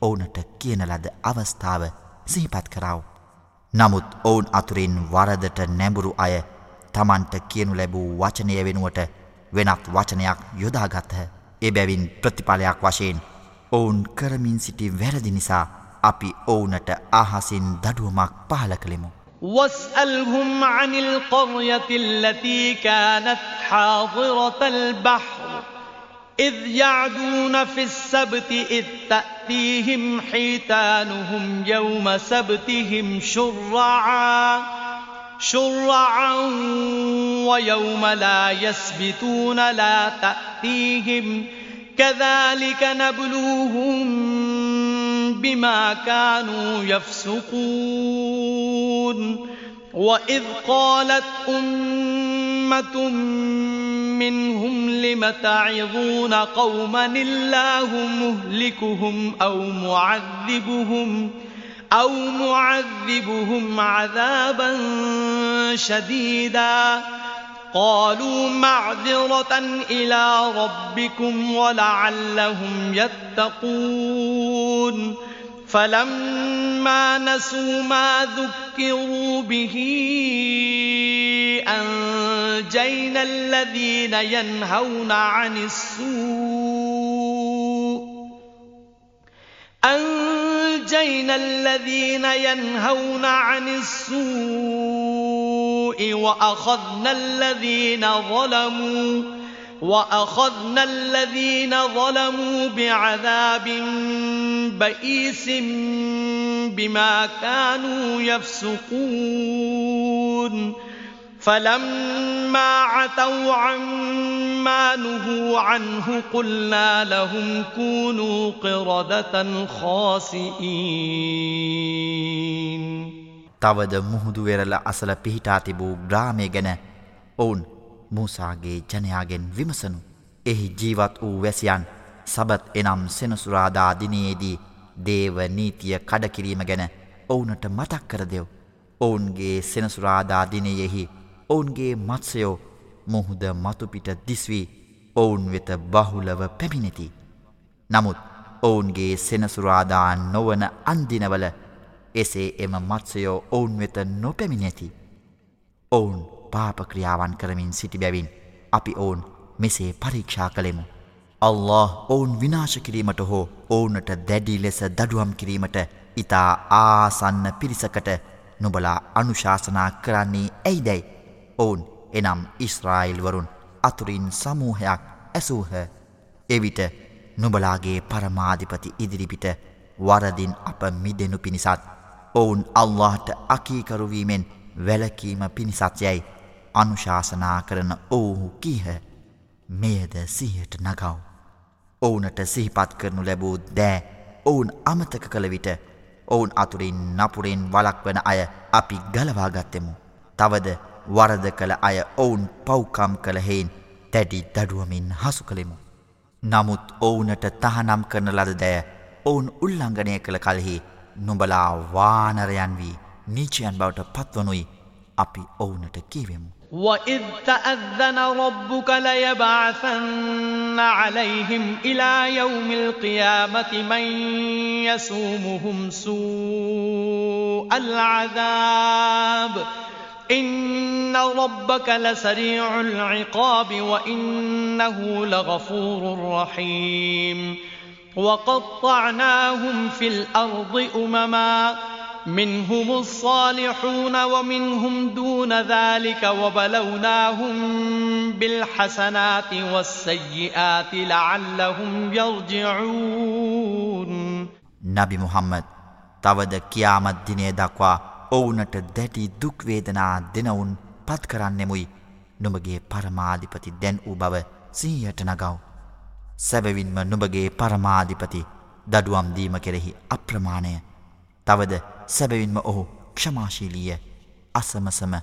ඔවුනට කියන ලද අවස්ථාව සිහිපත් කරාව. නමුත් ඔවුන් අතුරින් වරදට නැඹුරු අය තමන්ට කියනු ලැබූ වචනය වෙනුවට වෙනත් වචනයක් යොදාගත්හ. එබැවින් ප්‍රතිඵලයක් වශයෙන් ඔවුන් කරමින් සිටි වැරදි නිසා අපි ඔවුනට අහසින් දඩුවමක් පහල කළෙමු. واسألهم عن القرية التي كانت حاضرة البحر إذ يعدون في السبت إذ تأتيهم حيتانهم يوم سبتهم شرعا شرعا ويوم لا يسبتون لا تأتيهم كذلك نبلوهم بما كانوا يفسقون. وإذ قالت أمة منهم لم تعظون قوما الله مهلكهم أو معذبهم أو معذبهم عذابا شديدا قالوا معذرة إلى ربكم ولعلهم يتقون فلما نسوا ما ذكروا به أنجينا الذين ينهون عن السوء. أنجينا الذين ينهون عن السوء وأخذنا الذين ظلموا. وأخذنا الذين ظلموا بعذاب بئيس بما كانوا يفسقون فلما عتوا عما نهوا عنه قلنا لهم كونوا قردة خاسئين තවද මුහුදු වෙරළ අසල පිහිටා තිබූ ග්‍රාමය ගැන ඔවුන් මූසාගේ ජනයාගෙන් විමසනු. එහි ජීවත් වූ වැසියන් සබත් එනම් සෙනසුරාදා දිනයේදී දේව නීතිය කඩකිරීම ගැන ඔවුනට මතක් කර දෙව්. ඔවුන්ගේ සෙනසුරාදා දිනයෙහි ඔවුන්ගේ මත්සයෝ මුහුද මතුපිට දිස්වී ඔවුන් වෙත බහුලව පැමිණෙති. නමුත් ඔවුන්ගේ සෙනසුරාදා නොවන අන්දිනවල එසේ එම මත්සයෝ ඔවුන් වෙත නොපැමිණැති. ඔවුන් පාපක්‍රියාවන් කරමින් සිටි බැවින් අපි ඔවුන් මෙසේ පරීක්ෂා කළෙමු. අල්له ඔවුන් විනාශකිරීමට හෝ ඕවුනට දැඩි ලෙස දඩුවම් කිරීමට ඉතා ආසන්න පිරිසකට නොබලා අනුශාසනා කරන්නේ ඇයිදැයි ඔවුන් එනම් ඉස්රායිල්වරුන් අතුරින් සමූහයක් ඇසූහ එවිට නොබලාගේ පරමාධිපති ඉදිරිපිට වරදින් අප මිදෙනු පිණිසත් ඔවුන් අල්لهට අකීකරුවීමෙන් වැලකීම පිණිසත්යයි අනුශාසනා කරන ඔවුහු කීහ මෙයද සිහයට නගව්. ඔවුනට සිහිපත් කරනු ලැබූ දෑ ඔවුන් අමතක කළ විට ඔවුන් අතුරින් නපුරෙන් වලක්වන අය අපි ගලවාගත්තෙමු. තවද වරද කළ අය ඔවුන් පව්කම් කළ හෙයින් තැඩි දඩුවමින් හසු කළෙමු. නමුත් ඔවුනට තහනම් කරන ලද දෑ ඔවුන් උල්ලංඝනය කළ කල්හි නුඹලා වානරයන් වී නීචයන් බවට පත්වනුයි අපි ඔවුනට කීවෙමු. وَإِذْ تَأَذَّنَ رَبُّكَ لَيَبْعَثَنَّ عَلَيْهِمْ إِلَى يَوْمِ الْقِيَامَةِ مَن يَسُومُهُمْ سُوءَ الْعَذَابِ إِنَّ رَبَّكَ لَسَرِيعُ الْعِقَابِ وَإِنَّهُ لَغَفُورٌ رَّحِيمٌ وَقَطَّعْنَاهُمْ فِي الْأَرْضِ أُمَمًا منهم الصالحون ومنهم دون ذلك وبلوناهم بالحسنات والسيئات لعلهم يرجعون නබි මුහම්මද් තවද කියාමත් දිනය දක්වා ඔවුනට දැටි දුක්වේදනා දෙනවුන් පත් කරන්නෙමුයි නුඹගේ පරමාධිපති දැන් වූ බව සීයට නගව්. සැබවින්ම නුඹගේ පරමාධිපති දඩුවම් දීම කෙරෙහි අප්‍රමාණය. තවද සැබවින්ම ඔහු ක්ෂමාශීලිය අසමසම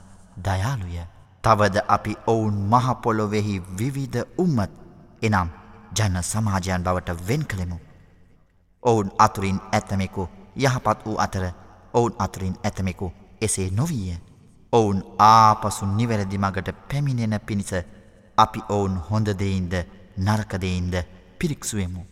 දයාලුය. තවද අපි ඔවුන් මහපොලොවෙහි විවිධ උම්මත් එනම් ජන සමාජයන් බවට වෙන් කළෙමු. ඔවුන් අතුරින් ඇත්තමෙකු යහපත් වූ අතර ඔවුන් අතුරින් ඇතමෙකු එසේ නොවීය. ඔවුන් ආපසු නිවැරදි මගට පැමිණෙන පිණිස අපි ඔවුන් හොඳදෙයින්ද නරකදෙයින්ද පිරික්සුවමු.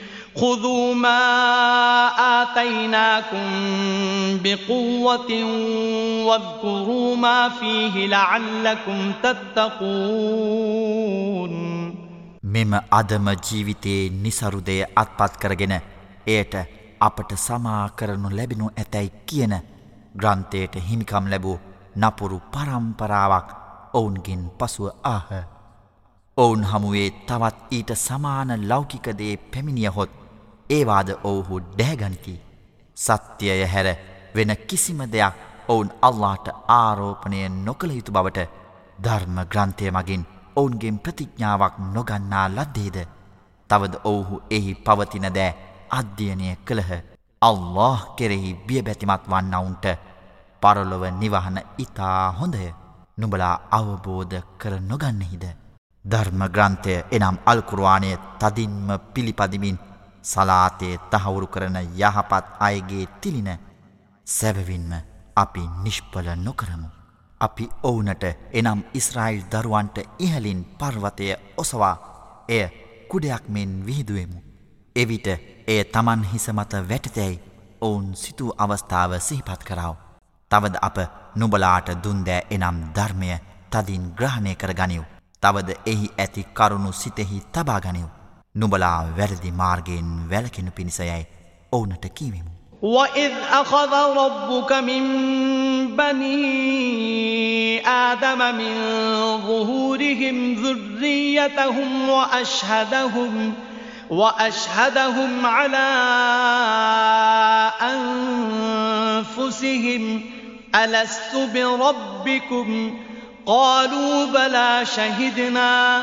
خذوا ما آتيناكم بقوة واذكروا ما فيه لعلكم تتقون මෙම අදම ජීවිතයේ නිසරුදය අත්පත් කරගෙන එයට අපට සමා කරනු ලැබෙනු ඇතැයි කියන ග්‍රන්ථයට හිමිකම් ලැබූ නපුරු පරම්පරාවක් ඔවුන්ගෙන් පසුව ආහ. ඔවුන් හමුවේ තවත් ඊට සමාන ලෞකිකදේ පැමිණියහොත් ඒවාද ඔවුහු ඩෑගනිති. සත්‍යය හැර වෙන කිසිම දෙයක් ඔවුන් අල්ලාට ආරෝපණය නොකළ යුතු බවට ධර්ම ග්‍රන්ථය මගින් ඔවුන්ගෙන් ප්‍රතිඥ්ඥාවක් නොගන්නා ලද්දේද තවද ඔවුහු එහි පවතින දෑ අධ්‍යයනය කළහ අල්له කෙරෙහි බියබැතිමත් වන්නවුන්ට පරලොව නිවහන ඉතා හොඳය නුබලා අවබෝධ කර නොගන්නෙහිද. ධර්ම ග්‍රන්ථය එනම් අල්කුරවානය තදින්ම පිළිපදිමින් සලාතය තහවුරු කරන යහපත් අයගේ තිලින සැබවින්ම අපි නිෂ්පල නොකරමු. අපි ඔවුනට එනම් ඉස්රායිල් දරුවන්ට ඉහලින් පර්වතය ඔසවා එය කුඩයක් මෙන් විහිදුවමු. එවිට එය තමන් හිසමත වැටතැයි ඔවුන් සිතූ අවස්ථාව සිහිපත් කරාව. තවද අප නුබලාට දුන්දෑ එනම් ධර්මය තදින් ග්‍රහණය කර ගනිව්. තවද එහි ඇති කරුණු සිතෙහි තබාගනිව්. නුබලා වැරදි මාර්ගයෙන් වැලකෙනු පිණිසයයි ඔවුනට කීවෙමු. وَإِذْ أَخَذَ رَبُّكَ مِنْ بَنِي آدَمَ مِنْ ظُهُورِهِمْ ذُرِّيَّتَهُمْ وَأَشْهَدَهُمْ وأشهدهم على أنفسهم ألست بربكم قالوا بلى شهدنا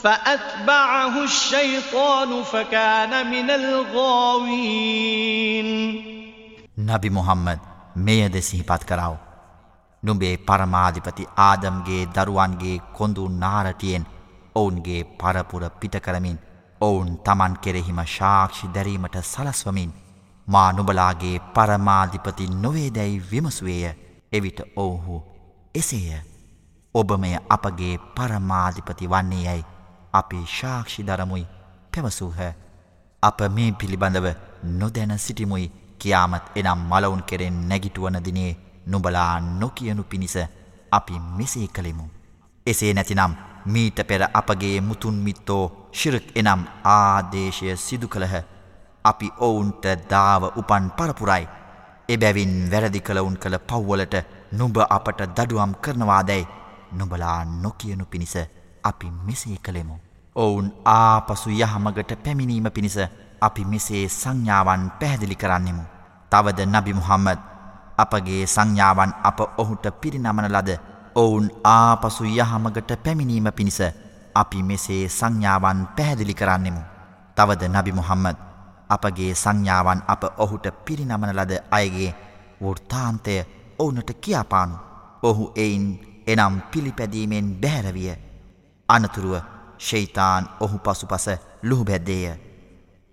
فأتبعه الشيطان فكان من الغاوين نبي محمد මෙයද සිහිපත් කරව. නුඹේ පරමාධිපති ආදම්ගේ දරුවන්ගේ කොඳු නාරටියෙන් ඔවුන්ගේ පරපුර පිටකරමින් ඔවුන් තමන් කෙරෙහිම ශාක්ෂි දැරීමට සලස්වමින් මා නුබලාගේ පරමාධිපති නොවේදැයි විමසුවේය එවිට ඔවුහු එසේය ඔබමය අපගේ පරමාධිපති වන්නේ යැයි අපි ශාක්ෂි දරමුයි පැවසූහ. අප මේ පිළිබඳව නොදැන සිටිමුයි කියාමත් එනම් මලවුන් කෙරෙන් නැගිටුවන දිනේ නුබලා නොකියනු පිණිස අපි මෙසේ කළෙමු. එසේ නැතිනම් මීට පෙර අපගේ මුතුන්මිත්තෝ ශිරක් එනම් ආදේශය සිදු කළහ. අපි ඔවුන්ට දාව උපන් පරපුරයි. එබැවින් වැරදි කළවුන් කළ පව්වලට නුඹ අපට දඩුවම් කරනවාදැයි නුබලා නොකියනු පිණිස අපි මෙසේ කළෙමු. ඔවුන් ආපසු යහමගට පැමිණීම පිණිස අපි මෙසේ සංඥාවන් පැහැදිලි කරන්නෙමු. තවද නබි මුහම්මද අපගේ සංඥාවන් අප ඔහුට පිරිනමන ලද ඔවුන් ආපසු යහමගට පැමිණීම පිණිස අපි මෙසේ සංඥාවන් පැහැදිලි කරන්නෙමු. තවද නබි මුහම්මද අපගේ සංඥාවන් අප ඔහුට පිරිනමන ලද අයගේ වෘර්තාන්තය ඔවුනට කියාපානු. ඔහු එයින් එනම් පිළිපැදීමෙන් බැහැරවිය. අනතුරුව ශෛතාන් ඔහු පසුපස ලුහුබැද්දේය.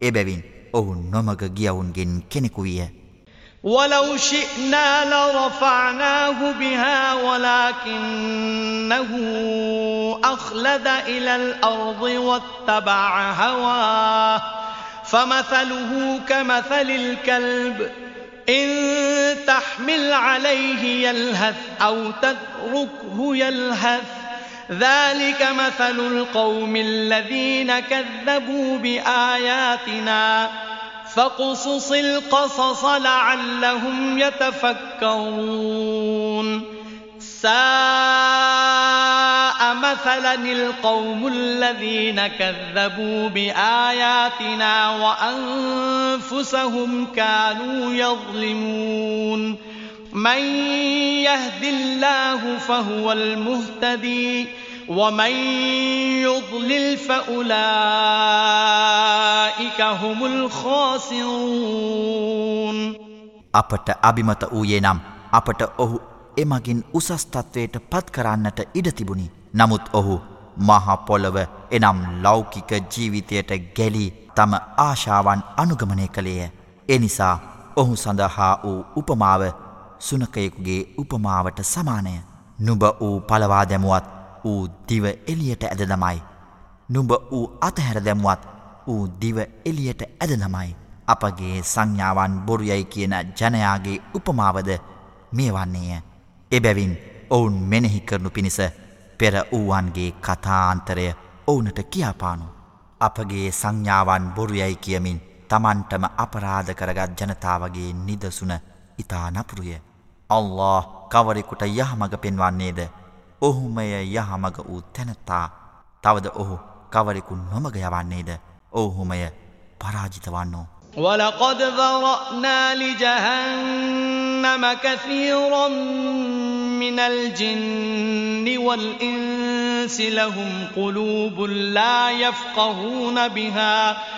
එබැවින් ඔහු නොමග ගියවුන්ගෙන් කෙනෙකු විය. ولو شئنا لرفعناه بها ولكنه أخلد إلى الأرض واتبع هواه فمثله كمثل الكلب إن تحمل عليه يلهث أو تتركه يلهث ذلك مثل القوم الذين كذبوا بآياتنا. فاقصص القصص لعلهم يتفكرون. ساء مثلا القوم الذين كذبوا بآياتنا وأنفسهم كانوا يظلمون. من يهد الله فهو المهتدي ومن يضلل فأولئك هم الخاسرون අපට අභිමත වූයේ නම් අපට ඔහු එමගින් උසස්තත්වයට පත් කරන්නට ඉඩ තිබුණි. නමුත් ඔහු මහපොළොව එනම් ලෞකික ජීවිතයට ගැලී තම ආශාවන් අනුගමනය කළේය. එනිසා ඔහු සඳහා වූ උපමාව සුනකයෙකුගේ උපමාවට සමානය. නුබ වූ පලවා දැමුවත් ඌ දිව එලියට ඇද දමයි. නුඹ වූ අතහැර දැමුවත් ඌ දිව එලියට ඇද දමයි. අපගේ සංඥාවන් බොරුයයි කියන ජනයාගේ උපමාවද මේ වන්නේය. එබැවින් ඔවුන් මෙනෙහි කරනු පිණිස පෙර වූවන්ගේ කතාන්තරය ඔවුනට කියාපානු. අපගේ සංඥාවන් බොරුයයි කියමින් තමන්ටම අපරාධ කරගත් ජනතාවගේ නිදසුන ඉතා නපුරුය. අල්له කවරෙකුට යහමඟ පෙන්වන්නේද? ඔහුමය යහමඟ වූ තැනැත්තා. තවද ඔහු කවරෙකු නොමග යවන්නේද? ඔහුමය පරාජිතවන්නෝ ولقد ذرأنا لجهنم كثيرا من الجن والإنس لهم قلوب لا يفقهون بها ۖ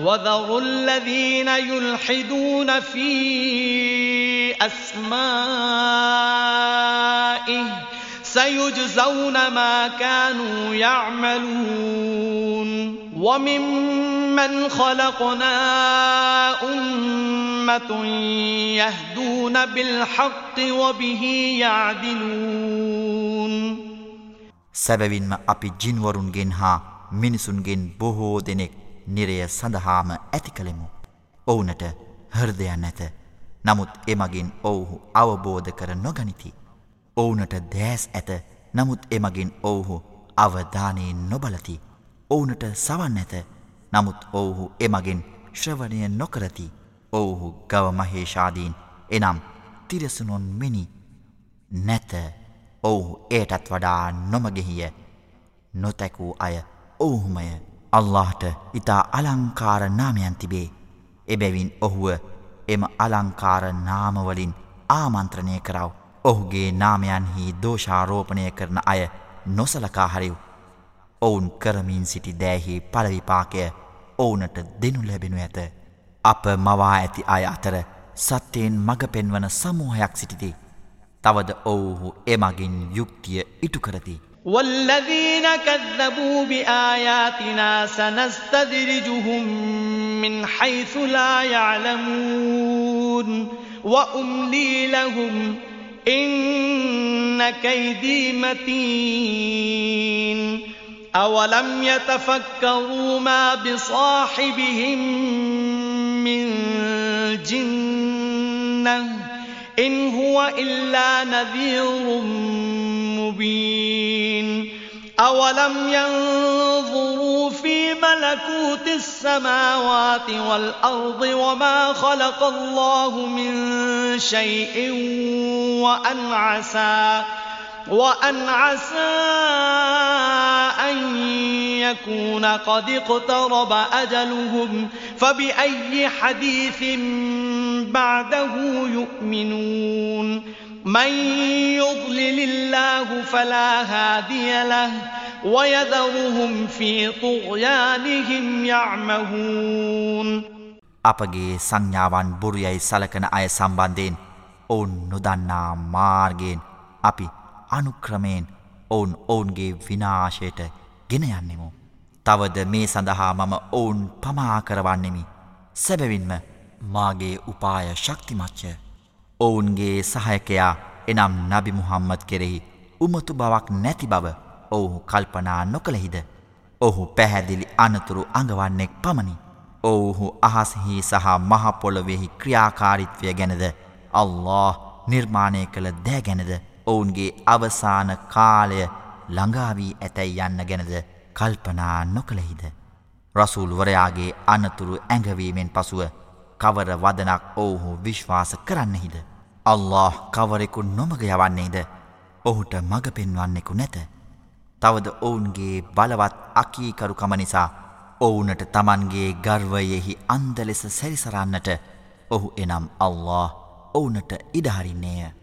وذروا الذين يلحدون في أسمائه سيجزون ما كانوا يعملون وممن خلقنا أمة يهدون بالحق وبه يعدلون සැබවින්ම අපි ජින්වරුන්ගෙන් හා මිනිසුන්ගෙන් බොහෝ දෙනෙක් නිරය සඳහාම ඇති කළෙමු. ඔවුනට හර්දයන් ඇත. නමුත් එමගින් ඔවුහු අවබෝධ කර නොගනිති. ඔවුනට දෑස් ඇත නමුත් එමගින් ඔවුහු අවධානයෙන් නොබලති. ඔවුනට සවන් ඇත නමුත් ඔවුහු එමගින් ශ්‍රවණය නොකරති. ඔවුහු ගව මහේෂාදීන් එනම් තිරසුනොන් මෙනි නැත ඔවුහු ඒටත් වඩා නොමගෙහිය නොතැකූ අය ඔවුහුමය අල්لهට ඉතා අලංකාර නාමයන් තිබේ. එබැවින් ඔහුව එම අලංකාර නාමවලින් ආමන්ත්‍රණය කරව. ඔහුගේ නාමයන්හි දෝෂාරෝපණය කරන අය නොසලකා හරිව්. ඔවුන් කරමින් සිටි දෑහි පලවිපාකය ඔවුනට දෙනු ලැබෙනු ඇත. අප මවා ඇති අය අතර සත්‍යයෙන් මඟ පෙන්වන සමූහයක් සිටිති. තවද ඔවුහු එමගින් යුක්තිය ඉටු කරති. والذين كذبوا بآياتنا سنستدرجهم من حيث لا يعلمون وأملي لهم إن كيدي متين أولم يتفكروا ما بصاحبهم من جنة إن هو إلا نذير مبين. أولم ينظروا في ملكوت السماوات والأرض وما خلق الله من شيء وأن عسى وأن عسى أن يكون قد اقترب أجلهم فبأي حديث بعده يؤمنون من يضلل الله فلا هادي له ويذرهم في طغيانهم يعمهون අපගේ සංඥාවන් බුරුයයි සලකන අය සම්බන්ධයෙන් ඔවුන් නොදන්නා මාර්ගයෙන් අපි අනුක්‍රමයෙන් ඔවුන් ඔවුන්ගේ විනාශයට ගෙන යන්නෙමු. තවද මේ සඳහා මම ඔවුන් පමා කරවන්නෙමි. සැබවින්ම මාගේ උපාය ශක්තිමච්චය. ඔවුන්ගේ සහයකයා එනම් නබි මුහම්මද කෙරෙහි උමතු බවක් නැති බව ඔවුහු කල්පනා නොකළෙහිද. ඔහු පැහැදිලි අනතුරු අඟවන්නෙක් පමණි. ඔවුහු අහස්හි සහ මහපොළොවෙහි ක්‍රියාකාරිත්වය ගැනද අල්له නිර්මාණය කළ දෑ ගැනද ඔවුන්ගේ අවසාන කාලය ළඟාවී ඇතැයි යන්න ගැනද කල්පනා නොකළෙහිද. රසූල්වරයාගේ අනතුරු ඇඟවීමෙන් පසුව කවර වදනක් ඔවුහු විශ්වාස කරන්නෙහිද. අල්له කවරෙකු නොමග යවන්නේද ඔහුට මඟ පෙන්වන්නෙකු නැත. තවද ඔවුන්ගේ බලවත් අකීකරුකම නිසා ඔවුනට තමන්ගේ ගර්වයෙහි අන්දලෙස සැරිසරන්නට ඔහු එනම් අල්له ඔවුනට ඉඩහරින්නේය.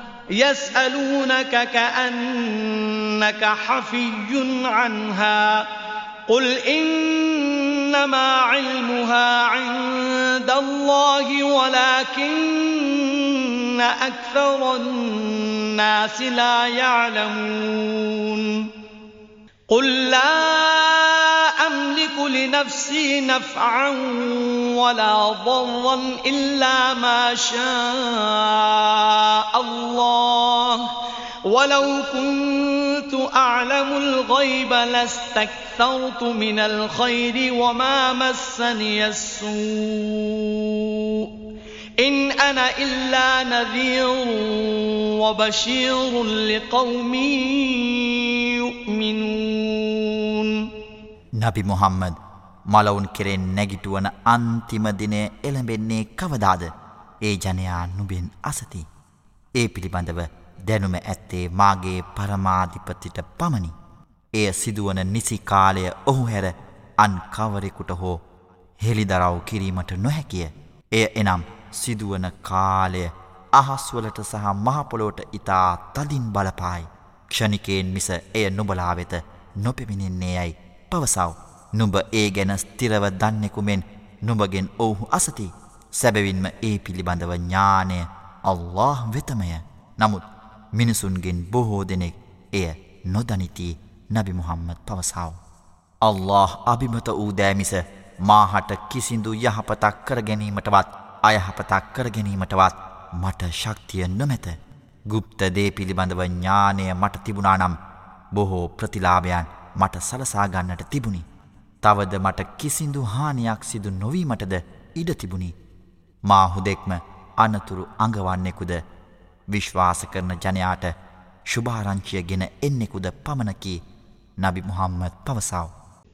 يسألونك كأنك حفي عنها قل إنما علمها عند الله ولكن أكثر الناس لا يعلمون قل لا أملك لنفسي نفعا ولا ضرا إلا ما شاء الله ولو كنت أعلم الغيب لاستكثرت من الخير وما مسني السوء ඉන් අන ඉල්ලා නදීරු වබෂීරු ලිකවුමි යුමිනූන් නබි මුහම්මද් මලවුන් කෙරෙන් නැගිටුවන අන්තිම දිනය එළඹෙන්නේ කවදාද ඒ ජනයා නුබෙන් අසති ඒ පිළිබඳව දැනුම ඇත්තේ මාගේ පරමාධිපතිට පමණි එය සිදුවන නිසි කාලය ඔහු හැර අන් කවරෙකුට හෝ හෙළිදරව් කිරීමට නොහැකිය එය එනම් සිදුවන කාලය අහස්වලට සහ මහපොලෝට ඉතා තදින් බලපායි. ක්ෂණිකයෙන් මිස එය නුබලා වෙත නොපෙමිණෙන්නේ යැයි පවසව. නුඹ ඒ ගැන ස්තිරව දන්නෙකුමෙන් නුඹගෙන් ඔවුහු අසති. සැබවින්ම ඒ පිළිබඳව ඥානය අල්له වෙතමය. නමුත් මිනිසුන්ගෙන් බොහෝ දෙනෙක් එය නොදනිති නැබි මුහම්මත් පවසාව. අල්له අභිමත වූ දෑමිස මාහට කිසිදු යහපතක් කරගැනීමටවත් අයහපතක් කරගැනීමටවත් මට ශක්තිය නොමැත. ගුප්ත දේ පිළිබඳව ඥානය මට තිබුණානම් බොහෝ ප්‍රතිලාභයන් මට සලසාගන්නට තිබුණි. තවද මට කිසිදු හානියක් සිදු නොවීමටද ඉඩ තිබුණි. මාහුදෙක්ම අනතුරු අඟවන්නෙකුද විශ්වාස කරන ජනයාට ශුභාරංචිය ගෙන එන්නෙකුද පමණකි නබි මුහම්මද පවසාව.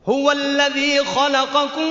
هو الذي خلقكم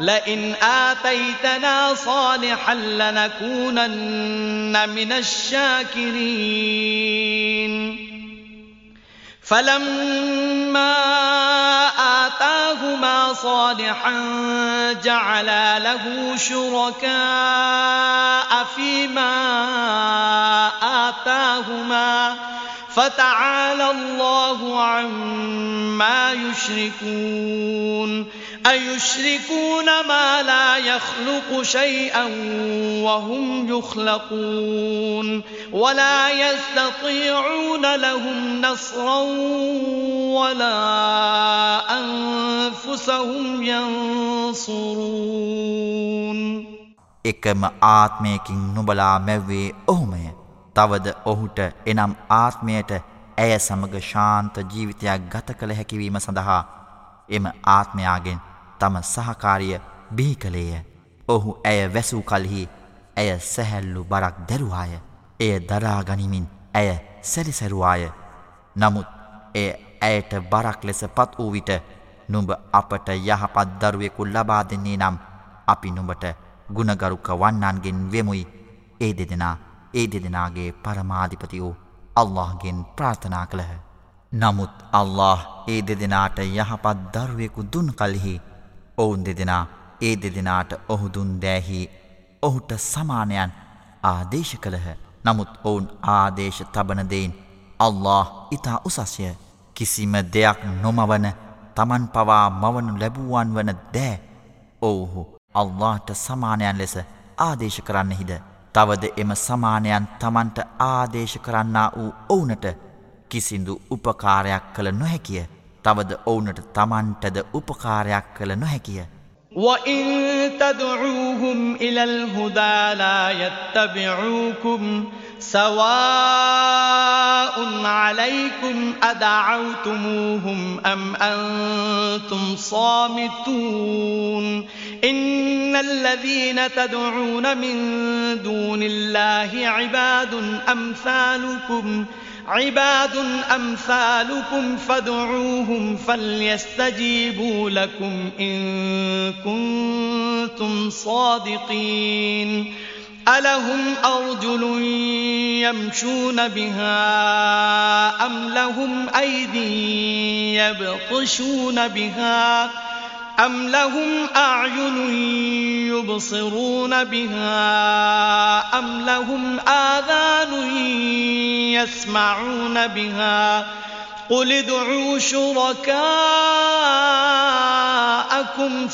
لئن آتيتنا صالحا لنكونن من الشاكرين. فلما آتاهما صالحا جعلا له شركاء فيما آتاهما. فتعالى الله عما يشركون. أيشركون ما لا يخلق شيئا وهم يخلقون ولا يستطيعون لهم نصرا ولا أنفسهم ينصرون එකම ආත්මයකින් නුබලා මැව්වේ ඔහුමය. තවද ඔහුට එනම් ආත්මයට ඇය සමග ශාන්ත ජීවිතයක් ගත කළ හැකිවීම සඳහා එම ආත්මයාගෙන් තම සහකාරිය බිහි කළේය. ඔහු ඇය වැසූ කල්හි ඇය සැහැල්ලු බරක් දැරුවාය. එය දරාගනිමින් ඇය සැරිසැරුවාය. නමුත් ඒ ඇයට බරක් ලෙස පත් වූ විට නුඹ අපට යහපත් දරුවෙකු ලබා දෙන්නේ නම් අපි නුඹට ගුණගරුක වන්නන්ගෙන් වෙමුයි ඒ දෙදෙනා ඒ දෙදෙනගේ පරමාධිපති වූ අල්لهගෙන් ප්‍රාථනා කළහ. නමුත් අල්له ඒ දෙදෙනාට යහපත් දරුවෙකු දුන් කල්හි ඔවුන් දෙදෙනා ඒ දෙදෙනාට ඔහුදුන් දෑහි ඔහුට සමානයන් ආදේශ කළහ. නමුත් ඔවුන් ආදේශ තබනදයින් අල්له ඉතා උසස්ය. කිසිම දෙයක් නොමවන තමන් පවා මවනු ලැබූුවන් වන දෑ ඔවුහු අල්لهට සමානයන් ලෙස ආදේශ කරන්නෙහිද? තවද එම සමානයන් තමන්ට ආදේශ කරන්නා වූ ඔවුනට කිසිදු උපකාරයක් කළ නොහැකිය. තවද ඔවුනට තමන්ටද උපකාරයක් කළ නොහැකිය. وَإِن تَدْعُوهُمْ إِلَى الْهُدَى لَا يَتَّبِعُوكُمْ سَوَاءٌ عَلَيْكُمْ أَدَعَوْتُمُوهُمْ أَمْ أَنْتُمْ صَامِتُونَ إِنَّ الَّذِينَ تَدْعُونَ مِن دُونِ اللَّهِ عِبَادٌ أَمْثَالُكُمْ ۖ عباد أمثالكم فادعوهم فليستجيبوا لكم إن كنتم صادقين. ألهم أرجل يمشون بها أم لهم أيدي يبطشون بها ۖ أم لهم أعين يبصرون بها أم لهم آذان يسمعون بها قل ادعوا شركاءكم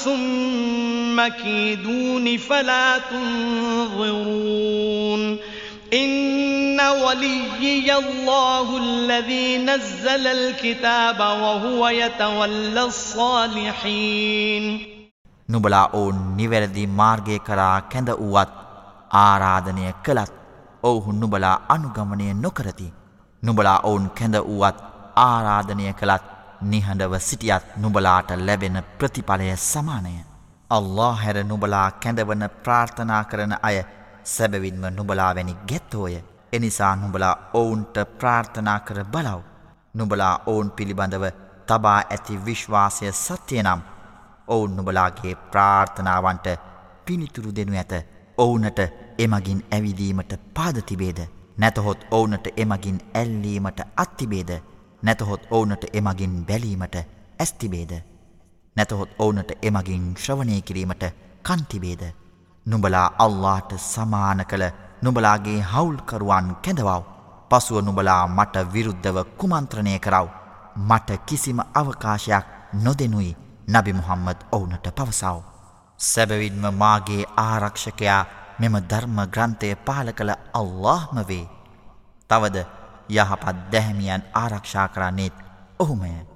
ثم كيدون فلا تنظرون إن وليي الله الذي نزل الكتاب وهو يتولى الصالحين නුඹලා ඔවුන් නිවැරදි මාර්ගය කරා කැඳ වූවත් ආරාධනය කළත් ඔවුහු නුඹලා අනුගමනය නොකරති. නුඹලා ඔවුන් කැඳ වූවත් ආරාධනය කළත් නිහඬව සිටියත් නුඹලාට ලැබෙන ප්‍රතිඵලය සමානය. අල්له හැර නුඹලා කැඳවන ප්‍රාර්ථනා කරන අය සැබවින්ම නුබලා වැනි ගැත්තෝය. එනිසා නුබලා ඔවුන්ට ප්‍රාර්ථනා කර බලව්. නුබලා ඔවුන් පිළිබඳව තබා ඇති විශ්වාසය සත්‍යයනම් ඔවුන් නුබලාගේ ප්‍රාර්ථනාවන්ට පිනිතුරු දෙනු ඇත. ඔවුනට එමගින් ඇවිදීමට පාදතිබේද නැතහොත් ඔවුනට එමගින් ඇල්ලීමට අත්තිබේද නැතහොත් ඔවුනට එමගින් බැලීමට ඇස්තිබේද නැතහොත් ඔවුනට එමගින් ශ්‍රවණය කිරීමට කන්තිබේද නුඹලා අල්ලාට සමාන කළ නුඹලාගේ හවුල්කරුවන් කැඳවව් පසුව නුඹලා මට විරුද්ධව කුමන්ත්‍රණය කරව මට කිසිම අවකාශයක් නොදෙනුයි නබි මුහම්මද ඔවුනට පවසව. සැබවින්ම මාගේ ආරක්ෂකයා මෙම ධර්ම ග්‍රන්ථය පාල කළ අල්لهම වේ. තවද යහපත් දැහැමියන් ආරක්ෂා කරන්නේත් ඔහුමය.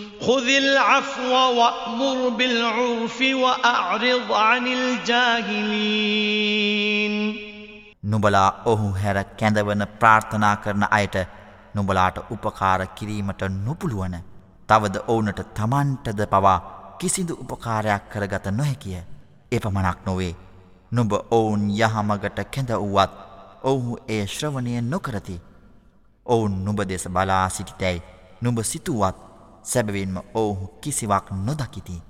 خذ العفو وأمر بالعرف وأعرض عن الجاهلين නුබලා ඔහු හැර කැඳවන ප්‍රාර්ථනා කරන අයට නුබලාට උපකාර කිරීමට නොපුළුවන තවද ඕනට තමන්ටද පවා කිසිදු උපකාරයක් කරගත නොහැකිය එපමණක් නොවේ නුඹ ඔවුන් යහමගට කැඳ වුවත් ඔවුහු ඒ ශ්‍රවණය නොකරති ඔවුන් නුබ දෙස බලා සිටිතැයි නුඹ සිතුවත් සැබවින්ම ඔවුහු කිසිවක් නොදකිති.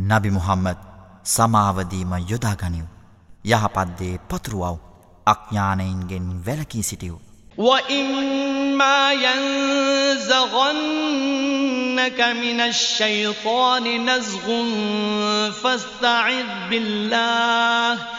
නබි මුහම්මද සමාවදීම යොදාගනිව්. යහපත්දේ පතුරුවව් අඥ්ඥානයින්ගෙන් වැලකී සිටියව්. وَإِمَّا يَنزَغَنَّكَ مِنَ الشَّيْطَانِ نَزْغٌ فَاسْتَعِذْ بِاللَّهِ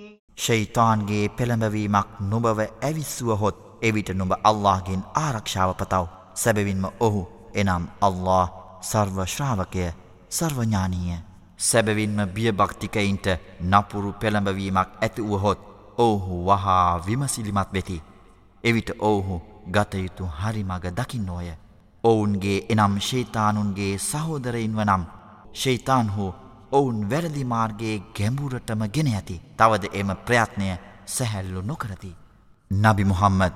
ශෛතාන්ගේ පෙළඹවීමක් නුබව ඇවිස්සුවහොත් එවිට නුඹ අල්لهගෙන් ආරක්ෂාව පතව. සැබවින්ම ඔහු එනම් අල්له සර්ව ශ්‍රාවකය සර්වඥානීය. සැබවින්ම බියභක්තිකයින්ට නපුරු පෙළඹවීමක් ඇතිවුවහොත් ඔහු වහා විමසිලිමත් වෙති. එවිට ඔහු ගතයුතු හරිමග දකින්නෝය. ඔවුන්ගේ එනම් ශේතානුන්ගේ සහෝදරයින්ව නම් ශේතාන් හෝ ඔවුන් වැරදි මාර්ගයේ ගැඹුරටම ගෙන ඇති තවද එම ප්‍රයත්නය සැහැල්ලු නොකරති. නබි මුහම්මද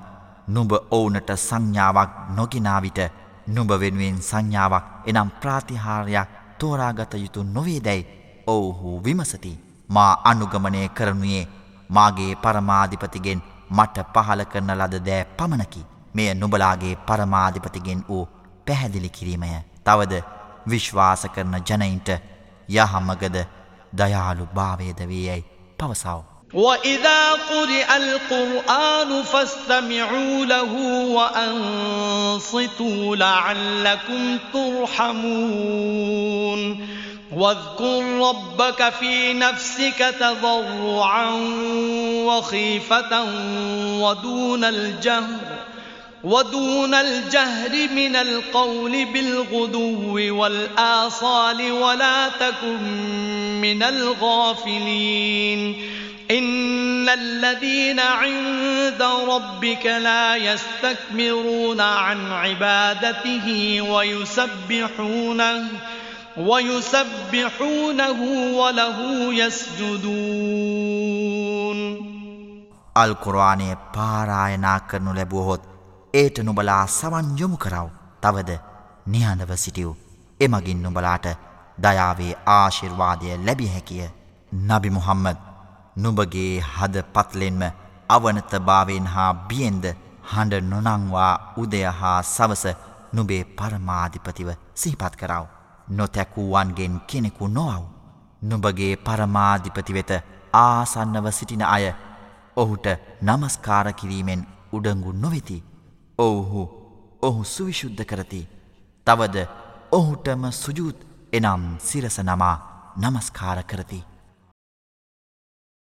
නුඹ ඔවුනට සංඥාවක් නොගෙනාවිට නුඹ වෙනුවෙන් සංඥාවක් එනම් ප්‍රාතිහාරයක් තෝරාගත යුතු නොවේදැයි ඔවුහු විමසති. මා අනුගමනය කරනුයේ මාගේ පරමාධිපතිගෙන් මට පහල කරන ලද දෑ පමණකි. මෙය නුබලාගේ පරමාධිපතිගෙන් වූ පැහැදිලි කිරීමය. තවද විශ්වාස කරන ජනයින්ට යහමගද දයාලු භාවේද වේ යැයි පවසාව. وَإِذَا قُرِئَ الْقُرْآنُ فَاسْتَمِعُوا لَهُ وَأَنصِتُوا لَعَلَّكُمْ تُرْحَمُونَ واذكر ربك في نفسك تضرعا وخيفة ودون الجهر ودون الجهر من القول بالغدو والآصال ولا تكن من الغافلين إن الذين عند ربك لا يستكبرون عن عبادته ويسبحونه ويسبحونه وله يسجدون අල් කුරවානය පාරායනා කරනු ලැබුවහොත් ඒට නුබලා සවන් යොමු කරව. තවද නිහඬව සිටියව්. එමගින් නුබලාට දයාවේ ආශිර්වාදය ලැබිය හැකිය. නබි මුහම්මද නුබගේ හද පත්ලෙන්ම අවනතභාවෙන් හා බියෙන්ද හඬ නොනංවා උදය හා සවස නුබේ පරමාධිපතිව සිහිපත් කරව. නොතැකුවන්ගෙන් කෙනෙකු නොවව්. නුබගේ පරමාධිපති වෙත ආසන්නව සිටින අය ඔහුට නමස්කාර කිරීමෙන් උඩංගු නොවෙති. ඔවුහු ඔහු සුවිශුද්ධ කරති. තවද ඔහුටම සුජූත් එනම් සිරස නමා නමස්කාර කරති.